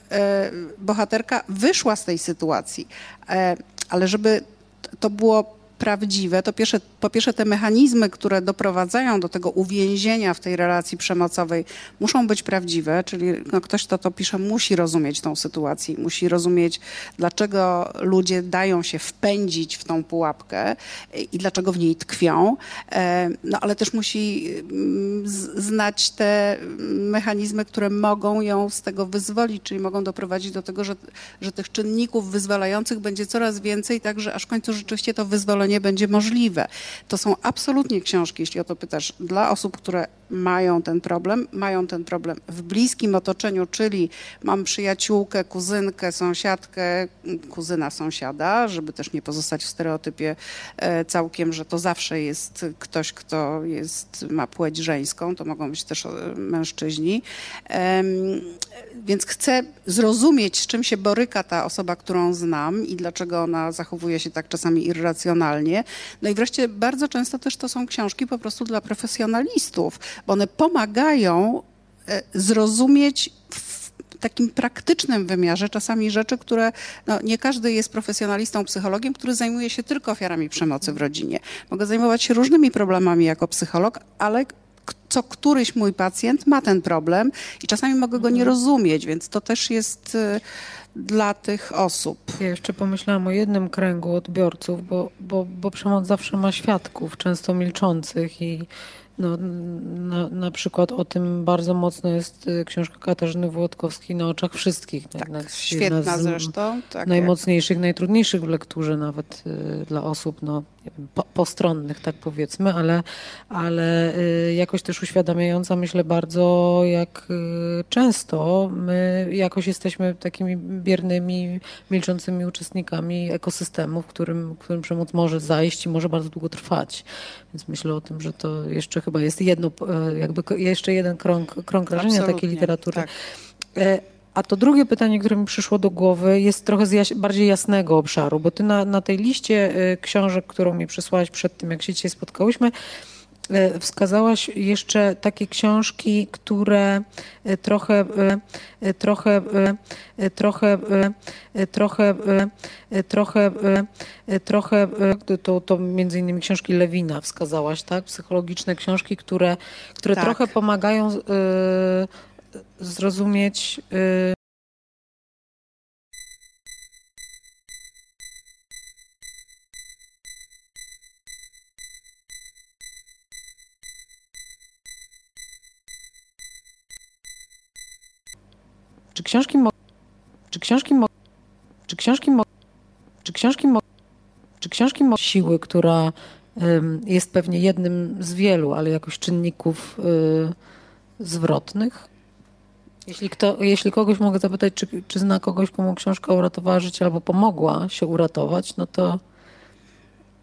bohaterka wyszła z tej sytuacji, e, ale żeby to było prawdziwe, to pierwsze, po pierwsze te mechanizmy, które doprowadzają do tego uwięzienia w tej relacji przemocowej muszą być prawdziwe, czyli no, ktoś, kto to pisze, musi rozumieć tą sytuację, musi rozumieć, dlaczego ludzie dają się wpędzić w tą pułapkę i dlaczego w niej tkwią, e, no ale też musi mm, znać te mechanizmy, które mogą ją z tego wyzwolić, czyli mogą doprowadzić do tego, że, że tych czynników wyzwalających będzie coraz więcej, tak że aż w końcu rzeczywiście to wyzwolenie będzie możliwe. To są absolutnie książki, jeśli o to pytasz, dla osób, które mają ten problem, mają ten problem w bliskim otoczeniu, czyli mam przyjaciółkę, kuzynkę, sąsiadkę, kuzyna sąsiada, żeby też nie pozostać w stereotypie e, całkiem, że to zawsze jest ktoś, kto jest, ma płeć żeńską, to mogą być też e, mężczyźni. Więc chcę zrozumieć, z czym się boryka ta osoba, którą znam i dlaczego ona zachowuje się tak czasami irracjonalnie. No i wreszcie bardzo często też to są książki po prostu dla profesjonalistów, bo one pomagają e, zrozumieć w takim praktycznym wymiarze czasami rzeczy, które no, nie każdy jest profesjonalistą, psychologiem, który zajmuje się tylko ofiarami przemocy w rodzinie. Mogę zajmować się różnymi problemami jako psycholog, ale co któryś mój pacjent ma ten problem i czasami mogę go nie mhm. rozumieć, więc to też jest y, dla tych osób. Ja jeszcze pomyślałam o jednym kręgu odbiorców, bo, bo, bo przemoc zawsze ma świadków, często milczących i no, na, na przykład o tym bardzo mocno jest y, książka Katarzyny Włodkowskiej na oczach wszystkich. Tak, świetna zresztą. Tak najmocniejszych, jak... najtrudniejszych w lekturze nawet y, dla osób no, wiem, po, postronnych, tak powiedzmy, ale, ale y, jakoś też uświadamiająca, myślę bardzo, jak y, często my jakoś jesteśmy takimi biernymi, milczącymi uczestnikami ekosystemu, w którym, w którym przemoc może zajść i może bardzo długo trwać. Więc myślę o tym, że to jeszcze chyba jest jedno, e, jakby jeszcze jeden krąg, krąg rażenia takiej literatury. Tak. A to drugie pytanie, które mi przyszło do głowy, jest trochę z bardziej jasnego obszaru, bo ty na, na tej liście e, książek, którą mi przysłałaś przed tym, jak się dzisiaj spotkałyśmy, wskazałaś jeszcze takie książki, które trochę, trochę, trochę, trochę, trochę, trochę, to, to między innymi książki Lewina wskazałaś, tak? Psychologiczne książki, które, które tak. trochę pomagają zrozumieć Czy książki mo- czy książki mo- czy książki mo- czy książki mo- czy książki mo- siły, która jest pewnie jednym z wielu, ale jakoś czynników y, zwrotnych? Jeśli, kto, jeśli kogoś mogę zapytać, czy, czy zna kogoś, komu książka uratowała życie albo pomogła się uratować, no to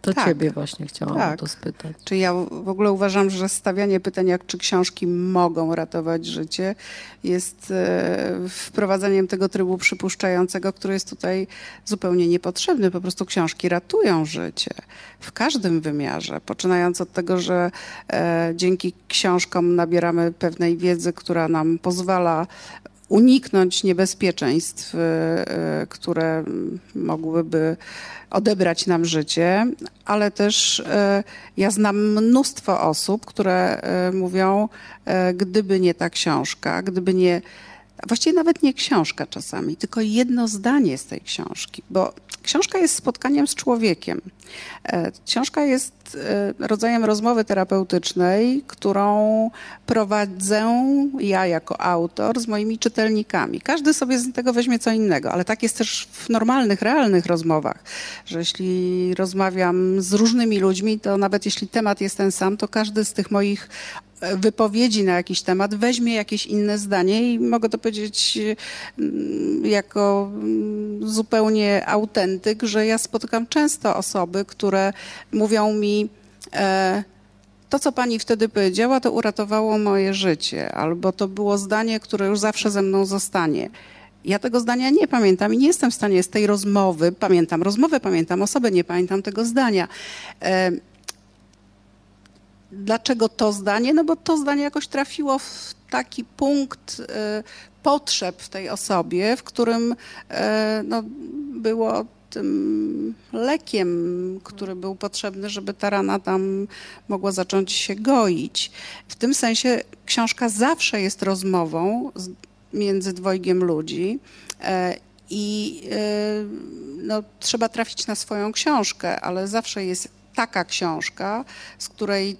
to tak, ciebie właśnie chciałam tak. to spytać. Czy ja w ogóle uważam, że stawianie pytania, czy książki mogą ratować życie, jest e, wprowadzaniem tego trybu przypuszczającego, który jest tutaj zupełnie niepotrzebny. Po prostu książki ratują życie w każdym wymiarze, poczynając od tego, że e, dzięki książkom nabieramy pewnej wiedzy, która nam pozwala uniknąć niebezpieczeństw, e, które mogłyby odebrać nam życie, ale też e, ja znam mnóstwo osób, które e, mówią, gdyby nie ta książka, gdyby nie właściwie nawet nie książka czasami, tylko jedno zdanie z tej książki, bo książka jest spotkaniem z człowiekiem. E, książka jest e, rodzajem rozmowy terapeutycznej, którą prowadzę ja jako autor z moimi czytelnikami. Każdy sobie z tego weźmie co innego, ale tak jest też w normalnych, realnych rozmowach, że jeśli rozmawiam z różnymi ludźmi, to nawet jeśli temat jest ten sam, to każdy z tych moich wypowiedzi na jakiś temat weźmie jakieś inne zdanie i mogę to powiedzieć mm, jako mm, zupełnie autentyk, że ja spotykam często osoby, które mówią mi, e, to, co pani wtedy powiedziała, to uratowało moje życie, albo to było zdanie, które już zawsze ze mną zostanie. Ja tego zdania nie pamiętam i nie jestem w stanie z tej rozmowy, pamiętam rozmowę, pamiętam osobę, nie pamiętam tego zdania. Dlaczego to zdanie? No bo to zdanie jakoś trafiło w taki punkt y, potrzeb w tej osobie, w którym y, no, było tym lekiem, który był potrzebny, żeby ta rana tam mogła zacząć się goić. W tym sensie książka zawsze jest rozmową między dwojgiem ludzi e, i e, no, trzeba trafić na swoją książkę, ale zawsze jest taka książka, z której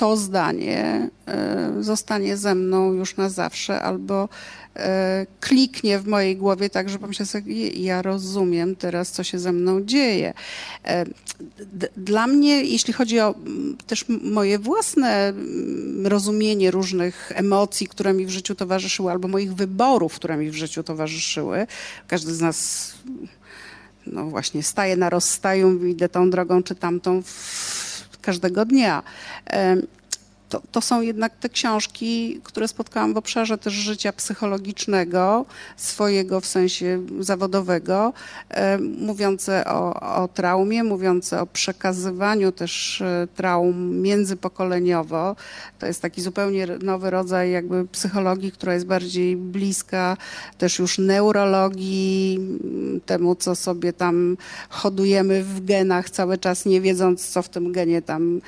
to zdanie e, zostanie ze mną już na zawsze, albo e, kliknie w mojej głowie tak, że pomyślę sobie, ja rozumiem teraz, co się ze mną dzieje. E, dla mnie, jeśli chodzi o też moje własne rozumienie różnych emocji, które mi w życiu towarzyszyły, albo moich wyborów, które mi w życiu towarzyszyły, każdy z nas no właśnie staje na rozstaju, idę tą drogą czy tamtą każdego dnia to, to są jednak te książki, które spotkałam w obszarze też życia psychologicznego, swojego w sensie zawodowego, e, mówiące o, o traumie, mówiące o przekazywaniu też e, traum międzypokoleniowo. To jest taki zupełnie nowy rodzaj jakby psychologii, która jest bardziej bliska też już neurologii, temu, co sobie tam hodujemy w genach cały czas, nie wiedząc, co w tym genie tam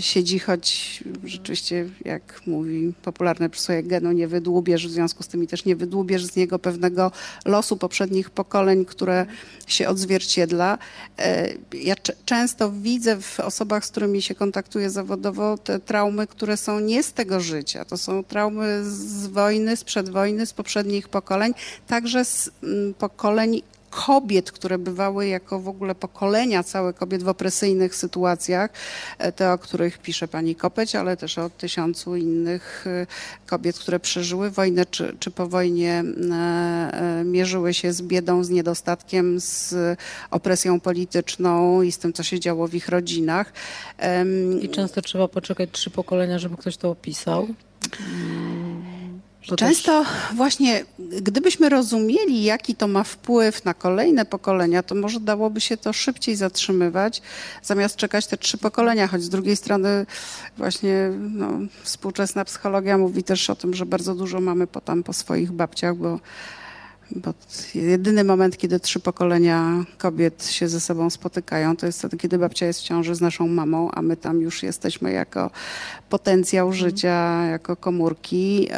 siedzi, choć rzeczywiście, jak mówi popularne przysłowie, genu nie wydłubiesz, w związku z tym też nie wydłubiesz z niego pewnego losu poprzednich pokoleń, które się odzwierciedla. E, ja często widzę w osobach, z którymi się kontaktuję zawodowo, te traumy, które są nie z tego życia. To są traumy z wojny, sprzed wojny, z poprzednich pokoleń, także z pokoleń kobiet, które bywały jako w ogóle pokolenia całe kobiet w opresyjnych sytuacjach, e, te, o których pisze pani Kopeć, ale też o tysiącu innych e, kobiet, które przeżyły wojnę, czy, czy po wojnie e, mierzyły się z biedą, z niedostatkiem, z opresją polityczną i z tym, co się działo w ich rodzinach. I często trzeba poczekać trzy pokolenia, żeby ktoś to opisał. To Często właśnie, gdybyśmy rozumieli, jaki to ma wpływ na kolejne pokolenia, to może dałoby się to szybciej zatrzymywać, zamiast czekać te trzy pokolenia. Choć z drugiej strony właśnie no, współczesna psychologia mówi też o tym, że bardzo dużo mamy potem po swoich babciach, bo bo jedyny moment, kiedy trzy pokolenia kobiet się ze sobą spotykają, to jest wtedy, kiedy babcia jest w ciąży z naszą mamą, a my tam już jesteśmy jako potencjał mhm. życia, jako komórki.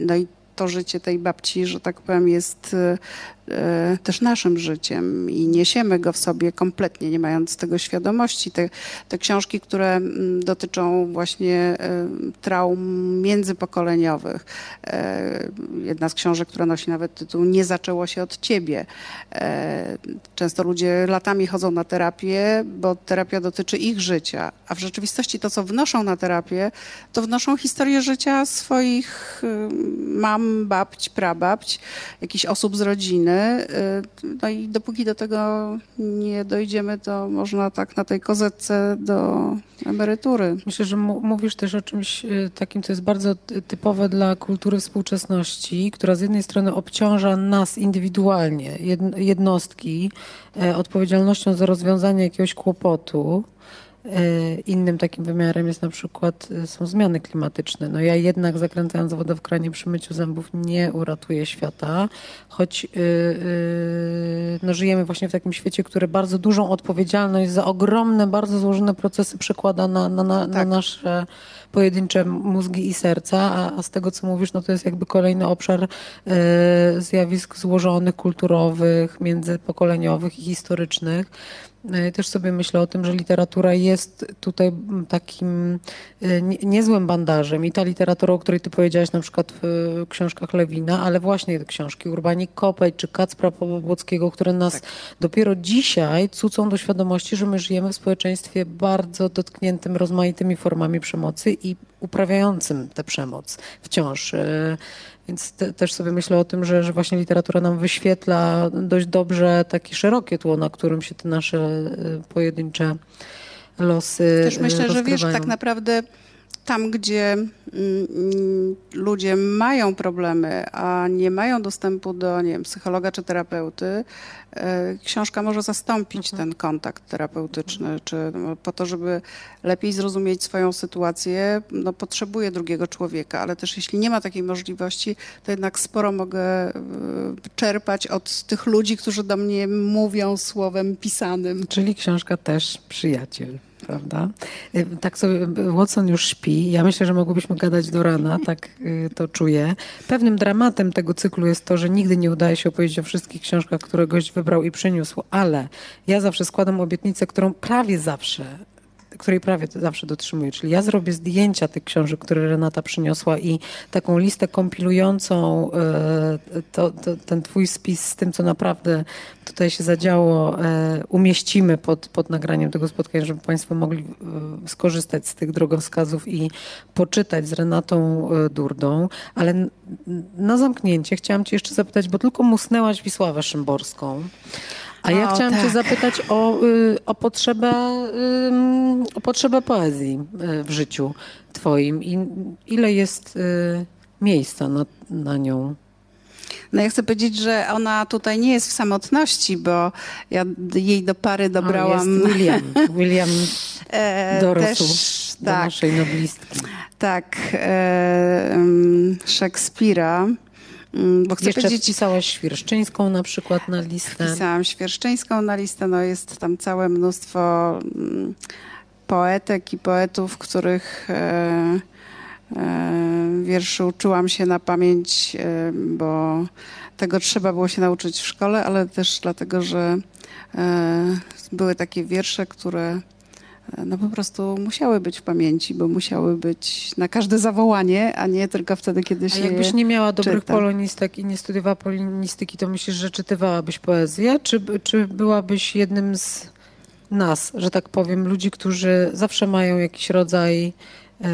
No i to życie tej babci, że tak powiem, jest też naszym życiem i niesiemy go w sobie kompletnie, nie mając tego świadomości. Te, te książki, które mm, dotyczą właśnie e, traum międzypokoleniowych. E, jedna z książek, która nosi nawet tytuł Nie zaczęło się od ciebie. Często ludzie latami chodzą na terapię, bo terapia dotyczy ich życia, a w rzeczywistości to, co wnoszą na terapię, to wnoszą historię życia swoich mam, babć, prababć, jakichś osób z rodziny, Y, no i dopóki do tego nie dojdziemy, to można tak na tej kozetce do emerytury. Myślę, że mówisz też o czymś y, takim, co jest bardzo typowe dla kultury współczesności, która z jednej strony obciąża nas indywidualnie, jednostki, e, odpowiedzialnością za rozwiązanie jakiegoś kłopotu, innym takim wymiarem jest na przykład e, są zmiany klimatyczne. No ja jednak zakręcając wodę w kranie przy myciu zębów nie uratuję świata, choć e, no, żyjemy właśnie w takim świecie, który bardzo dużą odpowiedzialność za ogromne, bardzo złożone procesy przekłada na, na, na, tak. na nasze pojedyncze mózgi i serca, a, a, z tego co mówisz, no to jest jakby kolejny obszar zjawisk złożonych, kulturowych, międzypokoleniowych i historycznych. E, też sobie myślę o tym, że literatura jest tutaj takim e, niezłym bandażem i ta literatura, o której ty powiedziałaś na przykład w książkach Lewina, ale właśnie te książki Urbanik Kopej czy Kacpra Powłockiego, które nas tak. dopiero dzisiaj cucą do świadomości, że my żyjemy w społeczeństwie bardzo dotkniętym rozmaitymi formami przemocy i uprawiającym tę przemoc wciąż. Więc te, też sobie myślę o tym, że, że właśnie literatura nam wyświetla dość dobrze takie szerokie tło, na którym się te nasze y, pojedyncze losy Też myślę, że wiesz, tak naprawdę tam, gdzie mm, ludzie mają problemy, a nie mają dostępu do nie wiem, psychologa czy terapeuty, e, książka może zastąpić mhm. ten kontakt terapeutyczny, czy no, po to, żeby lepiej zrozumieć swoją sytuację, no, potrzebuje drugiego człowieka, ale też jeśli nie ma takiej możliwości, to jednak sporo mogę e, czerpać od tych ludzi, którzy do mnie mówią słowem pisanym. Czyli książka też przyjaciel prawda? Y, tak sobie Watson już śpi. Ja myślę, że mogłybyśmy gadać do rana, tak y, to czuję. Pewnym dramatem tego cyklu jest to, że nigdy nie udaje się opowiedzieć o wszystkich książkach, które gość wybrał i przyniósł, ale ja zawsze składam obietnicę, którą prawie zawsze której prawie zawsze dotrzymuję. Czyli ja zrobię zdjęcia tych książek, które Renata przyniosła i taką listę kompilującą e, to, to, ten twój spis z tym, co naprawdę tutaj się zadziało, e, umieścimy pod, pod nagraniem tego spotkania, żeby Państwo mogli e, skorzystać z tych drogowskazów i poczytać z Renatą Durdą. Ale na zamknięcie chciałam Cię jeszcze zapytać, bo tylko musnęłaś Wisławę Szymborską. A ja o, chciałam tak. cię zapytać o, y, o, potrzebę, o potrzebę poezji y, w życiu twoim i ile jest y, miejsca na, na nią? No ja chcę powiedzieć, że ona tutaj nie jest w samotności, bo ja jej do pary dobrałam... O, William. William e, dorósł też, do tak, naszej noblistki. Tak. E, Szekspira. Mm, bo chcę Jeszcze powiedzieć, wpisałaś Świerszczyńską na przykład na listę. Wpisałam Świerszczyńską na listę. No jest tam całe mnóstwo mm, poetek i poetów, których e, e, wierszy uczyłam się na pamięć, e, bo tego trzeba było się nauczyć w szkole, ale też dlatego, że e, były takie wiersze, które no po prostu musiały być w pamięci, bo musiały być na każde zawołanie, a nie tylko wtedy, kiedy się A jakbyś nie miała dobrych czyta. polonistek i nie studiowała polonistyki, to myślisz, że czytywałabyś poezję? Czy, czy byłabyś jednym z nas, że tak powiem, ludzi, którzy zawsze mają jakiś rodzaj e,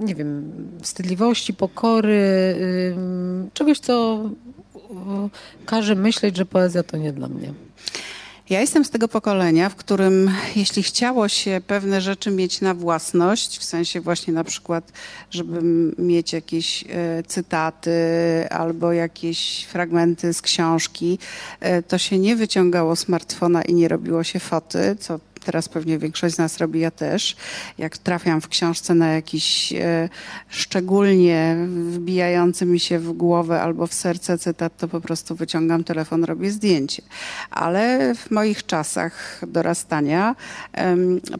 nie wiem, wstydliwości, pokory, e, czegoś, co każe myśleć, że poezja to nie dla mnie. Ja jestem z tego pokolenia, w którym jeśli chciało się pewne rzeczy mieć na własność, w sensie właśnie na przykład, żeby mieć jakieś e, cytaty albo jakieś fragmenty z książki, e, to się nie wyciągało smartfona i nie robiło się foty, co teraz pewnie większość z nas robi, ja też. Jak trafiam w książce na jakiś e, szczególnie wbijający mi się w głowę albo w serce cytat, to po prostu wyciągam telefon, robię zdjęcie. Ale w moich czasach dorastania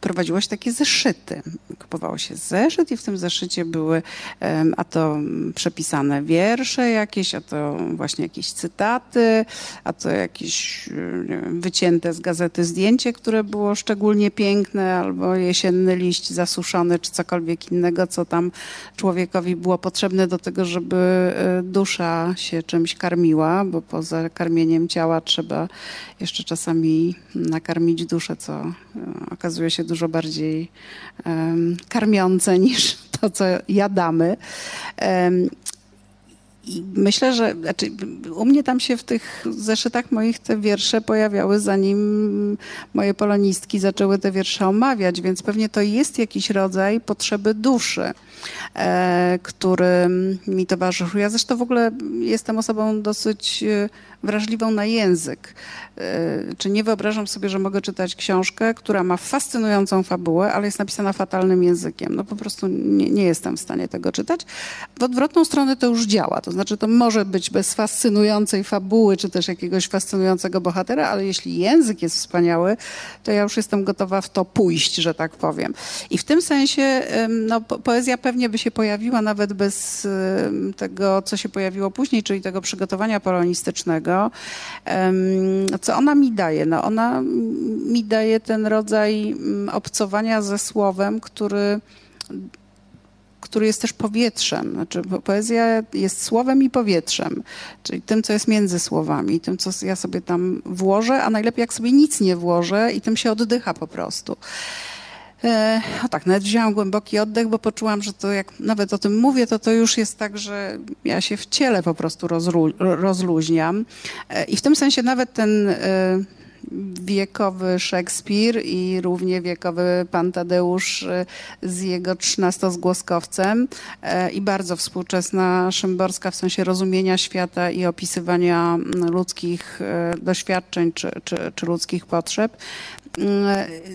prowadziło się takie zeszyty. Kupowało się zeszyt i w tym zeszycie były a to przepisane wiersze jakieś, a to właśnie jakieś cytaty, a to jakieś wiem, wycięte z gazety zdjęcie, które było szczególnie szczególnie piękne, albo jesienny liść zasuszony, czy cokolwiek innego, co tam człowiekowi było potrzebne do tego, żeby e, dusza się czymś karmiła, bo poza karmieniem ciała trzeba jeszcze czasami nakarmić duszę, co e, okazuje się dużo bardziej um, karmiące niż to, co jadamy. Um, i myślę, że znaczy, u mnie tam się w tych zeszytach moich te wiersze pojawiały, zanim moje polonistki zaczęły te wiersze omawiać, więc pewnie to jest jakiś rodzaj potrzeby duszy, e, który mi towarzyszył. Ja zresztą w ogóle jestem osobą dosyć e, wrażliwą na język. E, czy nie wyobrażam sobie, że mogę czytać książkę, która ma fascynującą fabułę, ale jest napisana fatalnym językiem. No po prostu nie, nie jestem w stanie tego czytać. W odwrotną stronę to już działa. To znaczy, to może być bez fascynującej fabuły, czy też jakiegoś fascynującego bohatera, ale jeśli język jest wspaniały, to ja już jestem gotowa w to pójść, że tak powiem. I w tym sensie no, poezja pewnie by się pojawiła nawet bez tego, co się pojawiło później, czyli tego przygotowania polonistycznego. Co ona mi daje? No, ona mi daje ten rodzaj mm, obcowania ze słowem, który który jest też powietrzem. Znaczy, poezja jest słowem i powietrzem, czyli tym, co jest między słowami, tym, co ja sobie tam włożę, a najlepiej jak sobie nic nie włożę i tym się oddycha po prostu. E, o tak, nawet wzięłam głęboki oddech, bo poczułam, że to jak nawet o tym mówię, to to już jest tak, że ja się w ciele po prostu rozlu rozluźniam. E, I w tym sensie nawet ten e, wiekowy Szekspir i równie wiekowy pan Tadeusz z jego trzynastozgłoskowcem i bardzo współczesna Szymborska w sensie rozumienia świata i opisywania ludzkich doświadczeń czy, czy, czy ludzkich potrzeb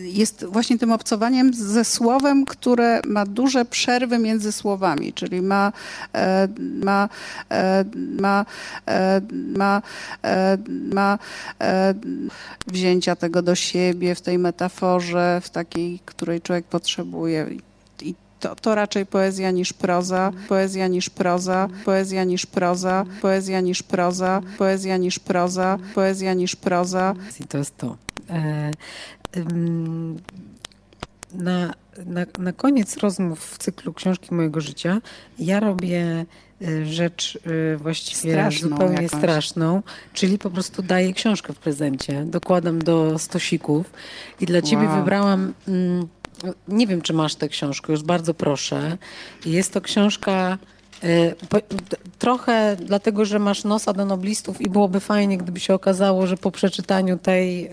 jest właśnie tym obcowaniem ze słowem, które ma duże przerwy między słowami, czyli ma, ma, ma, ma, ma wzięcia tego do siebie w tej metaforze, w takiej, której człowiek potrzebuje. I to, to raczej poezja niż proza, poezja niż proza, poezja niż proza, poezja niż proza, poezja niż proza, poezja niż proza. I to jest to. E, na, na, na koniec rozmów w cyklu Książki mojego życia ja robię e, rzecz e, właściwie straszną zupełnie jakąś. straszną, czyli po prostu daję książkę w prezencie, dokładam do stosików i dla ciebie wow. wybrałam mm, nie wiem, czy masz tę książkę, już bardzo proszę. Jest to książka trochę dlatego, że masz nosa do noblistów i byłoby fajnie, gdyby się okazało, że po przeczytaniu tej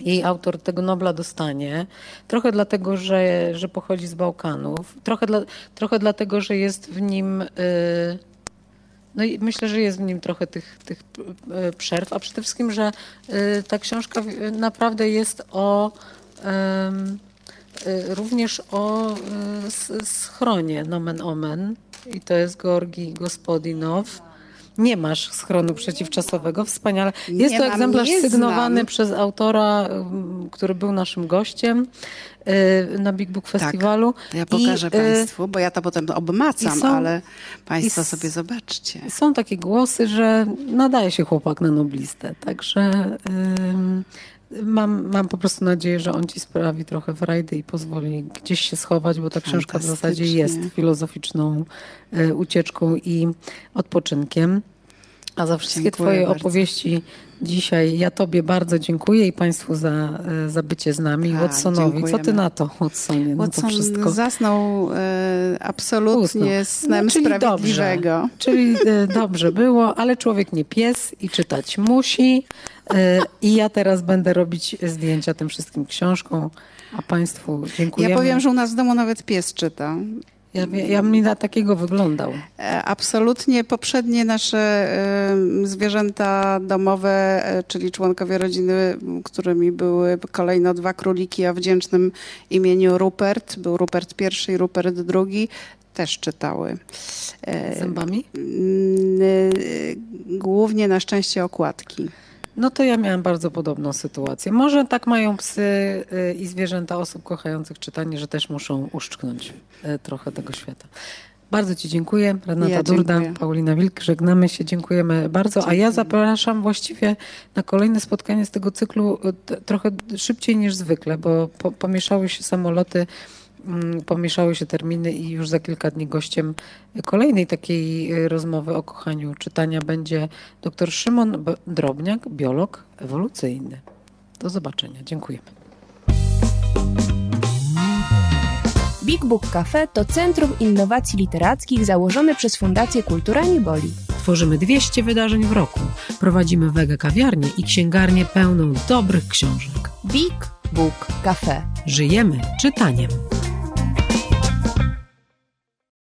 jej autor tego Nobla dostanie. Trochę dlatego, że, że pochodzi z Bałkanów. Trochę, dla, trochę dlatego, że jest w nim. Yy, no i myślę, że jest w nim trochę tych, tych y, przerw, a przede wszystkim, że ta książka naprawdę jest o. Również o schronie Nomen Omen i to jest Georgi Gospodinow nie masz schronu przeciwczasowego. Wspaniale. Jest nie to mam, egzemplarz sygnowany znam. przez autora, który był naszym gościem y, na Big Book tak. Festiwalu. Tak, ja pokażę I, y, Państwu, bo ja to potem obmacam, są, ale Państwo sobie zobaczcie. Są takie głosy, że nadaje się chłopak na noblistę, także mam, mam po prostu nadzieję, że on ci sprawi trochę frajdy i pozwoli gdzieś się schować, bo ta książka w zasadzie jest filozoficzną y, ucieczką i odpoczynkiem. A za wszystkie dziękuję Twoje bardzo. opowieści dzisiaj ja Tobie bardzo dziękuję i Państwu za, e, za bycie z nami. A, Watsonowi, co Ty na to, Watsonie, na to wszystko? zasnął e, absolutnie Usnął. snem no, czyli sprawiedliwego. Dobrze, czyli e, dobrze było, ale człowiek nie pies i czytać musi. E, I ja teraz będę robić zdjęcia tym wszystkim książkom, a Państwu dziękuję. Ja powiem, że u nas w domu nawet pies czyta. Ja, ja bym na takiego wyglądał. E, absolutnie. Poprzednie nasze zwierzęta domowe, e, czyli członkowie rodziny, którymi były kolejno dwa króliki, a wdzięcznym imieniu Rupert, był Rupert pierwszy i Rupert drugi, też czytały. Zębami? Głównie na szczęście okładki. No to ja miałam bardzo podobną sytuację. Może tak mają psy y, i zwierzęta osób kochających czytanie, że też muszą uszczknąć y, trochę tego świata. Bardzo Ci dziękuję. Renata ja Durda, Paulina Wilk, żegnamy się, dziękujemy bardzo. Dziękuję. A ja zapraszam właściwie na kolejne spotkanie z tego cyklu y, trochę szybciej niż zwykle, bo pomieszały się samoloty pomieszały się terminy i już za kilka dni gościem kolejnej takiej y, rozmowy o kochaniu czytania będzie dr Szymon Drobniak, biolog ewolucyjny. Do zobaczenia. Dziękujemy. Big Book Cafe to Centrum Innowacji Literackich założone przez Fundację Kultura Nieboli. Tworzymy 200 wydarzeń w roku. Prowadzimy wege kawiarnię i księgarnię pełną dobrych książek. Big Book Cafe. Żyjemy czytaniem.